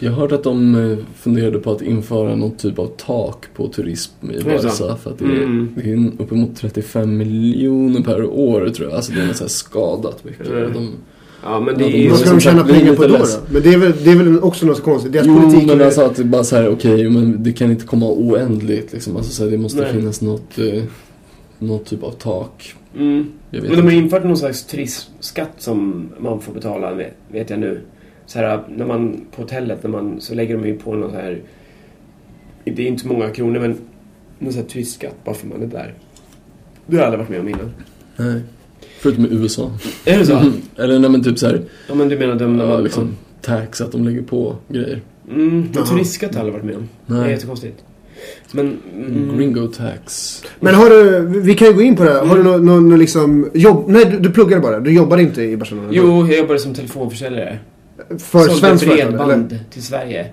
Jag har hört att de eh, funderade på att införa någon typ av tak på turism i Är? Barca. För att det är, Mm. det är uppemot 35 miljoner per år tror jag. Alltså det är något så här skadat mycket. Mm. De, Ja men det Ja, är de- ju... Vad ska de tjäna pengar på då, då? Men det är väl, det är väl också något så konstigt. Deras jo, politik men är- alltså att det bara så här, okej, men det kan inte komma oändligt liksom. Alltså så här, det måste Nej. finnas något, eh, något typ av tak. Mm. Men de har inte. infört någon slags turistskatt som man får betala, vet jag nu. Så här, när man på hotellet, när man, så lägger de ju på någon så här... Det är inte så många kronor, men någon sån här turistskatt bara för man är där. Det har jag aldrig varit med om innan. Nej. Förutom i USA. Är det så? Eller nej men typ så här, Ja, men du menar de när man... liksom tax, att de lägger på grejer. Mm, men turistskatt har jag aldrig varit med om. Det är Nej. jättekonstigt. Men... Mm, Gringo tax. Men har du, vi kan ju gå in på det här. Har du någon, någon, någon liksom jobb? Nej, du, du pluggade bara. Du jobbade inte i Barcelona? Jo, jag jobbade som telefonförsäljare. För Sålde svenskt företag? Eller? bredband till Sverige.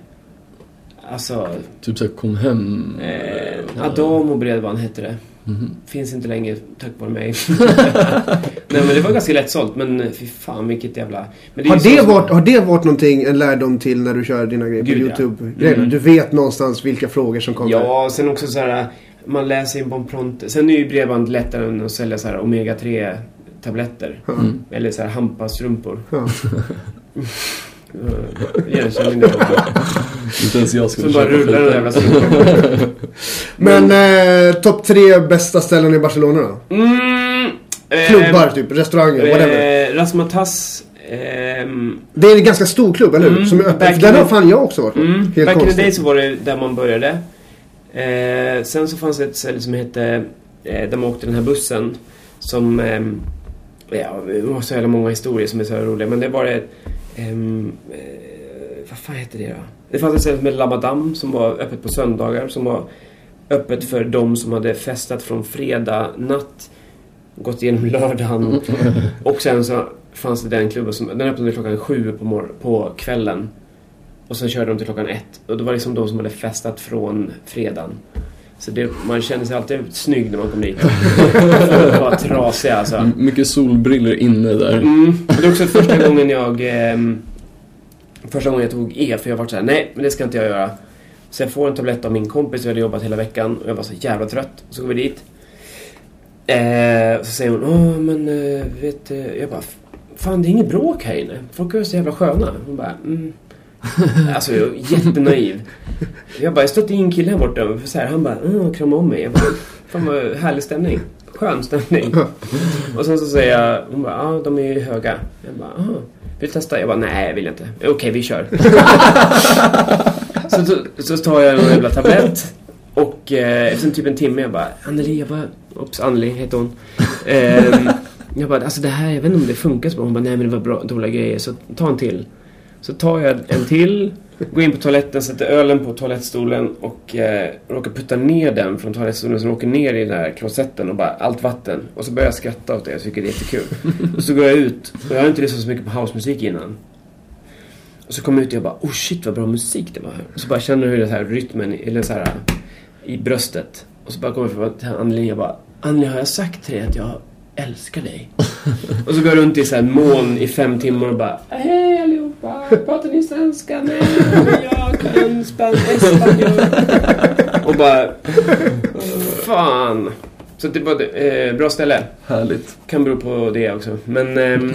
Alltså, Typ såhär kom hem. eh, Adamo bredband hette det. Mhm. Finns inte längre tack vare mig. Nej men det var ganska lättsålt men fy fan vilket jävla... Men är Har det, som- varit, har det varit någonting, en lärdom till när du kör dina grejer på Gud, ja. Mm. Du vet någonstans vilka frågor som kommer? Ja, sen också så här man läser in på en prompt. Sen är ju bredband lättare än att sälja så här omega-3 tabletter. Mm. Eller så här hampastrumpor. Ja. Eh, Igenkänning det också. Inte ens jag skulle Som bara rullar den jävla. Men eh, topp tre bästa ställen i Barcelona då? Mm, eh, Klubbar typ, restauranger, whatever. Eh, Rasmatas. ehm, Det är en ganska stor klubb, eller hur? Mm, Som är öppen. Den har fan jag också varit. Mm, Helt back in the konstigt. day så var det där man började. Eh, sen så fanns det ett ställe som hette, eh, där man åkte den här bussen. Som, ehm, ja, det var så jävla många historier som är så här roliga. Men det var det, ehm, eh, vad fan hette det då? Det fanns ett ställe som hette som var öppet på söndagar. Som var öppet för de som hade festat från fredag natt. Gått igenom lördagen. Och sen så fanns det den klubben som, den öppnade klockan sju på, mor- på kvällen. Och sen körde de till klockan ett. Och det var liksom de som hade festat från fredagen. Så det, man kände sig alltid snygg när man kom dit. Folk var trasiga alltså. M- Mycket solbriller inne där. Mm. Det är också första gången jag... ehm, första gången jag tog E, för jag var så här, nej, men det ska inte jag göra. Så jag får en tablett av min kompis, vi hade jobbat hela veckan och jag var så jävla trött. Så går vi dit. Eh, så säger hon, åh men eh, vet eh, Jag bara, fan det är inget bråk här inne. Folk är så jävla sköna. Hon bara, mm. Alltså jag var jättenaiv. Jag bara, jag stötte in en kille här borta. Så här, han bara, mm, krama om mig. Jag bara, fan vad härlig stämning. Skön stämning. Och sen så säger jag, hon bara, ja de är ju höga. Jag bara, ah, vill du testa? Jag bara, nej vill jag inte. Okej, vi kör. så, så, så tar jag en jävla tablett. Och eh, efter typ en timme jag bara, Anneli, jag bara, Oops, Anneli heter hon. Eh, jag bara, alltså det här, jag vet inte om det funkar så bra. Hon bara, nej men det var bra, dåliga grejer. Så ta en till. Så tar jag en till, går in på toaletten, sätter ölen på toalettstolen och eh, råkar putta ner den från toalettstolen som åker ner i den här klosetten och bara allt vatten. Och så börjar jag skratta åt det, jag tycker det är jättekul. och så går jag ut, och jag har inte lyssnat så mycket på housemusik innan. Och så kommer jag ut och jag bara, oh shit vad bra musik det var här. Och så bara känner hur det här rytmen, eller så här i bröstet. Och så bara kommer jag fram till Anneli och bara, Anneli har jag sagt till dig att jag älskar dig? och så går jag runt i så här moln i fem timmar och bara, hej allihopa, pratar ni svenska? Nej, jag kan span- spanjor. och bara, fan. Så det var ett eh, bra ställe. Härligt. Kan bero på det också. Men... ehm,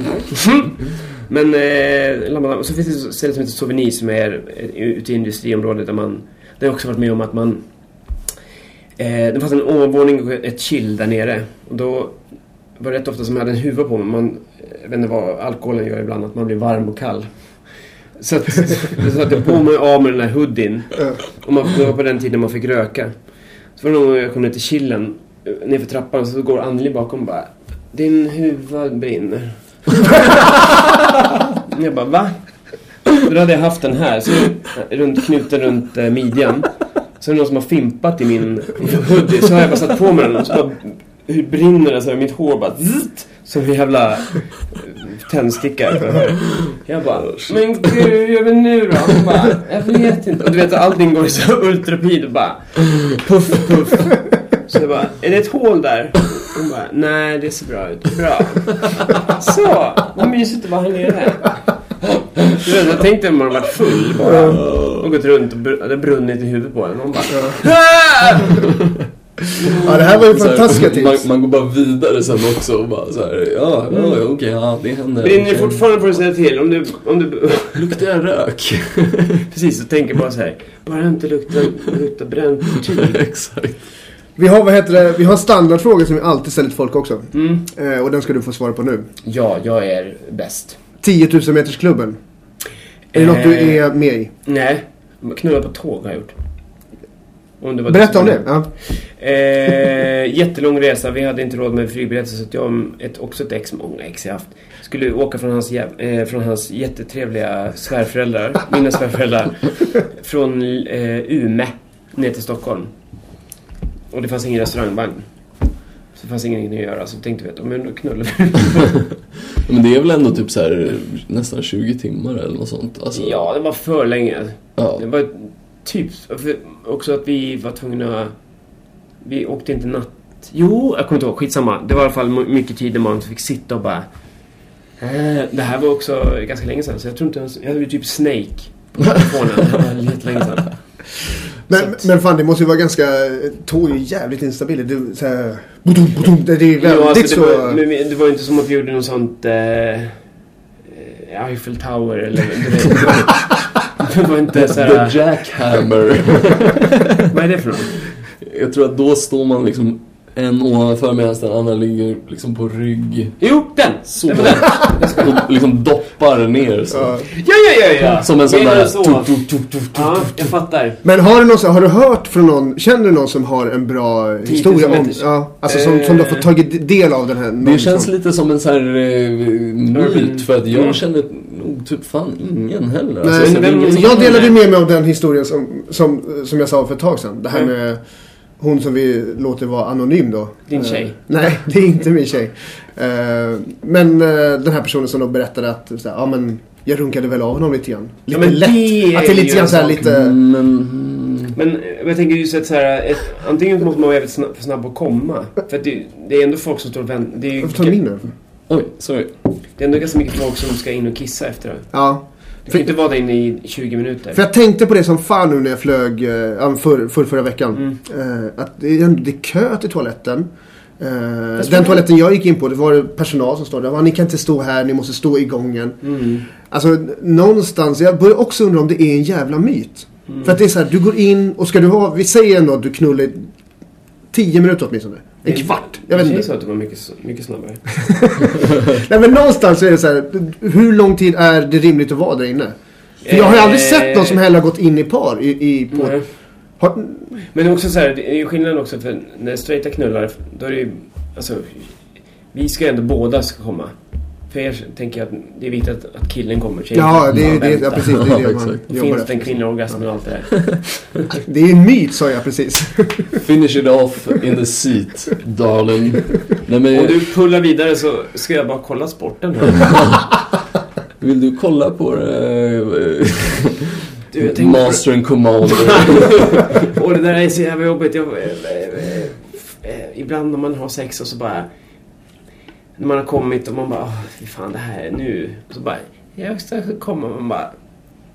men... Eh, så finns det ett ställe som heter Souvenir som är eh, ute i industriområdet där man... Det har också varit med om att man... Eh, det fanns en ovanvåning och ett chill där nere. Och då var det rätt ofta som jag hade en huva på mig. Man, jag vet inte vad alkoholen gör ibland, att man blir varm och kall. Så att, så satte jag på mig av med den här hoodien. Och man, det var på den tiden man fick röka. Så var det någon gång jag kom ner till chillen, eh, nerför trappan, så går Anneli bakom och bara Din huva brinner. jag bara, va? Då hade jag haft den här, så runt, knuten runt eh, midjan. Så är det någon som har fimpat i min hoodie, så har jag bara satt på mig den och så bara hur brinner det så här, mitt hår bara zzzt, som en jävla eh, tändsticka. Jag bara, men gud, hur gör vi nu då? Hon bara, jag vet inte. Och du vet, allting går i så ultrapid och bara puff, puff. Så jag bara, är det ett hål där? Hon bara, nej det ser bra ut. Bra. Så, vad mysigt att vara här nere. Du vet, jag tänkte om man hade varit full bara. Och gått runt och br- det brunnit i huvudet på en. Hon bara, Ja, det här var ju fantastiska man, tips. man går bara vidare sen också och bara så här, ja, ja okej, ja det händer. Brinner Okej. fortfarande får du säga till. Om du, om du Luktar jag rök? precis, så tänker bara så här. Bara inte luktar, luktar bränt tyg. Exakt. Vi har, vad heter det, vi har en standardfråga som vi alltid ställer till folk också. Mm. Eh, och den ska du få svara på nu. Ja, jag är bäst. 10 000 meters klubben. Är det något du Eh, är med i? Nej, knulla på tåg har jag gjort. Om det var Berätta om det. Ja. Eh, jättelång resa. Vi hade inte råd med flygbiljetter så att jag och ett, också ett ex, många ex jag haft, skulle åka från hans, eh, från hans jättetrevliga svärföräldrar, mina svärföräldrar, från eh, Ume ner till Stockholm. Och det fanns ingen restaurangvagn. Så det fanns ingenting att göra. Så tänkte vi att, men då knullar vi. Men det är väl ändå typ så här nästan 20 timmar eller något sånt. Alltså, ja, det var för länge. ja. Det var typ också att vi var tvungna... Vi åkte inte natt... Jo, jag kommer inte ihåg. Skitsamma. Det var i alla fall my- mycket tid när man fick sitta och bara... Eh, det här var också ganska länge sedan. Så jag tror inte ens... Jag hade typ Snake på telefonen. Det var jättelänge sedan. Men, att- men fan det måste ju vara ganska... Tåg är ju jävligt instabilt. Det, så här, budum, budum, det är väldigt Jo, alltså, det, så... var, men det var ju inte som att vi gjorde något sånt... Eh, eh, Eiffel Tower eller... du vet, Det var, det var inte så här... The Jackhammer. Vad är det för något? Jag tror att då står man liksom en ovanför medan den andra ligger liksom på rygg. Jo, den! Så. Det var den! Och liksom doppar ner så. Ja. Ja, ja, ja! Som en sån där... så. Ja, jag fattar. Men har du, någon, har du hört från någon, känner du någon som har en bra historia om... Ja, alltså som, som du har fått tagit del av den här... Det känns som- lite som en sån här eh, myt för att jag Mm. känner typ fan ingen heller. Nej, Alltså, vem- ingen jag delade med mig av den historien som, som, som jag sa för ett tag sedan. Det här Mm. med hon som vi låter vara anonym då. Din tjej? nej, det är inte min tjej. Eh, men eh, den här personen som då berättade att ja, men jag runkade väl av honom lite grann. Lite men lätt. det att det är är lite grann en så här sak. lite... Mm, Men... Men jag tänker just att så här, ett, antingen måste man vara jävligt snabb, snabb att komma. För att det, det är ändå folk som står och väntar. Varför tar du min nu? Oj, sorry. det är ändå ganska mycket folk som ska in och kissa efter det. Ja. Du kan inte vara där inne i 20 minuter. För jag tänkte på det som fan nu när jag flög eh, för, för förra veckan. Mm. Eh, att det är, ändå- det är kö till toaletten. Tror den toaletten jag gick in på, det var personal som stod där. "Va, Ni kan inte stå här, ni måste stå i gången. Mm. Alltså någonstans, jag börjar också undra om det är en jävla myt. Mm. För att det är så här, du går in och ska du ha, vi säger ändå att du knullar i 10 minuter åtminstone. En kvart. Jag vet Det inte. känns så att det var mycket, mycket snabbare. Nej men någonstans så är det så här, hur lång tid är det rimligt att vara där inne? För jag har ju aldrig sett någon som heller har gått in i par i, i på... Nej. Har, Men det är också så här, det är ju skillnad också för när straighta knullar, då är det ju, alltså, vi ska ju ändå båda ska komma. För er tänker jag att det är viktigt att, att killen kommer. tjejen ja, det är det, ja, precis. Det är Ja, det man jobbar finns det efter. en kvinnlig orgasm och allt det där. Det är en myt sa jag precis. Finish it off in the seat, darling. Nej, men, Om du pullar vidare så ska jag bara kolla sporten här. Vill du kolla på det? Du, tänkte på Master and Commander. Och det där är så jävla jobbigt. Jag, eh, eh, eh, ibland när man har sex och så bara... När man har kommit och man bara, fy fan det här är nu. Och så bara, jag ska komma. Man bara,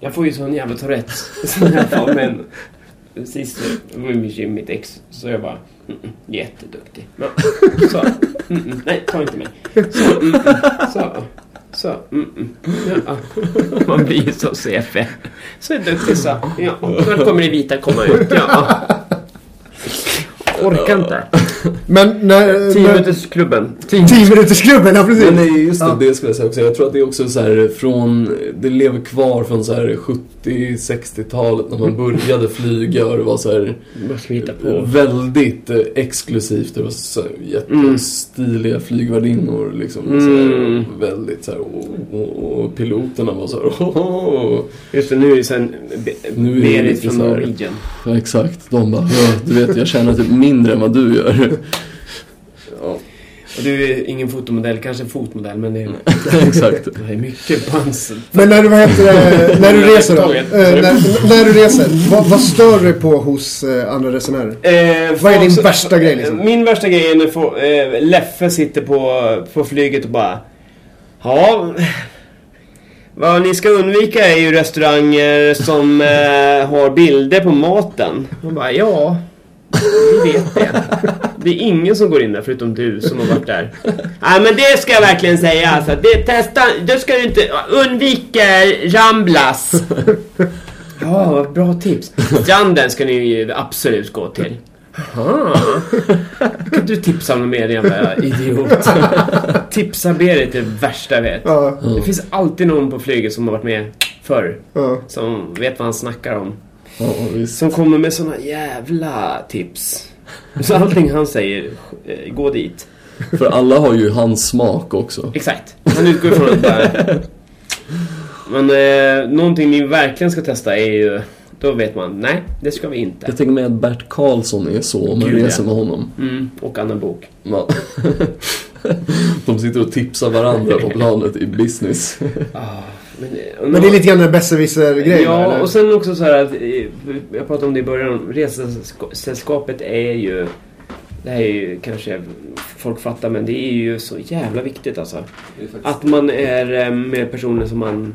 jag får ju sån jävla Tourettes. Sån fall, men sist med mitt, mitt ex så jag bara, mm, mm, jätteduktig. Ja, så, mm, nej ta inte mig. Så, mm, så. Så, mm, mm, ja. Man blir ju så CF. Så är duktig så. Ja, när kommer det vita komma ut? Ja. Orkar inte. Men när... 10 när- minuters klubben. 10 minuters klubben, ja precis. Men nej, just det, Ja. det skulle jag säga också. Jag tror att det är också så här från, det lever kvar från så här 70-60-talet när man började flyga och det var så här väldigt eh, exklusivt. Det var så här jättestiliga flygvärdinnor liksom. Så här, Mm. väldigt så här, och, och, och piloterna var så här, oh, oh. Just det, nu är det sen Be- Nu är det Berit från Norwegian. Ja, exakt. De bara, ja, du vet jag tjänar typ mindre än vad du gör. Ja, Och du är ingen fotomodell, kanske en fotmodell men det är, exakt. det är mycket pans. Men när du, vad heter det, när du reser då? Eh, när, när du reser, vad, vad stör dig på hos eh, andra resenärer? Eh, Vad är din som- värsta grej, liksom? Min värsta grej är när få, eh, Leffe sitter på, på flyget och bara Ja Vad ni ska undvika är ju restauranger som eh, har bilder på maten. Man bara ja Vi vet det. Det är ingen som går in där förutom du som har varit där. Nej men det ska jag verkligen säga alltså. Det, testa, då ska du inte undvika Ramblas. Ja, vad bra tips. Stranden ska ni ju absolut gå till. Aha. Kan du tipsa något mer jävla idiot? Tipsa Berit är det värsta jag vet. Ja, Det finns alltid någon på flyget som har varit med förr. ja. Som vet vad han snackar om. Ja. Som kommer med såna jävla tips. Så allting han säger, eh, gå dit. För alla har ju hans smak också. Exakt. Han utgår ifrån att bara... Men eh, någonting ni verkligen ska testa är ju... Då vet man, nej, det ska vi inte. Jag tänker mig att Bert Karlsson är så om man Gud, reser ja. med honom. Mm, och Anna Bok. Ja. De sitter och tipsar varandra på planet i business. Men, Men det är lite grann en besserwisser-grej Ja, eller? och sen också så här att... eh, Jag pratade om det i början. Resesällskapet är ju... Det här är ju kanske folk fattar, men det är ju så jävla viktigt alltså. Att man är eh, med personer som man...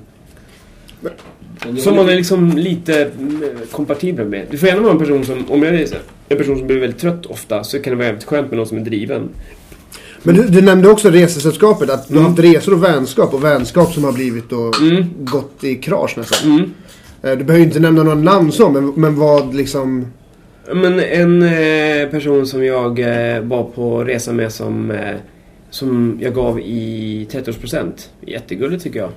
Som man är liksom lite mm, kompatibel med. Du får gärna vara en person som... Om jag är en person som blir väldigt trött ofta så kan det vara jävligt skönt med någon som är driven. Men du, du nämnde också resesällskapet, att du har haft resor och vänskap och vänskap som har blivit och Mm. gått i krasch nästan. Mm. Eh, Du behöver ju inte nämna några namn så, men, men vad liksom... Men en eh, person som jag eh, var på resa med som, eh, som jag gav i 30-årspresent. Jättegulligt tycker jag.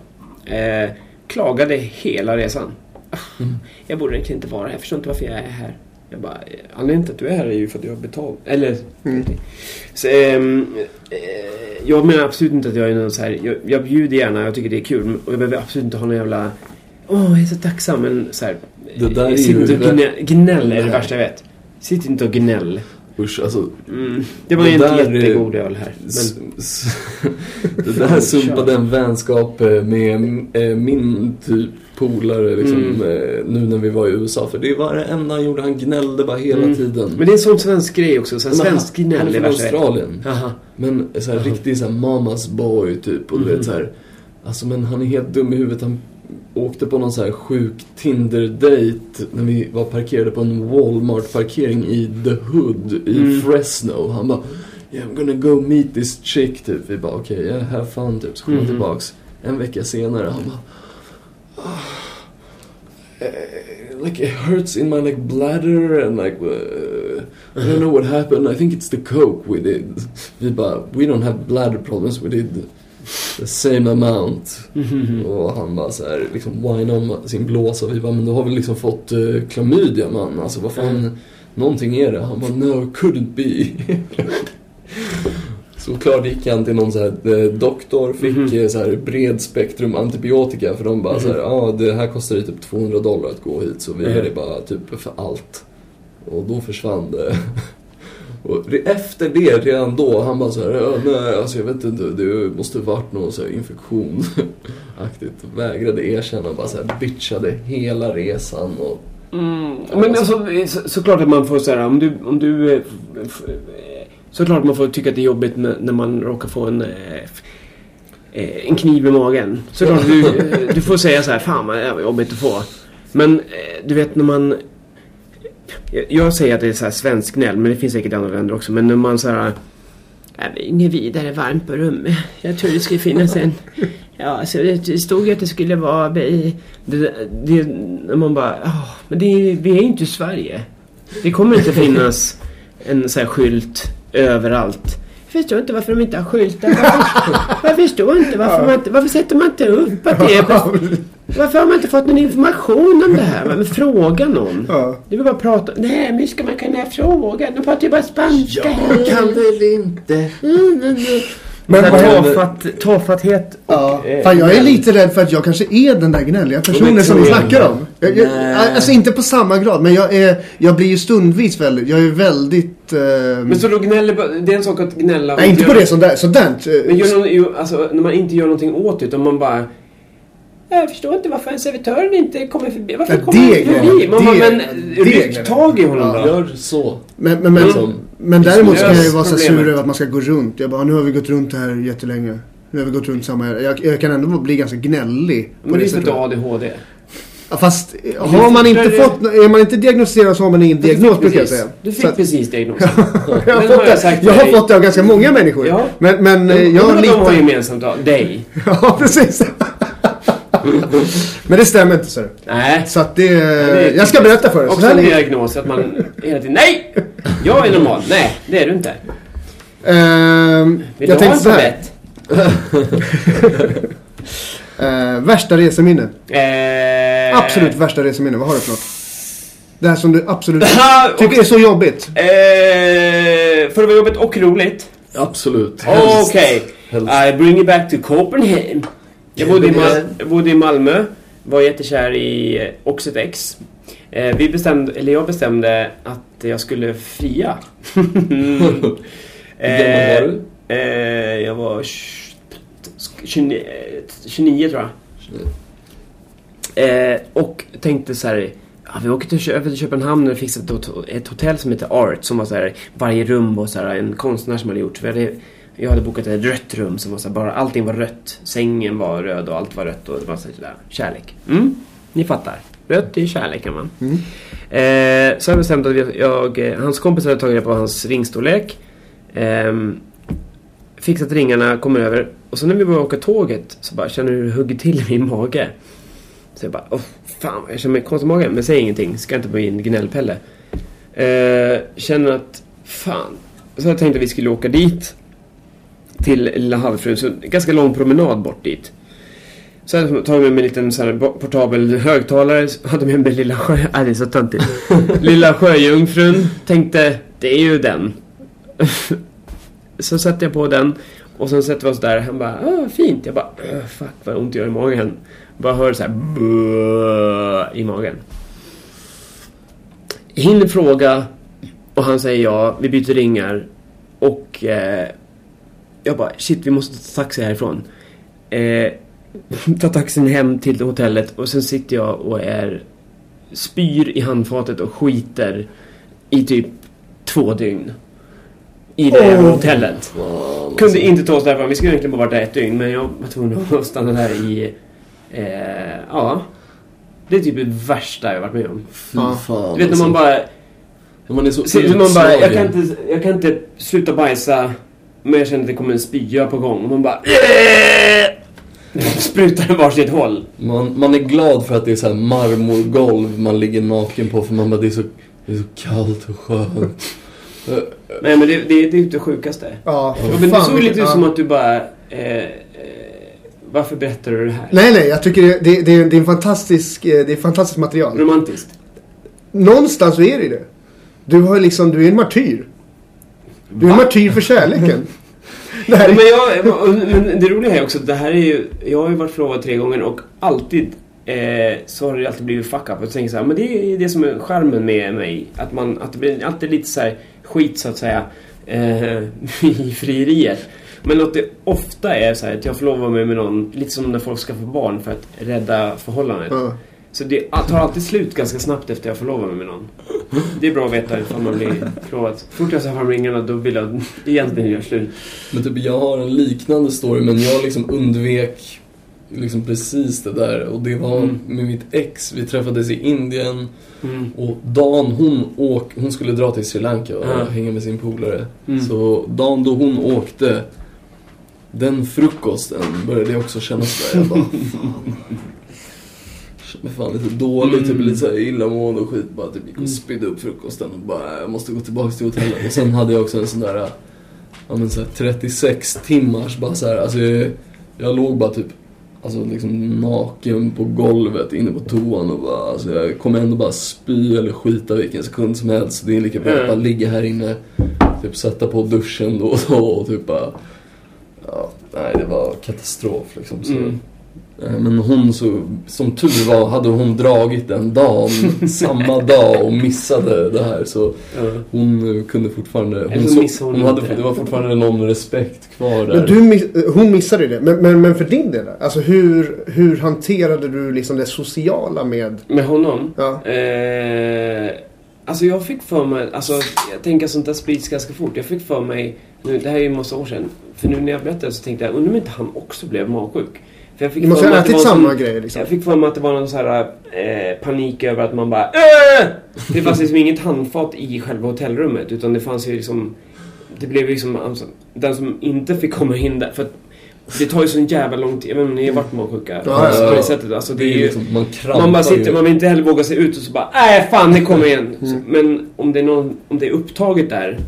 Klagade hela resan. Ah, Jag borde egentligen inte vara här. Jag förstår inte varför jag är här. Jag bara, eh, anledningen till att du är här är ju för att du har betalt. Eller... Mm. Så, ehm, eh, jag menar absolut inte att jag är någon så här. Jag, jag bjuder gärna, jag tycker det är kul. Och jag behöver absolut inte ha någon jävla... Åh, jag är så tacksam. Men så här, Det där är Sitt ju inte och gnäll, gnäll är det värsta jag vet. Sitt inte och gnäll. Usch, alltså. Mm. Det var Det ju där inte är- jättegod öl här. Men, det där sumpade en vänskap eh, med eh, min typ polare liksom, Mm. eh, nu när vi var i USA. För det var det enda han gjorde, han gnällde bara hela Mm. tiden. men det är en sån svensk grej också. Så här, svensk han, han gnäll är är från. Australien. Men så här, riktig så här, mamas boy typ. Och du vet så här, Alltså men han är helt dum i huvudet. Han åkte på någon så här sjuk Tinder-date när vi var parkerade på en Walmart-parkering i The Hood i Mm. Fresno. Han bara Yeah, I'm gonna go meet this chick typ. Vi bara okej, okay, yeah, have fun typ. Så kom Mhm. tillbaks. En vecka senare, han bara "Ah, eh, Like it hurts in my like bladder and like uh, I don't know what happened. I think it's the coke we did. Vi bara, we don't have bladder problems. We did the same amount. Mhm. Och han bara så här, liksom whine om sin blåsa. Vi bara, men du har väl liksom fått uh, klamydia man. Alltså vad fan, Mm. någonting är det. Han bara, no, couldn't be. Såklart gick han till någon så här, eh, doktor, fick Mhm. eh, så här bred spektrum antibiotika för de bara så här, ja det här kostar ju typ 200 dollar att gå hit så vi ger Mhm. dig bara typ för allt. Och då försvann det. Och efter det, redan då, han bara så här, ja, nej alltså jag vet inte, det måste varit någon så här infektion aktigt. Vägrade erkänna, bara så här bitchade hela resan och Mm. Men alltså, så, såklart att man får så här, om du, om du eh, eh, Såklart man får tycka att det är jobbigt när, man råkar få en eh, En kniv i magen. Såklart du, du får säga så här, fan vad jobbigt att få. Men du vet när man jag- säger att det är så här svensk gnäll, men det finns säkert i andra länder också. Men när man så här "Ja, men Inget vidare varmt på rummet. Jag tror det skulle finnas en... Ja, alltså det stod ju att det skulle vara... Det, det, man bara... "Ja, men det, vi är ju inte i Sverige. Det kommer inte finnas en sån här skylt överallt. Jag förstår inte varför de inte har skyltar. Varför, jag förstår inte varför man inte... Varför sätter man inte upp att det är... Varför har man inte fått någon information om det här? Men fråga någon. Ja. Det vill bara prata. Nej, men hur ska man kunna fråga? De pratar ju bara spanska. väl inte. Men Men vad tafatt, tafatthet och... Ja, eh, fan jag är lite rädd för att jag kanske är den där gnälliga personen som vi snackar om. Jag, jag, Nej. alltså inte på samma grad, men jag, är, jag blir ju stundvis väldigt, jag är väldigt... Eh, Men så då gnäller Det är en sak att gnälla nej, inte på det sådär, sådant. eh, Men gör någon, ju, alltså, när man inte gör någonting åt det utan man bara... Jag förstår inte varför en servitören inte kommer förbi. Varför Ja, kommer han inte förbi? Det- men ryck tag i honom då. Gör så. Men, men, men, Liksom, men däremot kan jag ju vara så sur över att man ska gå runt. Jag bara, nu har vi gått runt här jättelänge. Nu har vi gått runt samma... Jag, jag kan ändå bli ganska gnällig. Men det är för att du ADHD. Ja, Fast eh, har man inte det- fått, är man inte diagnostiserad så har man ingen diagnos brukar jag Precis. säga. Du fick att- precis diagnosen. jag har, fått har jag det. jag har fått det av ganska många människor. Ja. Men, men eh, Jag har litar... gemensamt då. Dig. Ja, precis. men det stämmer inte så. Nej. Så att det... det jag ska berätta för dig. Så Också en diagnos att man hela tiden... Nej! Jag är normal. Nej, det är du inte. Ehm, Vill jag du ha en tänkte så här. tablett? Eh, värsta reseminne. Eh... Absolut värsta reseminne. Vad har du för något? Det här som du absolut tycker är så jobbigt. Eh, för det var jobbigt och roligt. Absolut. Okej. Helst. I bring you back to Copenhagen. Jag bodde, i Mal- jag bodde i Malmö. Var jättekär i eh, Oxet X. Eh, vi bestämde, eller jag bestämde att jag skulle fria. Hur gammal var du? Eh, jag var 29, 29 tror jag. Eh, och tänkte så här. Ja, vi åker till, Kö- till Köpenhamn och fixade ett hotell som heter Art. Som var så här, varje rum var så här, en konstnär som hade gjort. Vi hade, jag hade bokat ett rött rum som var så bara allting var rött. Sängen var röd och allt var rött och det var så här, kärlek. Mm, ni fattar. Rött är kärlek man. Eh, så jag bestämde att jag, jag, eh, hans kompis hade tagit reda på hans ringstorlek. Ehm, fixat ringarna, kommer över. Och så när vi börjar åka tåget så bara känner du hur det hugger till i min mage. Så jag bara, åh fan jag känner mig konstig i magen. Men säger ingenting, ska inte bli en gnällpelle. Eh, känner att, fan. Så jag tänkte att vi skulle åka dit. Till Lilla Havsfrun, så ganska lång promenad bort dit. Så hade jag tagit med mig en liten så här portabel högtalare, så hade med mig Lilla Sjö... Nej, det är så töntigt. Lilla Sjöjungfrun, tänkte, det är ju den. så satte jag på den och sen sätter vi oss där. Han bara, ah, fint. Jag bara, "Åh, fuck vad ont det gör i magen. Bara hör så här i magen. Hinner fråga och han säger ja, vi byter ringar. Och eh, jag bara, shit vi måste ta taxi härifrån. Eh, tar taxin hem till hotellet och sen sitter jag och är spyr i handfatet och skiter i typ två dygn. I det här Åh. hotellet. Fan, Kunde inte ta oss därifrån. Vi skulle egentligen bara varit där ett dygn men jag var tvungen att stanna där i Eh, ja. Det är typ det värsta jag varit med om. Fy Ja. fan. Du vet när man bara... När man är så Så, så man bara, jag kan, inte, jag kan inte sluta bajsa men jag känner att det kommer en spya på gång och man bara sprutar i varsitt håll. Man, man är glad för att det är så här marmorgolv man ligger naken på för man bara, det är så, det är så kallt och skönt. Nej men det, det, det är typ det sjukaste. Ja, Ja, men det fan, såg lite ut ja. som att du bara... Eh, eh, varför berättar du det här? Nej, nej, jag tycker det, det, det, det är en fantastisk, eh, det är fantastiskt material. Romantiskt. Någonstans så är det ju det. Du har liksom, du är en martyr. Du är en martyr för kärleken. Det här är, men, jag, men det roliga är också att det här är ju... Jag har ju varit förlovad tre gånger och alltid eh, så har det alltid blivit fuck up. Och tänker så här, men det är det som är charmen med mig. Att, man, att det blir alltid lite så här skit så att säga eh, i frieriet. Men att det ofta är så här att jag förlovar mig med någon, lite som när folk skaffar barn för att rädda förhållandet. ja. Så det tar alltid slut ganska snabbt efter jag förlovar mig med någon. Det är bra att veta ifall man blir förlovad. Fort jag fram ringarna då vill jag egentligen göra slut. Men typ jag har en liknande story men jag liksom undvek liksom precis det där och det var Mm. med mitt ex. Vi träffades i Indien Mm. och dagen hon åk, hon skulle dra till Sri Lanka och Ja. hänga med sin polare. Mm. Så dagen då hon åkte den frukosten började jag också känna sådär. Jag bara, fan. Kände mig fan lite dålig, Mm. typ lite såhär illamående och skit. Bara typ gick och spydde upp frukosten och bara, jag måste gå tillbaka till hotellet. Och sen hade jag också en sån där, ja men såhär 36 timmars bara såhär, alltså jag, jag låg bara typ Alltså liksom naken på golvet inne på toan och bara, alltså jag kommer ändå bara spy eller skita vilken sekund som helst. Så det är lika bra att Mm. bara ligga här inne, typ sätta på duschen då och då och typ bara... Ja, nej det var katastrof liksom. Så, Mm. Eh, Men hon så, som tur var hade hon dragit den dagen, samma dag och missade det här så Ja. hon eh, kunde fortfarande, hon, så hon hon hade, det. var fortfarande någon respekt kvar där. Men du, miss- hon missade det. Men, men, men för din del, alltså hur, hur hanterade du liksom det sociala med... Med honom? Ja. Eh, alltså jag fick för mig, alltså jag tänker att sånt där sprids ganska fort. Jag fick för mig, nu, det här är ju en massa år sedan. För nu när jag berättade så tänkte jag, undrar om inte han också blev magsjuk? För jag fick Du måste ha att det ätit samma sån- grej liksom. Jag fick för mig att det var någon så här eh, panik över att man bara äh! Det fanns liksom inget handfat i själva hotellrummet utan det fanns ju liksom Det blev liksom alltså, Den som inte fick komma in där för att Det tar ju sån jävla lång tid, jag vet inte om ni har varit magsjuka Ja, alltså, ja, på det sättet alltså, det är ju liksom, man krampar man bara ju. sitter, man vill inte heller våga sig ut och så bara Nej fan det kommer igen Mm. Så- Men om det är någon, om det är upptaget där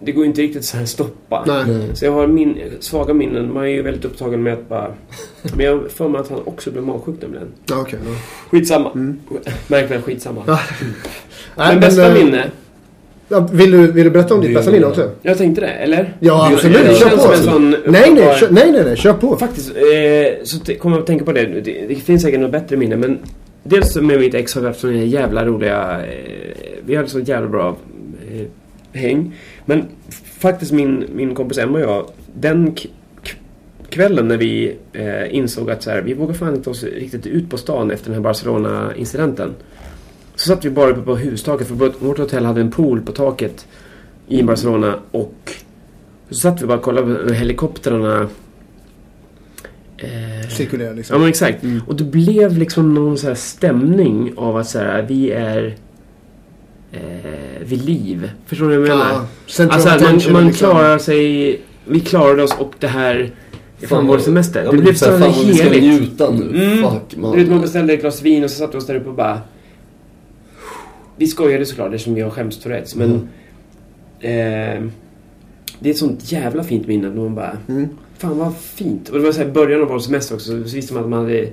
Det går ju inte riktigt så här stoppa Nej. Så jag har min, svaga minnen. Man är ju väldigt upptagen med att bara... Men jag har för mig att han också blev magsjuk nämligen. Ja, okej. ja. Skitsamma. Mm. Märkligen skitsamma. Ja. men Nej, bästa eh, minne? Ja, vill, du, vill du berätta om ditt bästa minne också? Jag tänkte det, eller? Ja, absolut. det Kör känns på. som en sån Nej, nej, kör, nej, nej, nej, kör på. Faktiskt, eh, så kommer jag att tänka på det. det. Det finns säkert något bättre minne, men... Dels med mitt ex har vi haft såna jävla roliga... Eh, vi hade så jävla bra eh, häng. Men faktiskt min, min kompis Emma och jag, den kvällen när vi eh, insåg att så här, vi vågar fan inte oss riktigt ut på stan efter den här Barcelona-incidenten. Så satt vi bara uppe på hustaket, för vårt- hotell hade en pool på taket i Barcelona och så satt vi bara och kollade på helikoptrarna eh, Cirkulera Ja liksom. men exakt. Mm. Och det blev liksom någon så här stämning av att så här, vi är eh, vid liv. Förstår du vad jag menar? Ja, alltså man, man liksom. klarar sig, vi klarade oss och det här är fan vår semester. Ja, det blev så jävla fan vi ska heligt. njuta nu. Mm. Fuck man. Du vet man beställde ett glas vin och så satt vi oss där uppe och bara Vi skojade såklart eftersom vi har skämstourettes men Mm. eh, Det är ett sånt jävla fint minne när man bara Mm. Fan vad fint. Och det var så här början av vår semester också. Så visste man att man hade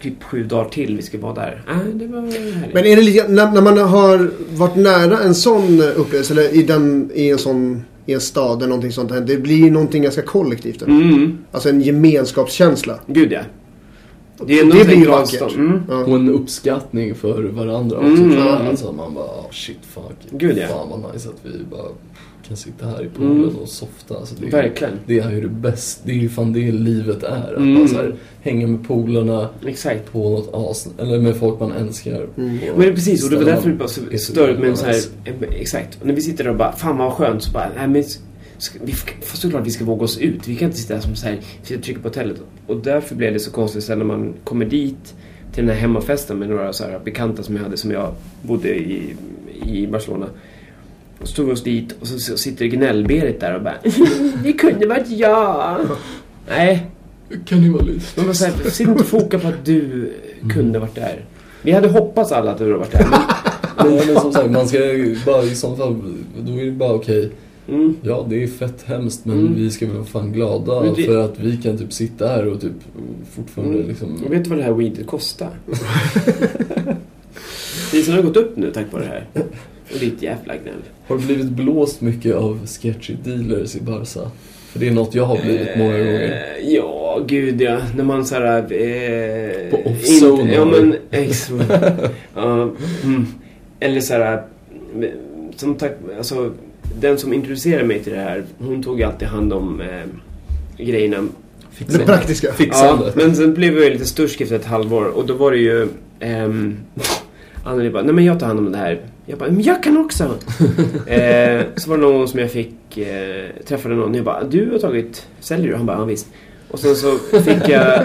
typ sju dagar till vi skulle vara där. Ah, det var härligt. Men är det lite, när, när man har varit nära en sån upplevelse, eller i, den, i en sån i en stad eller någonting sånt här. Det blir någonting ganska kollektivt. Mm, Alltså en gemenskapskänsla. gud ja. Det är Det en blir vackert. Mm. Ja. Och en uppskattning för varandra också. Mm. Alltså man bara, oh, shit fuck. Gud, ja. Fan vad nice att vi bara kan sitta här i poolen Mm. och softa. Alltså, det, är, Verkligen. det är ju det bästa. Det är ju fan det livet är. Att Mm. man så här, hänga med polarna Exakt. på något as, eller med folk man älskar. Mm. Men precis, och det var därför det var så störigt med en så här, eh, Exakt. Och när vi sitter där och bara, fan vad skönt. Så bara, nej men ska, vi får såklart vi ska våga oss ut. Vi kan inte sitta här som så här, sitta och trycka på hotellet. Och därför blev det så konstigt sen när man kommer dit till den här hemmafesten med några så här bekanta som jag hade som jag bodde i, i Barcelona. Och så tog vi oss dit och så, så sitter Gnäll-Berit där och bara Det kunde varit jag. Nej, Kan ni vara lite så här, sitt inte och foka på att du kunde varit där. Vi hade hoppats alla att du hade varit där. Men, Nej men som sagt, man ska ju bara i så fall, då är det bara okej. mm, Ja, det är fett hemskt men Mm. vi ska väl vara fan glada Men det- för att vi kan typ sitta här och typ fortfarande Mm. liksom... och vet du vad det här weedet kostar? Priserna har gått upp nu tack vare det här. Och ditt jävla gnäll. Har du blivit blåst mycket av sketchy dealers i Barca? För det är något jag har blivit många gånger. Eh, Ja, gud ja. När man såhär... Eh, På off-zone Ja, men... Ex, ja, mm. Eller såhär... eh, Som tack... Alltså, den som introducerade mig till det här, hon tog alltid hand om eh, grejerna. Det praktiska. Ja, Fixandet. men sen blev jag ju lite stursk efter ett halvår och då var det ju... Ehm, Anneli bara, nej men jag tar hand om det här. Jag bara, men jag kan också. eh, så var det någon som jag fick, eh, träffade någon och jag bara, du har tagit, säljer du? Han bara, ja visst. Och sen så fick jag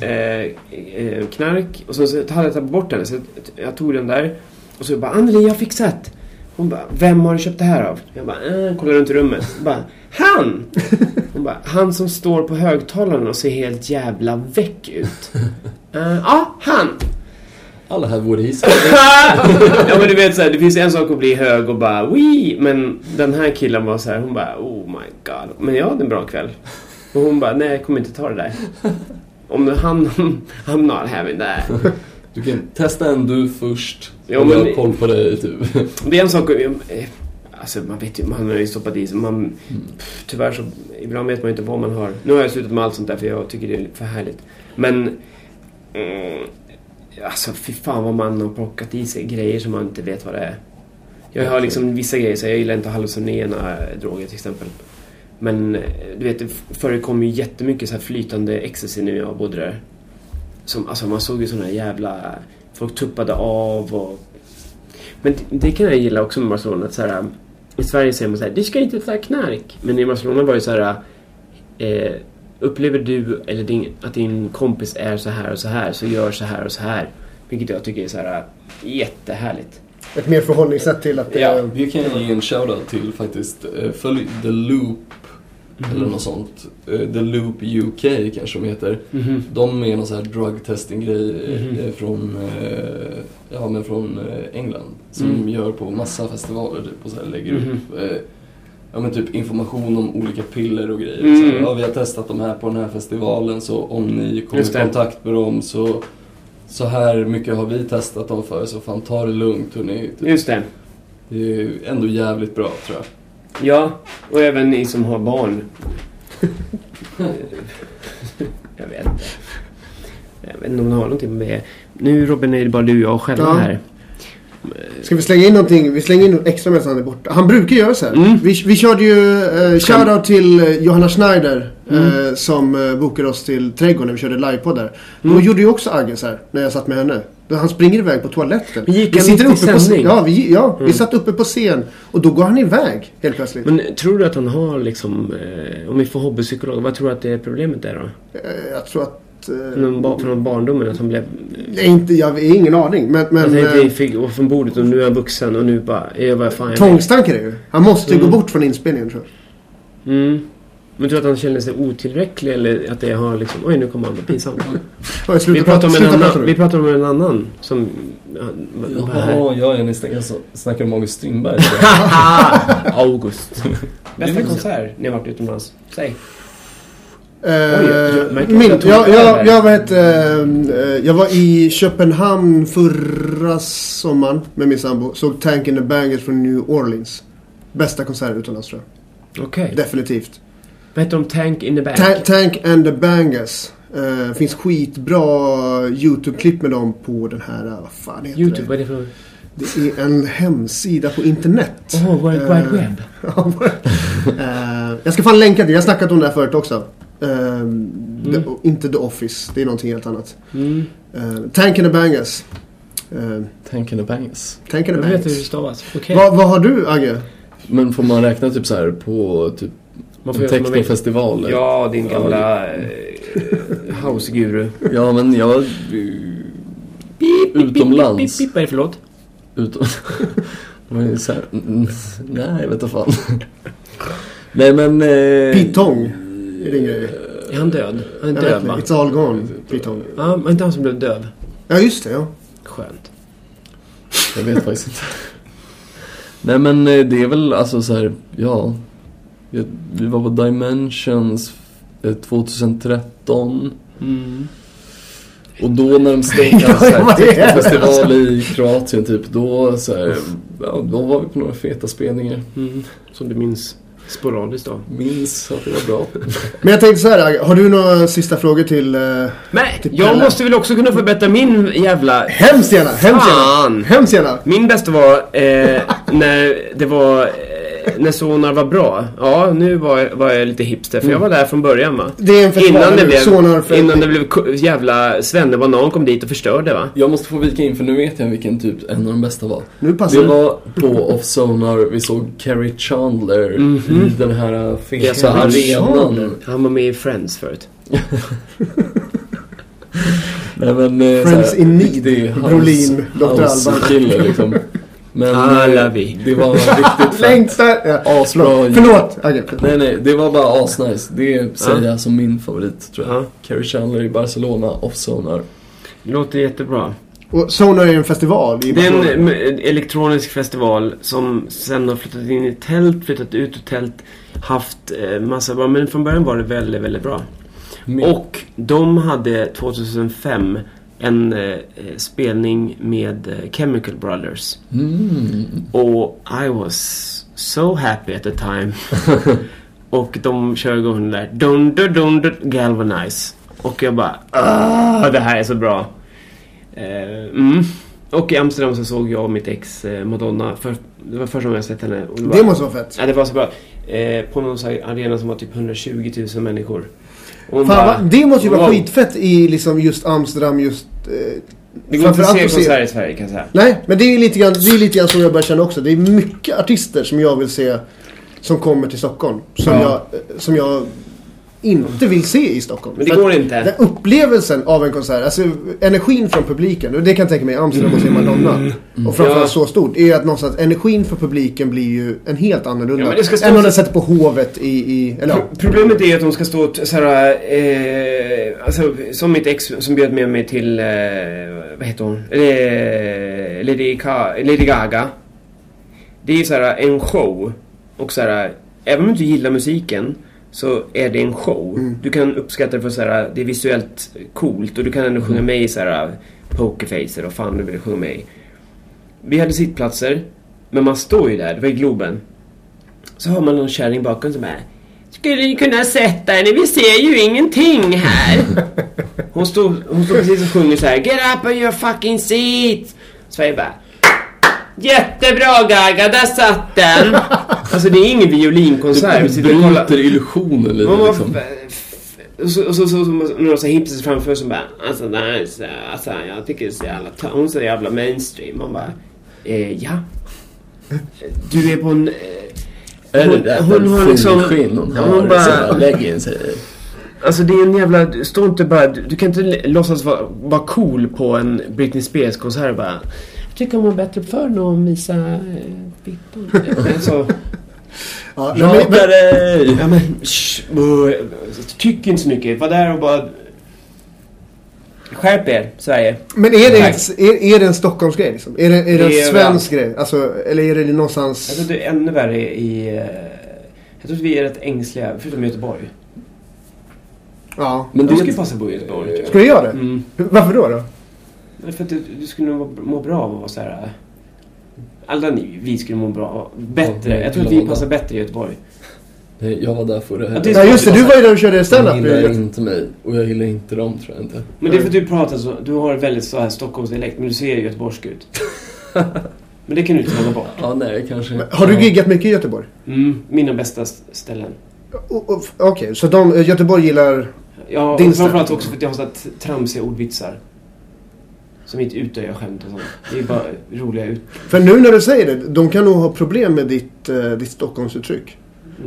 eh, eh, knark och sen så hade jag tagit bort den. Så jag tog den där och så bara, Anneli jag har fixat. Hon bara, vem har du köpt det här av? Jag bara, äh, kollar runt i rummet. Hon bara, han! Hon bara, han som står på högtalaren och ser helt jävla väck ut. Eh, Ja, han! Alla här vore hissar. ja men du vet såhär, det finns en sak att bli hög och bara Wii! Men den här killen var så här, hon bara oh my god. Men jag hade en bra kväll. Och hon bara, nej jag kommer inte ta det där. Om han, I'm not having that. Du kan testa en du först. Ja, och men- jag har koll på dig typ. Det är en sak, eh, alltså man vet ju, man har ju stoppat i sig, man, pff, tyvärr så, ibland vet man ju inte vad man har. Nu har jag slutat med allt sånt där för jag tycker det är för härligt. Men, mm, alltså fy fan vad man har plockat i sig grejer som man inte vet vad det är. Jag har liksom vissa grejer, så jag gillar inte hallucinogena eh, droger till exempel. Men eh, du vet, det förekom ju jättemycket så här flytande ecstasy nu jag bodde där. Som, alltså man såg ju sådana jävla... Folk tuppade av och... Men det, det kan jag gilla också med Barcelona. Att så här, I Sverige säger man så här, du ska inte ta knark. Men i Barcelona var det så här... Eh, upplever du eller din, att din kompis är så här och så här så gör så här och så här. Vilket jag tycker är så här jättehärligt. Ett mer förhållningssätt till att det Ja. är... Vi kan ge en shoutout till faktiskt. eh, Följ The Loop. Mhm. Eller något sånt. Eh, The Loop UK kanske de heter. De är någon sån här drug testing grej Mhm. eh, från, eh, ja, men från eh, England. Som Mm. gör på massa festivaler typ, och så här lägger Mhm. upp eh, ja, men typ information om olika piller och grejer. Mm. Så ja, vi har testat de här på den här festivalen så om ni kommer i kontakt med dem så så här mycket har vi testat dem för så fan ta det lugnt hörni. Typ. Just det. Det är ju ändå jävligt bra tror jag. Ja, och även ni som har barn. jag vet inte. Jag vet inte om det har någonting med... Nu Robin är det bara du och jag själva Ja. här. Ska vi slänga in någonting? Vi slänger in något extra medan han är borta. Han brukar göra så här. Mm. Vi, vi körde ju eh, shoutout till eh, Johanna Schneider. Mm. Eh, som eh, bokade oss till Trädgården när vi körde livepodd där. Mm. Då gjorde ju också Agge så här när jag satt med henne. Då han springer iväg på toaletten. Men gick vi han sitter uppe på sändning? Ja, vi, ja vi Mm. satt uppe på scen. Och då går han iväg helt plötsligt. Men tror du att han har liksom... Eh, om vi får hobbypsykolog, vad tror du att det är problemet är då? Eh, jag tror att... Eh, Någon från barndomen att han blev... är inte, jag har ingen aning. Men, men jag tänkte eh, fick gå från bordet och nu är han vuxen och nu bara... Jag vad fan jag tvångstanke är det ju. Han måste ju Mm. gå bort från inspelningen tror jag. Mm. Men tror du att han känner sig otillräcklig eller att det har liksom... Oj, nu kommer han. Vad pinsamt. Oj, Vi pratar, om en prata annan, nu. vi pratar om en annan som... Jaha, ja, ni snackar, snackar om August Strindberg. August. Bästa är konsert ni har varit utomlands? Säg. Eh, jag märker min, jag jag, över. jag, vet, eh, jag var i Köpenhamn förra sommaren med min sambo. Såg Tank in the Bangers från New Orleans. Bästa konsert utomlands tror jag. Okej. Definitivt. Vad heter de? Tank in the Bank? Ta- Tank and the Bangers. Eh, finns skitbra YouTube-klipp med dem på den här, eh, vad fan heter Youtube, det? vad är det för... Det är en hemsida på internet. Åh, oh, World Wide Eh, Web. Eh, jag ska fan länka det. Jag har snackat om det här förut också. Eh, the, inte The Office. Det är någonting helt annat. Mm. Uh, Tank and the Bangers. Uh, Tanken är bangs. Tank and Jag the vet hur det Bangers. stavas. Okej. Vad, vad har du Agge? Men får man räkna typ så här på typ Man får en göra som man vill. technofestival? Ja, din gamla eh, houseguru. Ja, men jag... Utomlands. Pip, pip, pip, Vad är det för låt? Utom... Här, mm, nej, jag vet inte fan. Nej men... Eh, Pitong. Är din grej. Är han död? Han är Jag vet inte. va? It's all gone. Pitong. Ja, var inte han som blev döv? Ja, just det. Ja. Skönt. Jag vet faktiskt inte. Nej men eh, det är väl alltså så här, ja. Jag- Vi var på Dimensions eh, 2013. Mm. Och då när de stängde Ja, så här, vad är det? technofestival i Kroatien typ. Då så här, ja, då var vi på några feta spelningar. Mm. Som du minns sporadiskt då. Minns att det var bra. Men jag tänkte så här, har du några sista frågor till... Uh, Men Till jag Pelle. måste väl också kunna förbättra min jävla... hemskt gärna! Hemskt gärna! Fan! Hemskt gärna! Min bästa var eh, när det var... Eh, när Sonar var bra. Ja, nu var jag, var jag lite hipster för jag var där från början va. Det är en festival Innan det blev, Sonar för- innan det blev jävla svennebanan kom dit och förstörde va. Jag måste få vika in för nu vet jag vilken typ en av de bästa var. Nu passar Vi det. var på Off Sonar, vi såg Carrie Chandler i den här feta arenan. Han var med i Friends förut. Friends Nej, men, såhär, in need. Brolin, Dr. Alban. kille liksom. Men Alla eh, vi. det var riktigt! Ja. Asbra. Förlåt, Agge. Nej nej, det var bara asnice. Det säger jag som min favorit tror jag. Ja. Carrie Chandler i Barcelona, Off Sonar. Låter jättebra. Och Sonar är en festival i Det är en elektronisk festival som sen har flyttat in i tält, flyttat ut ur tält, haft eh, massa bra, men från början var det väldigt, väldigt bra. Och de hade 2005 en eh, eh, spelning med eh, Chemical Brothers. Mm. Och I was so happy at the time. och de kör igång den där dun, dun, dun, dun, Galvanize. Och jag bara ah, det här är så bra. Eh, mm. Och i Amsterdam så såg jag och mitt ex eh, Madonna. För, det var första gången jag sett henne. Och Det måste vara fett. Ja, det var så bra. Eh, på någon arena som var typ 120 000 människor. Fan, bara? Det måste ju vara wow. skitfett i liksom just Amsterdam just... Eh, Det går inte att se att se- konserter i Sverige kan jag säga. Nej, men det är lite grann, det är lite grann som jag börjar känna också. Det är mycket artister som jag vill se som kommer till Stockholm. Som, Ja. jag, som jag inte vill se i Stockholm. Men det går inte. Den upplevelsen av en konsert, alltså energin från publiken, och det kan jag tänka mig i Amsterdam och se Madonna. Och framförallt Ja. så stort, är ju att någonstans energin för publiken blir ju en helt annorlunda. Ja, men det ska stå än om den sätter på Hovet i, i eller. Pro- Problemet är att de ska stå såhär, eh, alltså som mitt ex som bjöd med mig till, eh, vad heter hon? Eh, Lady, Ka- Lady Gaga. Det är såhär en show. Och såhär, även om du inte gillar musiken så är det en show. Du kan uppskatta det för såhär, det är visuellt coolt och du kan ändå sjunga med i såhär pokerfacer och fan du vill sjunga med i. Vi hade sittplatser, men man står ju där, det var i Globen. Så har man någon kärring bakom som bara Skulle ni kunna sätta er? Vi ser ju ingenting här. Hon står, hon står precis och sjunger så här. Get up on your fucking seat. Så jag bara Jättebra Gaga, där satt den. Alltså det är ingen violinkonsert. Vi Du bryter illusionen lite Man liksom. och så, och så, så, så, några så hipsters framför som bara Alltså det här är så, alltså jag tycker det är så jävla Hon är så jävla mainstream. Man bara eh, ja. Du är på en... Eh, Är hon- det där hon har liksom- skinn hon Ja, har hon bara- leggings? Alltså det är en jävla... du Stå inte bara... Du, du kan inte låtsas vara, vara cool på en Britney Spears konsert bara... Jag tycker hon var bättre förr när hon visade eh, fittan. alltså, Ja, nej, men, men, ja men... Sh, tyck inte så mycket. Var där och bara... Skärp er, Sverige. men är det, är, är det en Stockholmsgrej liksom? Är det, är det Det en är svensk grej? Alltså, eller är det någonstans... Jag tror det är ännu värre i... eh, Jag tror att vi är rätt ängsliga, förutom Göteborg. Ja. Men det skulle är passa på i Göteborg. jag. Ska du göra det? Mm. Varför då? då? Men För att du, du skulle nog må- bra av att vara så här. äh, Alla ni, vi skulle må bra. Bättre. Jag tror att vi passar bättre i Göteborg. Nej, jag var där förra Ja, det är Ja just det, du var ju där och körde De standup. gillar inte mig och jag gillar inte dem tror jag inte. Men det är för att du pratar så, du har väldigt så här Stockholmsdialekt men du ser göteborgsk ut. men det kan du inte ta bort. Ja, nej kanske. Har du ja. giggat mycket i Göteborg? Mm, mina bästa ställen. Okej, så de, Göteborg gillar... Ja, Din och framförallt också för att jag har så här tramsiga ordvitsar. Som inte utöjar skämt och sånt. Det är bara roliga ut... För nu när du säger det, de kan nog ha problem med ditt, eh, ditt Stockholmsuttryck.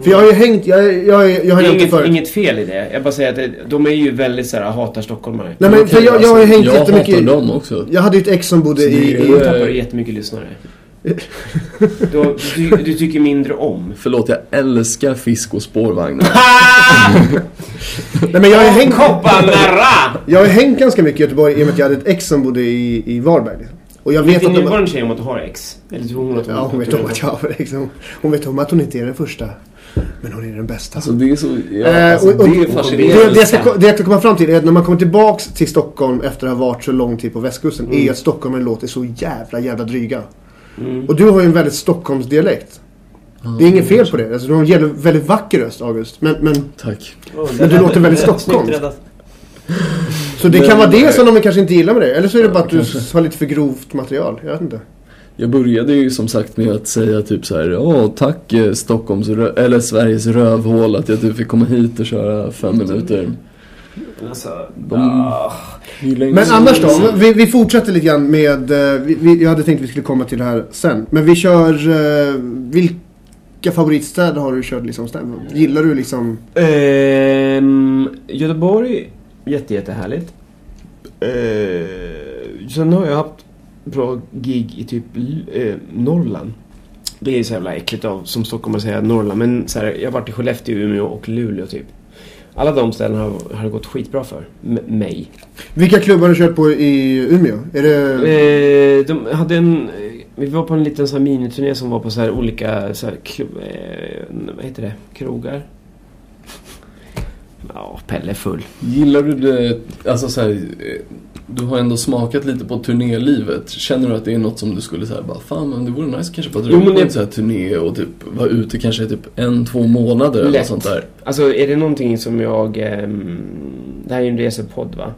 För jag har ju hängt, jag, jag, jag, jag har Det är det inget, inget fel i det. Jag bara säger att det, de är ju väldigt såhär, hatar stockholmare. Nej men för jag, jag har ju hängt jag jättemycket hatar i- dem också. Jag hade ju ett ex som bodde Så i... Då tappar du jättemycket lyssnare. Då, du, du tycker mindre om. Förlåt, jag älskar fisk och spårvagnar. nej men jag har ju hängt, jag har hängt ganska mycket i Göteborg i och med att jag hade ett ex som bodde i, i Varberg. Och jag vet Vet din de... nuvarande tjej om att du har ex? Eller tror hon att Ja, hon vet om att jag har ex. Hon- Hon vet om att hon inte är den första. Men hon är den bästa. Alltså det är så, ja, Eh, alltså, och- och- det är det, fascinerande. det, jag ska, det jag ska komma fram till är att när man kommer tillbaks till Stockholm efter att ha varit så lång tid på västkusten Mm. är att stockholmare låter så jävla jävla dryga. Och du har ju en väldigt Stockholmsdialekt. Det är inget fel på det. Alltså, du har en väldigt vacker röst August. Men, men, Tack. men du låter väldigt Stockholm. Så det kan vara det som de kanske inte gillar med dig. Eller så är det bara att du har lite för grovt material. Jag vet inte. Jag började ju som sagt med att säga typ så här, ja tack eh, Stockholms, eller Sveriges rövhål att jag typ fick komma hit och köra fem minuter. Alltså, De inte Men annars då? Vi, vi fortsätter lite grann med... eh, Vi, vi, jag hade tänkt att vi skulle komma till det här sen. Men vi kör... eh, Vilka favoritstäder har du kört liksom? städer? Gillar du liksom... Ehm, Göteborg, jätte, jättehärligt. Ehm, sen har jag haft bra gig i typ eh, Norrland. Det är så jävla äckligt av som Stockholm att säga Norrland. Men så här, jag har varit i Skellefteå, Umeå och Luleå typ. Alla de ställena har, har det gått skitbra för. M- mig. Vilka klubbar har du kört på i Umeå? Är det... Eh, de hade en... eh, Vi var på en liten här miniturné som var på så här olika så här, klubb, eh, vad heter det? Krogar? Ja, Pelle är full. Gillar du det, alltså så här, eh, du har ändå smakat lite på turnélivet. Känner du att det är något som du skulle säga bara fan men det vore nice kanske dra Jo, ut men på det- en sån här turné och typ vara ute kanske typ en, två månader eller Lätt. något sånt där. Alltså är det någonting som jag... ehm, det här är ju en resepodd va?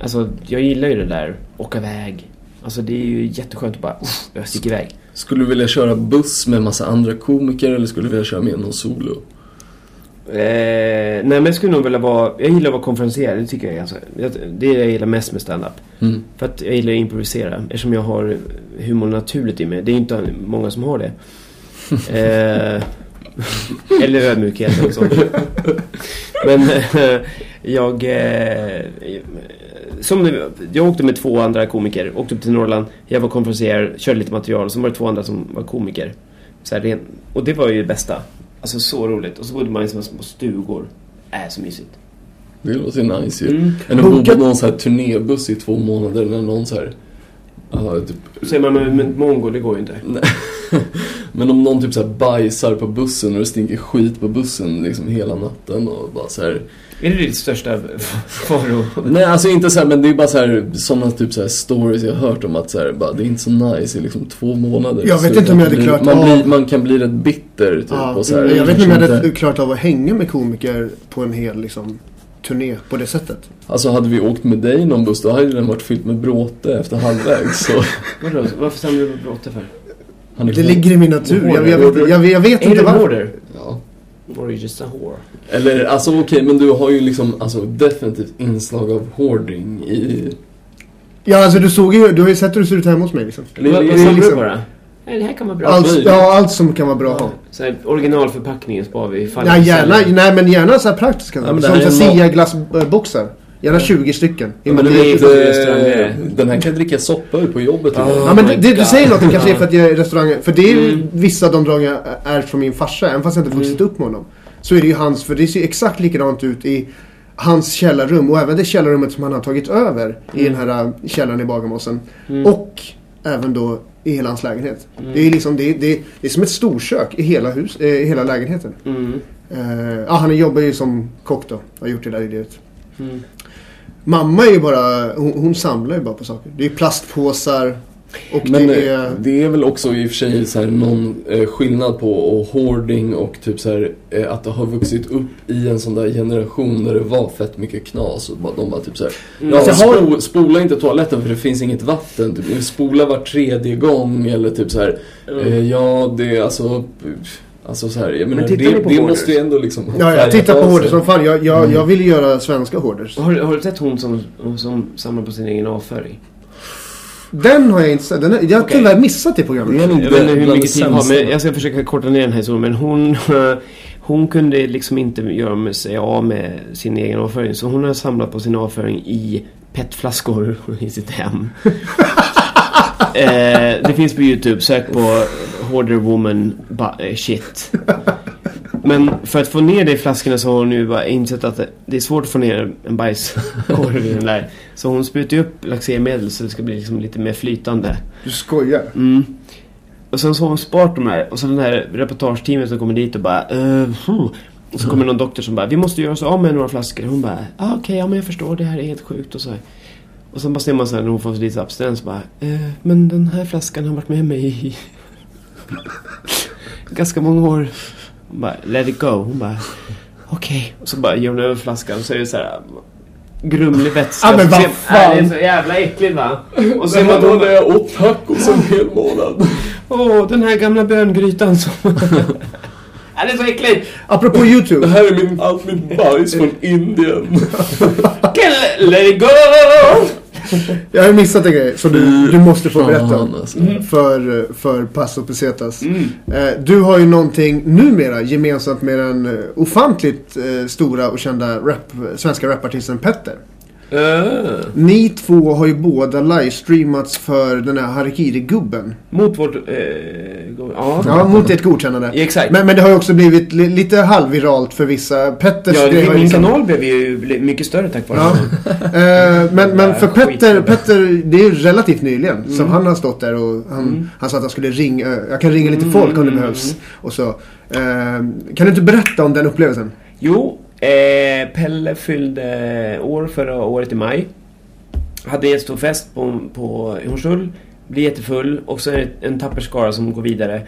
Alltså jag gillar ju det där, åka iväg. Alltså det är ju jätteskönt att bara, jag sticker iväg. Skulle du vilja köra buss med massa andra komiker eller skulle du vilja köra med någon solo? Eh, nej men jag skulle nog vilja vara, jag gillar att vara konferenser, det tycker jag är ganska, det är det jag gillar mest med stand-up. Mm. För att jag gillar att improvisera eftersom jag har humor naturligt i mig. Det är inte många som har det. eh, eller ödmjukhet och sånt. Men eh, jag... Eh, som, jag åkte med två andra komiker. Åkte upp till Norrland. Jag var konferenser, körde lite material. Så var det två andra som var komiker. Så här, och det var ju det bästa. Alltså så roligt. Och så bodde man i små små stugor. Äh, så mysigt. Det låter nice ju. Mm. Än att bo på någon så här turnébuss i två månader när någon så här, ja, typ, är man med, med mongo, det går ju inte. Men om någon typ så här bajsar på bussen och det stinker skit på bussen liksom hela natten och bara så här. Är det ditt största faro? Nej alltså inte så här, men det är bara så här sådana typ så här stories jag har hört om att så här, bara, det är inte så nice i liksom två månader. Jag vet Så inte om jag man hade blir- klarat man, av- blir, man kan bli rätt bitter typ Ja, och så här, jag vet inte om jag hade klarat av att hänga med komiker på en hel liksom, turné på det sättet. Alltså hade vi åkt med dig i någon buss då hade den varit fyllt med bråte efter halvvägs. Så Vadå? Varför samlar du på bråte för? han är Det ligger i min natur. Jag, jag, vet, jag, jag vet inte du varför. Ja. Or are you just a whore? Eller alltså okej, men du har ju liksom alltså definitivt inslag av hoarding i... Ja, alltså du såg ju, du har ju sett hur det ser ut hemma hos mig liksom. Det är Vad vad du liksom- på då? Nej, det här kan vara bra. Allt, ja, allt som kan vara bra att ha. Så här, originalförpackningen sparar vi ifall Ja, gärna, nej men gärna så här praktiska. Ja, som en Sia glassboxar. Gärna 20 stycken. Ja, men det är den här kan jag dricka soppa ur på jobbet idag. Ja men det, det, du säger något, det kanske är för att jag är restauranger. För det är ju Mm. vissa av de drag jag är från min farsa, även fast jag inte vuxit upp med honom. Så är det ju hans, för det ser exakt likadant ut i hans källarrum och även det källarrummet som han har tagit över i den här äh, källaren i Bagarmossen. Mm. Och även då i hela hans lägenhet. Det är liksom, det, det, det är som ett storkök i hela, hus, eh, i hela lägenheten. Mm. Eh, ja, han jobbar ju som kock då. Har gjort det där livet. Mm. Mamma är ju bara, hon, hon samlar ju bara på saker. Det är plastpåsar och Men det eh, är... det är väl också i och för sig så här någon eh, skillnad på och hoarding och typ så här, eh, att det har vuxit upp i en sån där generation där det var fett mycket knas och de bara typ så här, Mm. ja, Alltså, jag har- spo, spola inte toaletten för det finns inget vatten. Typ, spola var tredje gång eller typ så här, eh, ja det är alltså Alltså så här, jag menar, tittar det, det måste ju ändå liksom Ja, jag tittar på hoarders som fan. Jag, jag, Mm. jag vill ju göra svenska hoarders. Har, du- har du sett hon som, som samlar på sin egen avföring? Den har jag inte sett. Den är, jag har Okej. tyvärr missat det programmet. Jag vet inte hur mycket tid har sämsta. men jag ska försöka korta ner den här historien. Men hon, hon kunde liksom inte göra med sig av med sin egen avföring. Så hon har samlat på sin avföring i petflaskor i sitt hem. eh, det finns på YouTube. Sök på Hoarder Woman eh, shit. Men för att få ner det i flaskorna så har hon nu bara insett att det- det är svårt att få ner en bajskorv i den där. Så hon sprutar ju upp laxermedel så det ska bli liksom lite mer flytande. Du skojar. Mm. Och sen så har hon sparat de här. Och så den här reportageteamet som kommer dit och bara... Uh, och så kommer någon doktor som bara, vi måste göra oss av med några flaskor. Hon bara, ah, okej, ja men jag förstår, det här är helt sjukt och så här. Och sen bara ser man så här när hon får lite abstinens bara, eh, men den här flaskan har varit med mig i ganska många år. Hon bara, let it go. Hon bara, okej. Och så bara ger hon över flaskan och så är det så här grumlig vätska. Ja, men vad fan. Äh, det är så jävla äckligt va? Och så Det ser man hon då bara, när jag åt tacos en hel månad. Åh, den här gamla böngrytan som... ja, det är så äckligt! Apropå Det YouTube. här är min, allt mitt bajs från Indien. Let it go! Jag har missat en grej som du, du måste få berätta om. alltså. För, för Passo Pesetas. Mm. Eh, Du har ju någonting numera gemensamt med den eh, ofantligt eh, stora och kända rap, svenska rapartisten Petter. Äh. Ni två har ju båda livestreamats för den här Harikiri-gubben. Mot vårt... Eh, ja. Ja, mot ert godkännande. Ja, exakt. Men, men det har ju också blivit li, lite halvviralt för vissa. Petters Ja, det, min liksom- kanal blev ju mycket större tack vare Ja. Eh, men, men för Petter. Petter, det är ju relativt nyligen som han har stått där och han, han sa att han skulle ringa, eh, jag kan ringa lite folk om det behövs. Och så. Eh, kan du inte berätta om den upplevelsen? Jo, eh, Pelle fyllde år förra året i maj. Hade en stor fest på, på Hornsull. Blir jättefull och så är det en tapper skara som går vidare.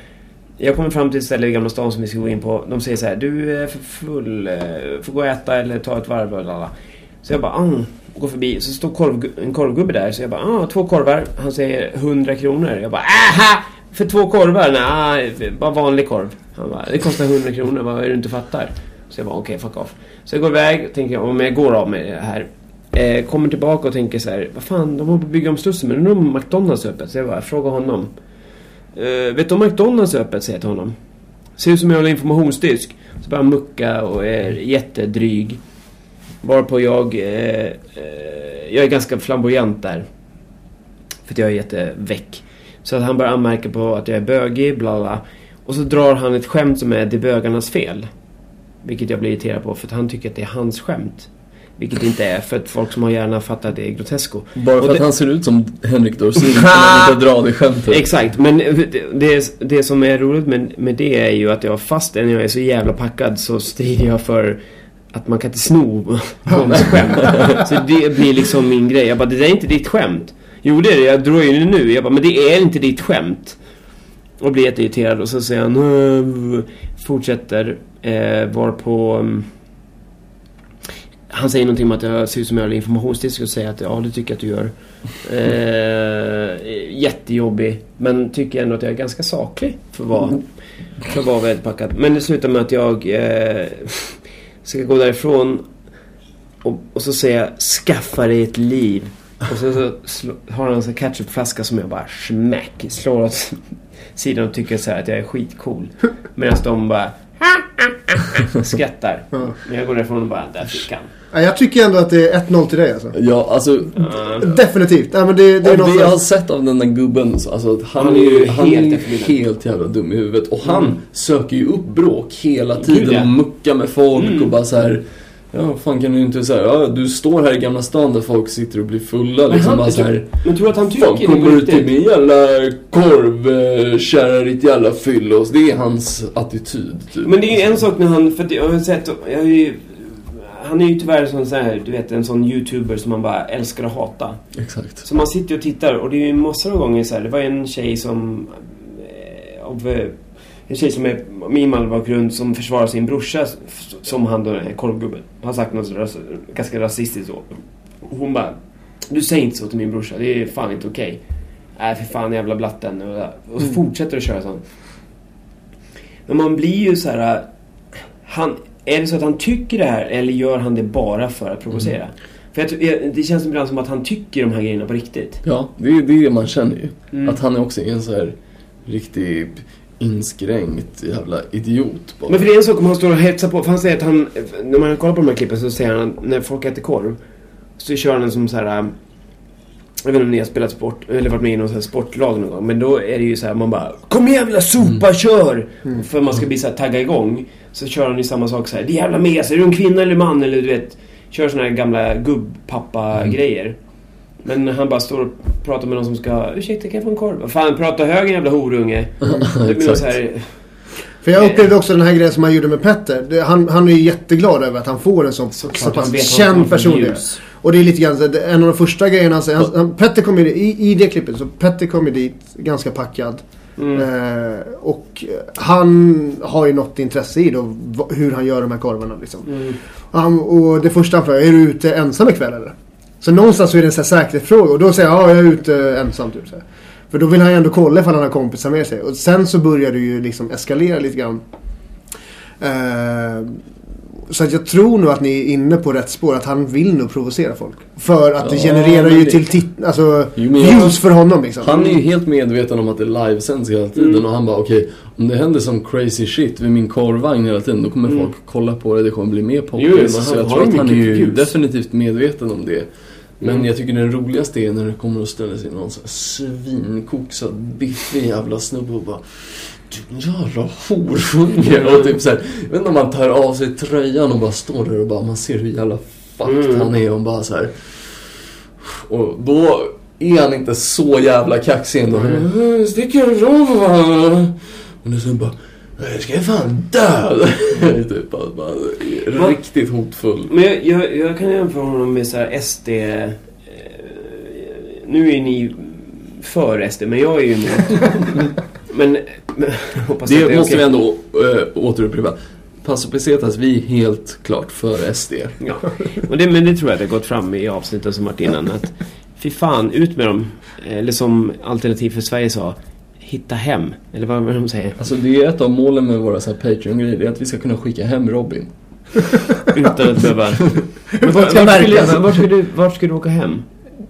Jag kommer fram till ett ställe i Gamla stan som vi ska gå in på. De säger så här, du är för full, eh, får gå och äta eller ta ett varv. bla. Så jag bara, ah, går förbi. Så står korv, en korvgubbe där. Så jag bara, ah, två korvar. Han säger 100 kronor. Jag bara, aha! För två korvar? Nej, ah, bara vanlig korv. Han bara, det kostar 100 kronor, vad är det du inte fattar? Så jag bara, okej, fuck off. Så jag går iväg, och tänker om jag går av med det här. Eh, kommer tillbaka och tänker så här, vad fan, de håller på att bygga om Slussen, men undrar om McDonalds är öppet? Så jag bara, frågar honom. Eh, vet du om McDonalds är öppet? Säger jag till honom. Ser ut som jag håller informationsdisk. Så börjar han mucka och är jättedryg. Varpå jag... Eh, eh, jag är ganska flamboyant där. För att jag är jätteväck. Så att han börjar anmärka på att jag är bögig, bla bla. Och så drar han ett skämt som är det är bögarnas fel. Vilket jag blir irriterad på för att han tycker att det är hans skämt. Vilket det inte är för att folk som har hjärna fattar att det är grotesco. Bara för att det- han ser ut som Henrik Dorsin kan man inte dra det skämtet. Exakt, men det, det, som är roligt med, med det är ju att jag fastän jag är så jävla packad så strider jag för att man kan inte sno någons skämt. Så det blir liksom min grej. Jag bara, det där är inte ditt skämt. Jo det är det, jag drar ju det nu. Jag bara, men det är inte ditt skämt. Och blir jätteirriterad och så säger han, "Äh", fortsätter, eh, var på um, han säger någonting om att jag ser ut som jag har informationsdisk och säger att ja, det tycker jag att du gör. Eh, jättejobbig. Men tycker ändå att jag är ganska saklig för att vara, för att vara väldigt packad. Men det slutar med att jag eh, ska gå därifrån och, och så säger jag skaffa dig ett liv. Och så, så slå, har han en sån ketchupflaska som jag bara smack slår åt sidan och tycker så här att jag är skitcool. Medan de bara skrattar. Men jag går därifrån och bara, där fick han. Ja, jag tycker ändå att det är 1-0 till dig alltså. Ja, alltså. Definitivt. Ja, men det, det är det jag har sett av den där gubben, så, alltså, han, Han är ju han helt är helt jävla dum i huvudet. Och han Mm. söker ju upp bråk hela Gud, tiden ja. och muckar med folk Mm. och bara så här. Ja, fan kan du inte säga, ja du står här i Gamla stan där folk sitter och blir fulla liksom han- bara så här. Men tror du att han tycker Fan det kommer du till min jävla korv, eh, kära ditt jävla fyllos. Det är hans attityd typ. Men det är ju en sak när han, för jag har sett, jag har ju, han är ju tyvärr sån så här, du vet en sån youtuber som man bara älskar att hata. Exakt. Så man sitter och tittar och det är ju massor av gånger så här. Det var en tjej som... Eh, av, eh, en tjej som är med invandrarbakgrund som försvarar sin brorsa som han då är korvgubben. Har sagt något ras, ganska rasistiskt så. Hon bara... Du säger inte så till min brorsa. Det är fan inte okej. Nej för fan jävla blatten. Och, och så fortsätter att köra sånt. Men man blir ju så här... Han, är det så att han tycker det här eller gör han det bara för att provocera? För jag, det känns ibland som att han tycker de här grejerna på riktigt. Ja, det är det man känner ju. Mm. Att han är också en så här riktig inskränkt jävla idiot bara. Men för det är en sak om han står och hetsar på. För han säger att han, när man kollar på de här klippen så säger han att när folk äter korv så kör han en som så här. äh, Jag vet inte om ni har spelat sport eller varit med i någon sån här sportlag någon gång. Men då är det ju så här man bara Kom igen jävla sopa, kör! För man ska bli så här tagga igång. Så kör han ju samma sak så här. Det är jävla mes, är du en kvinna eller man? Eller du vet. Kör såna här gamla gubbpappa-grejer. Men han bara står och pratar med någon som ska Ursäkta kan jag få en korv? Fan prata höger jävla horunge. Det blir Exakt. så här, För jag upplevde också den här grejen som han gjorde med Petter. Han, han är ju jätteglad över att han får en sån så pass känd personlighet. Och det är lite grann en av de första grejerna han säger. Han, han, Petter kom ju, i, I det klippet så Petter kom ju dit ganska packad. Mm. Eh, och han har ju något intresse i då, hur han gör de här korvarna liksom. Mm. Han, och det första han frågar, är du ute ensam ikväll eller? Så någonstans så är det en sån här säkerhetsfråga och då säger jag, ja jag är ute ensam typ så här. För då vill han ju ändå kolla ifall han har kompisar med sig. Och sen så börjar det ju liksom eskalera lite grann. Eh, så att jag tror nog att ni är inne på rätt spår. Att han vill nog provocera folk. För att det Ja, genererar ju det- till tit- alltså, views för honom liksom. Han är ju helt medveten om att det livesänds hela tiden Mm. och han bara okej, om det händer som crazy shit vid min korvvagn hela tiden då kommer Mm. folk kolla på det, det kommer bli mer poppis. han Så jag har tror att han är ju views. definitivt medveten om det. Men Mm. jag tycker den roligaste är när det kommer att ställa sig någon sån här svinkoksad, biffig jävla snubbe och bara Du jävla horunge och typ såhär, jag vet inte om man tar av sig tröjan och bara står där och bara, man ser hur jävla fucked Mm. han är och bara så här. Och då är han inte så jävla kaxig ändå. Han bara, "Äh, Stick en rov va?" Och sen bara, jag ska fan dö. typ, bara, bara, riktigt hotfull. Men jag, jag, jag kan jämföra honom med så här SD... Eh, nu är ni för SD, men jag är ju emot. men, men att Det är måste okej. vi ändå äh, återupprepa. Passo Pesetas, vi är helt klart för SD. Ja. Och det, men det tror jag det har gått fram i avsnitten som varit innan. Att, fy fan, ut med dem. Eller som Alternativ för Sverige sa, hitta hem. Eller vad de säger. Alltså det är ett av målen med våra Patreon-grejer, det är att vi ska kunna skicka hem Robin. Utan att behöva... Men vart, ska vart, skulle, vart, ska du, vart ska du åka hem?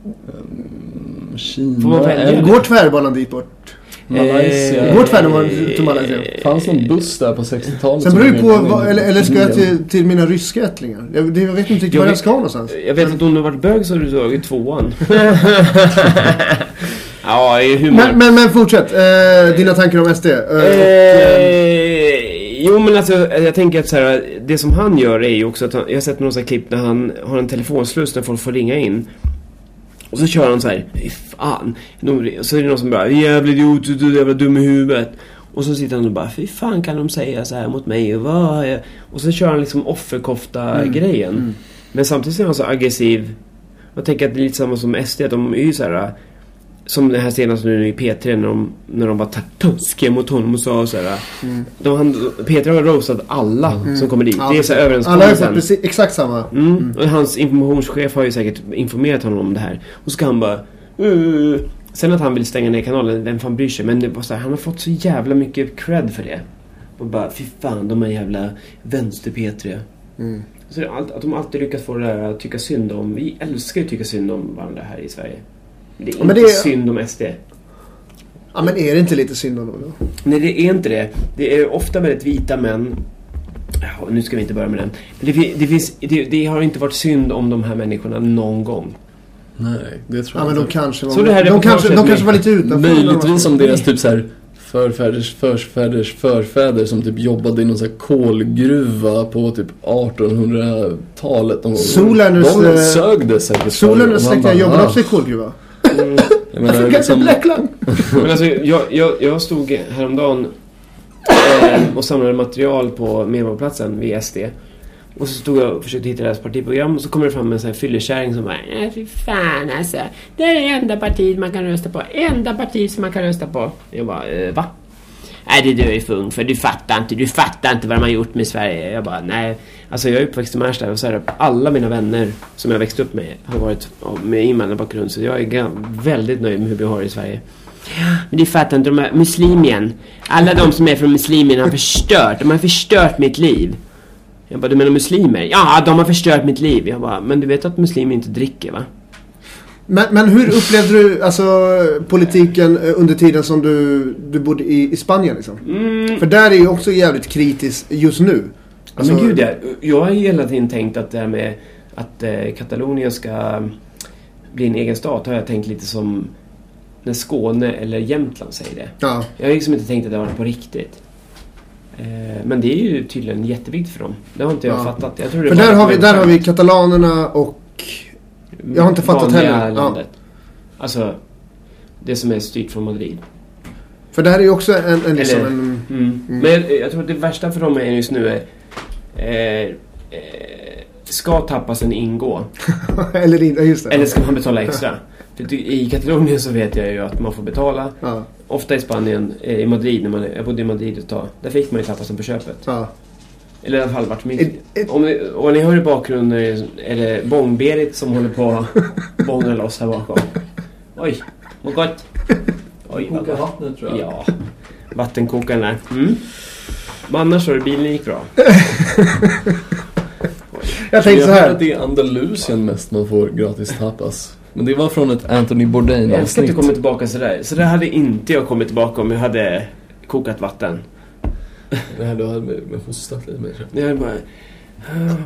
Mm, Kina, Får man välja? eller Går tvärbanan dit bort? Malaysia. Eh, Går tvärbanan till Malaysia? Fanns någon buss där på 60-talet? Sen beror det på, eller, eller ska jag till, till mina ryska ättlingar? Jag, det, jag vet inte riktigt var jag vet- ska någonstans. Jag vet att om du har varit bög så har du tagit tvåan. ja, det är humor. Men, men, men fortsätt. Eh, dina tankar om SD. Eh, och, eh, Eh, jo men alltså jag tänker att så här, det som han gör är ju också att han, jag har sett några klipp när han har en telefonsluss när folk får ringa in. Och så kör han så här, fan. De- Så är det någon som bara, jävla idiot, du är jävla dum i huvudet. Och så sitter han och bara, fy fan kan de säga så här mot mig och vad? Och så kör han liksom offerkofta-grejen. Men samtidigt är han så aggressiv. Jag tänker att det är lite samma som SD, att de är ju så här. Som det här senaste nu i P3 när de, när de var taskiga mot honom och sa så här. De, han, P3 har roastat alla som kommer dit. det är så här Alla överenskommelsen. precis, exakt samma. Mm. Och hans informationschef har ju säkert informerat honom om det här. Och så ska han bara... Uh. Sen att han vill stänga ner kanalen, vem fan bryr sig? Men det var så här, han har fått så jävla mycket cred för det. Och bara, fy fan, de är jävla vänster-P3. Mm. Så det att de alltid lyckas få det där att tycka synd om... Vi älskar ju att tycka synd om varandra här i Sverige. Men det är men inte det synd om SD. Ja men är det inte lite synd om dem då? Nej, det är inte det. Det är ofta väldigt vita män. Nu ska vi inte börja med den. Men det, det, finns, det, det har inte varit synd om de här människorna någon gång. Nej, det tror Ja jag men de inte. kanske var, Så det här de kanske, de kanske var lite utanför. Möjligtvis om deras typ så här förfäders förfäders förfäder som typ jobbade i någon så här kolgruva på typ 1800-talet. De, Solerners, de sög det säkert. Solen släktingar bara, jobbar ah. också i kolgruva. Jag menar, Funkar inte liksom, Blackland? Men alltså, jag, jag, jag stod häromdagen eh, och samlade material på Medborgarplatsen vid SD. Och så stod jag och försökte hitta deras partiprogram och så kommer det fram en sån här fyllekärring som bara Nej fy fan alltså. Det är det enda partiet man kan rösta på. Enda partiet som man kan rösta på. Jag bara, eh, va? Nej det är du är för ung för du fattar inte. Du fattar inte vad de har gjort med Sverige. Jag bara, nej. Alltså jag är uppväxt i Märsta och så här, alla mina vänner som jag växt upp med har varit med invandrarbakgrund. Så jag är väldigt nöjd med hur vi har det i Sverige. Men du fattar inte, de är muslimien. Alla de som är från muslimien har förstört. De har förstört mitt liv. Jag bara, du menar muslimer? Ja, de har förstört mitt liv. Jag bara, men du vet att muslimer inte dricker va? Men, men hur upplevde du alltså, politiken eh, under tiden som du, du bodde i, i Spanien? Liksom? Mm. För där är ju också jävligt kritiskt just nu. Ja, men gud ja. Jag har ju hela tiden tänkt att det här med att eh, Katalonien ska bli en egen stat har jag tänkt lite som när Skåne eller Jämtland säger det. Ja. Jag har liksom inte tänkt att det var på riktigt. Eh, men det är ju tydligen jätteviktigt för dem. Det har inte jag Ja. fattat. Jag tror det För där har, vi, är där har vi katalanerna och... jag har inte fattat heller. Ja. landet. Alltså, det som är styrt från Madrid. För det här är ju också en, en, liksom Eller- en Mm. Men jag, jag tror att det värsta för dem är just nu är... Eh, eh, ska tappasen ingå? eller inte, ja, just det. Eller ska man betala extra? I Katalonien så vet jag ju att man får betala. Ja, Ofta i Spanien, eh, i Madrid, när man, jag bodde i Madrid ett tag. Där fick man ju tapasen på köpet. ja. Eller i alla fall vart min... Om ni, och ni hör i bakgrunden är det Bång-Berit som håller på att bånga loss här bakom. Oj, vad gott. Oj, vad gott. vattnet tror Ja, vattenkokaren där. Mm. Men annars så, bilen gick bra. Jag tänkte så här. att det är Andalusien mest man får gratis tapas. Men det var från ett Anthony Jag älskar att du Bourdain-avsnitt. kommer tillbaka sådär. Så det hade inte jag kommit tillbaka om jag hade kokat vatten. Det här du hade hostat lite mer. Jag är bara... "Ah,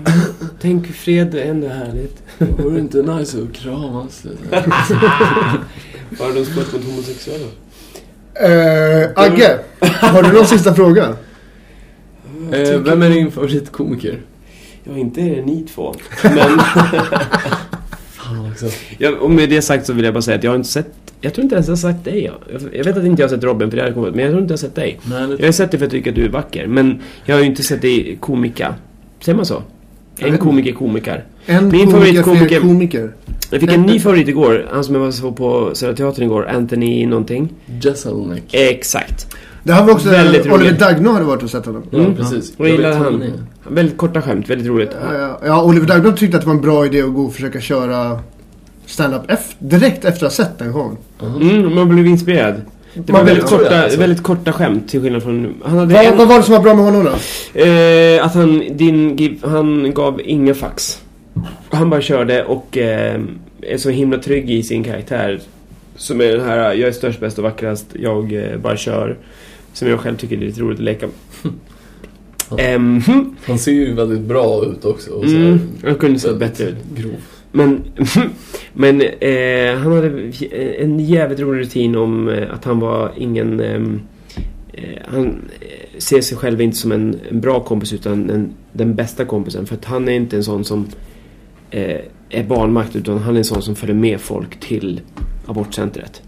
Tänk fred är ändå härligt. Vore det inte nice att kramas lite? Bara de spött mot homosexuella. Eh, Agge, har du någon sista fråga? Eh, vem är din favoritkomiker? Ja, inte är det ni två. Men... Fan också. Ja, och med det sagt så vill jag bara säga att jag har inte sett... Jag tror inte ens jag har sett dig. Jag, jag vet att inte jag har sett Robin för det hade kommit, men jag tror inte jag har sett dig. Nej, Jag det... har sett dig för att jag tycker att du är vacker, men jag har ju inte sett dig komika. Säger man så? Jag En komiker komikar. En Min komiker, fler komiker. Jag fick en ny favorit igår, han som jag var så på Södra Teatern igår, Anthony någonting. Jeselnik. Exakt. Det här var också Väldigt Oliver roligt. Dagno hade varit och sett honom. Ja, precis. Och jag gillade han. Väldigt korta skämt, väldigt roligt. Ja, ja, Oliver Dagno tyckte att det var en bra idé att gå och försöka köra stand-up direkt efter att ha sett den showen. Mm, man blev inspirerad. Det var Man väldigt korta, alltså. väldigt korta skämt till skillnad från... Han hade Vad, en, vad var det som var bra med honom då? Eh, att han, din, han gav inga fax. Han bara körde och eh, är så himla trygg i sin karaktär. Som är den här, jag är störst, bäst och vackrast, jag eh, bara kör. Som jag själv tycker är lite roligt att leka. Ehm, hm, Han ser ju väldigt bra ut också. Och mm, jag kunde se bättre ut. Grov. Men, men eh, han hade en jävligt rolig rutin om eh, att han var ingen... ehm, eh, han eh, ser sig själv inte som en, en bra kompis utan en, den bästa kompisen. För att han är inte en sån som eh, är barnmakt utan han är en sån som följer med folk till abortcentret.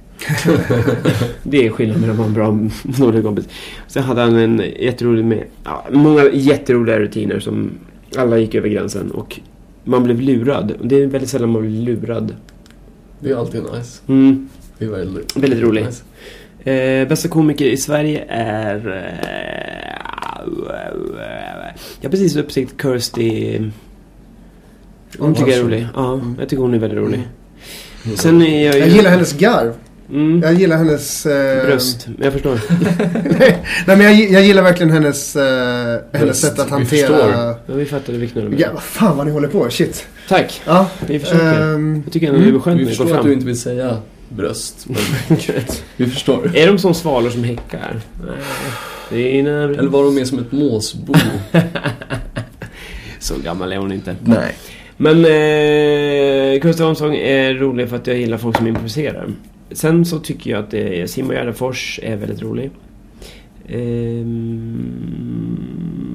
Det är skillnaden mellan att vara en bra dålig kompis. Sen hade han en jätterolig med... Ja, många jätteroliga rutiner som alla gick över gränsen och man blev lurad. Det är väldigt sällan man blir lurad. Det är alltid nice. Mm, Det är väldigt, Väldigt roligt. Nice. Eh, bästa komiker i Sverige är... Eh, jag har precis uppsikt Kirsty... Hon tycker jag är rolig. Ja, jag tycker hon är väldigt rolig. Sen är jag ju... Jag gillar hennes garv. Mm, Jag gillar hennes... Eh, bröst. Jag förstår. Nej men jag, jag gillar verkligen hennes, eh, hennes sätt att vi hantera... förstår. Ja, vi fattade vilken av dem. Ja, vad fan vad ni håller på. Shit. Tack. Ja. Vi försöker. ehm, Jag tycker ändå det är skönt Vi vi förstår att fram. du inte vill säga bröst. Men vi förstår. Är de som svalor som häckar? Nej. Dina... Eller var de mer som ett måsbo? Så gammal är hon inte. Nej. Men eh, Gustav Armstrong är rolig för att jag gillar folk som improviserar. Sen så tycker jag att eh, Simon Gärdenfors är väldigt rolig. Ehm,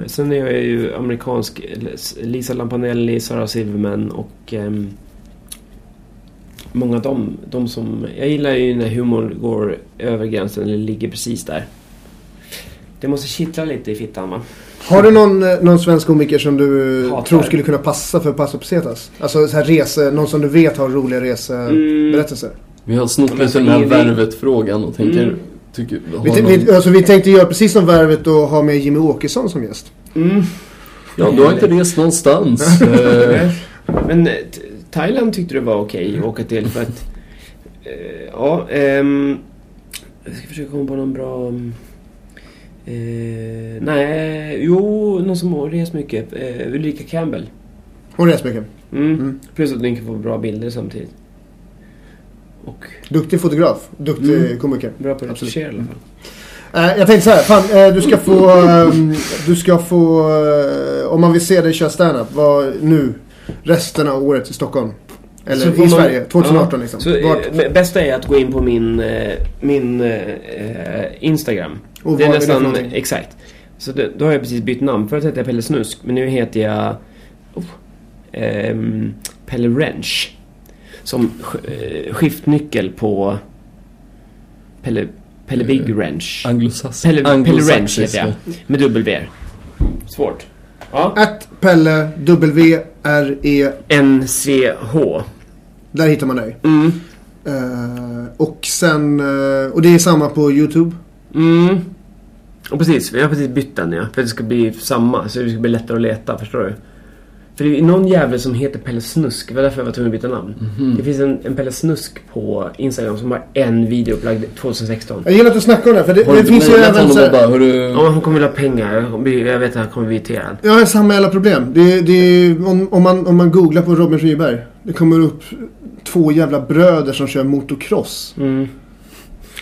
sen är jag ju amerikansk. Lisa Lampanelli, Sarah Silverman och ehm, många av dem, de som... Jag gillar ju när humorn går över gränsen eller ligger precis där. Det måste kittla lite i fittan va? Har du någon, eh, någon svensk komiker som du Hatar. tror skulle kunna passa för Passo Pesetas? Alltså så här rese, någon som du vet har roliga reseberättelser. Vi har snott lite så den här värvet-frågan och tänker... Mm. Tycker, har Vi, någon... vi, alltså, vi tänkte göra precis som Värvet och ha med Jimmy Åkesson som gäst. Mm. Ja, du har inte rest någonstans. Eh, Men eh, Thailand tyckte du var okej att åka till för att... Eh, ja, ehm, jag ska försöka komma på någon bra... Eh, nej, jo, någon som har rest mycket. Eh, Ulrika Campbell. Hon reser mycket. Mm. Mm. Plus att ni kan få bra bilder samtidigt. Och Duktig fotograf. Duktig komiker. bra på att retuschera i alla fall. Eh, jag tänkte så här, fan, eh, du ska få, ehm, du ska få, eh, om man vill se dig köra standup, vad nu, resten av året i Stockholm. Eller i man- Sverige, 2018 Ja. liksom. Så, Vart, bästa är att gå in på min, min Instagram. och det är det nästan någonting? exakt. Så det, då har jag precis bytt namn. Förut hette jag Pelle Snusk, men nu heter jag oh, ehm, Pelle Wrench. Som eh, skiftnyckel på Pelle, Pelle Big Wrench. Anglosax- Pelle, Pelle Wrench anglosaxiska. heter jag. Med dubbel-V. Svårt. Ja. Att Pelle, W-R-E, NCH. där hittar man dig. Mm. Eh, och sen, eh, och det är samma på YouTube. Mm. Och precis, vi har precis bytt den ja. För att det ska bli samma, så det ska bli lättare att leta, förstår du? För det är någon jävel som heter Pelle Snusk, det var därför jag var tvungen att byta namn. Mhm. Det finns en, en Pelle Snusk på Instagram som har en video upplagd 2016. Jag gillar att du snackar om det, för det, det du finns ju även honom så här, bara, hörru... Ja, han kommer vilja ha pengar. Jag vet att han kommer bli irriterad. Jag har samma jävla problem. Det, det, om, om, man, om man googlar på Robin Friberg. Det kommer upp två jävla bröder som kör motocross. Mm.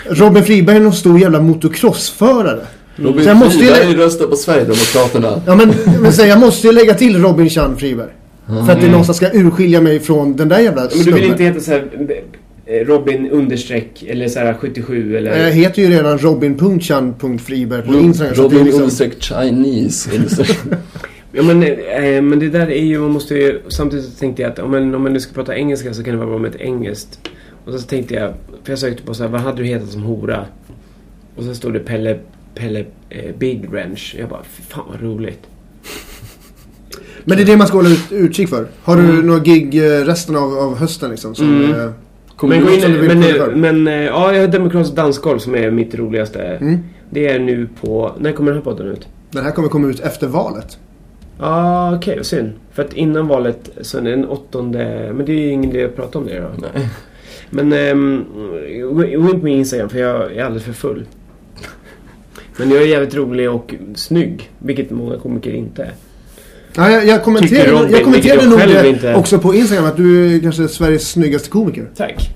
Robin Friberg är någon stor jävla motocrossförare. Robin Så jag måste ju Friberg lä- röstar på Sverigedemokraterna. Ja men, men så, jag måste ju lägga till Robin Chan Friberg. För att det någonstans ska urskilja mig från den där jävla Men du vill snubben. inte heta såhär Robin understreck eller såhär 77 eller... Jag heter ju redan Robin.Chan.Friberg på Instagram. det är Robin liksom, understreck Chinese. Ja men, eh, men det där är ju, man måste ju, samtidigt tänkte jag att om man, om man nu ska prata engelska så kan det vara bra med ett engelskt. Och så tänkte jag, för jag sökte på så här, vad hade du hetat som hora? Och så stod det Pelle, Pelle eh, Big Wrench. Jag bara, fy fan vad roligt. men det är det man ska hålla ut, utkik för. Har du Mm. några gig eh, resten av, av hösten liksom? Som, Mm. eh, Kommer Men, gå in in, du vill men, eh, men eh, ja, jag har Demokratisk dansgolv som är mitt roligaste. mm. Det är nu på, när kommer den här podden ut? Den här kommer komma ut efter valet. Ja, ah, okej, vad synd. För att innan valet, så är det den åttonde, men det är ju ingen idé att prata om det då. Nej. Men gå gå in på min Instagram för jag är alldeles för full. Men jag är jävligt rolig och snygg, vilket många komiker inte är. Ja, jag, jag kommenterade, Robin, jag kommenterade nog det inte- också på Instagram att du är kanske Sveriges snyggaste komiker. Tack.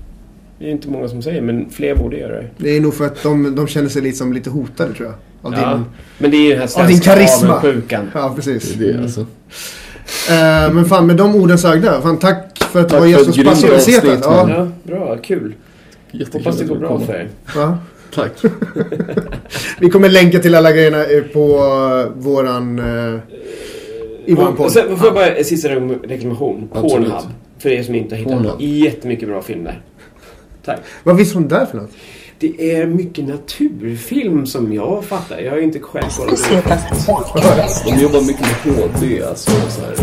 Det är inte många som säger, men fler borde göra det. Det är nog för att de, de känner sig lite, som lite hotade tror jag. Av Ja, din... men det är ju den här Av din svenska karisma. avundsjukan. Ja, precis. Det är det alltså. Eh, men fan med de orden sagda. Fan tack för att du var gäst hos avsnitt, Ja. Ja, bra, kul. Jättekul Hoppas det går bra för er. ja. Tack. Vi kommer länka till alla grejerna eh, på uh, våran... eh, I våran Och podd. sen får jag bara en sista re- reklamation. Absolut. Pornhub. För er som inte har hittat Pornhub. jättemycket bra film där. Tack. Vad visste hon där för något? Det är mycket naturfilm som jag fattar. Jag har ju inte själv kollat på. De jobbar mycket med HD, alltså så här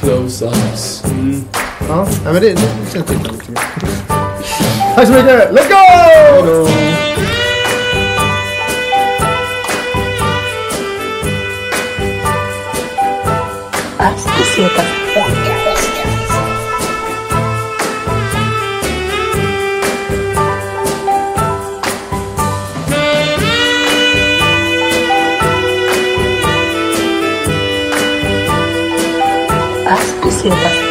close-ups. Ja, nej, men det, det känns till. Tack så mycket! Let's go! Bucetas podcast. Bucetas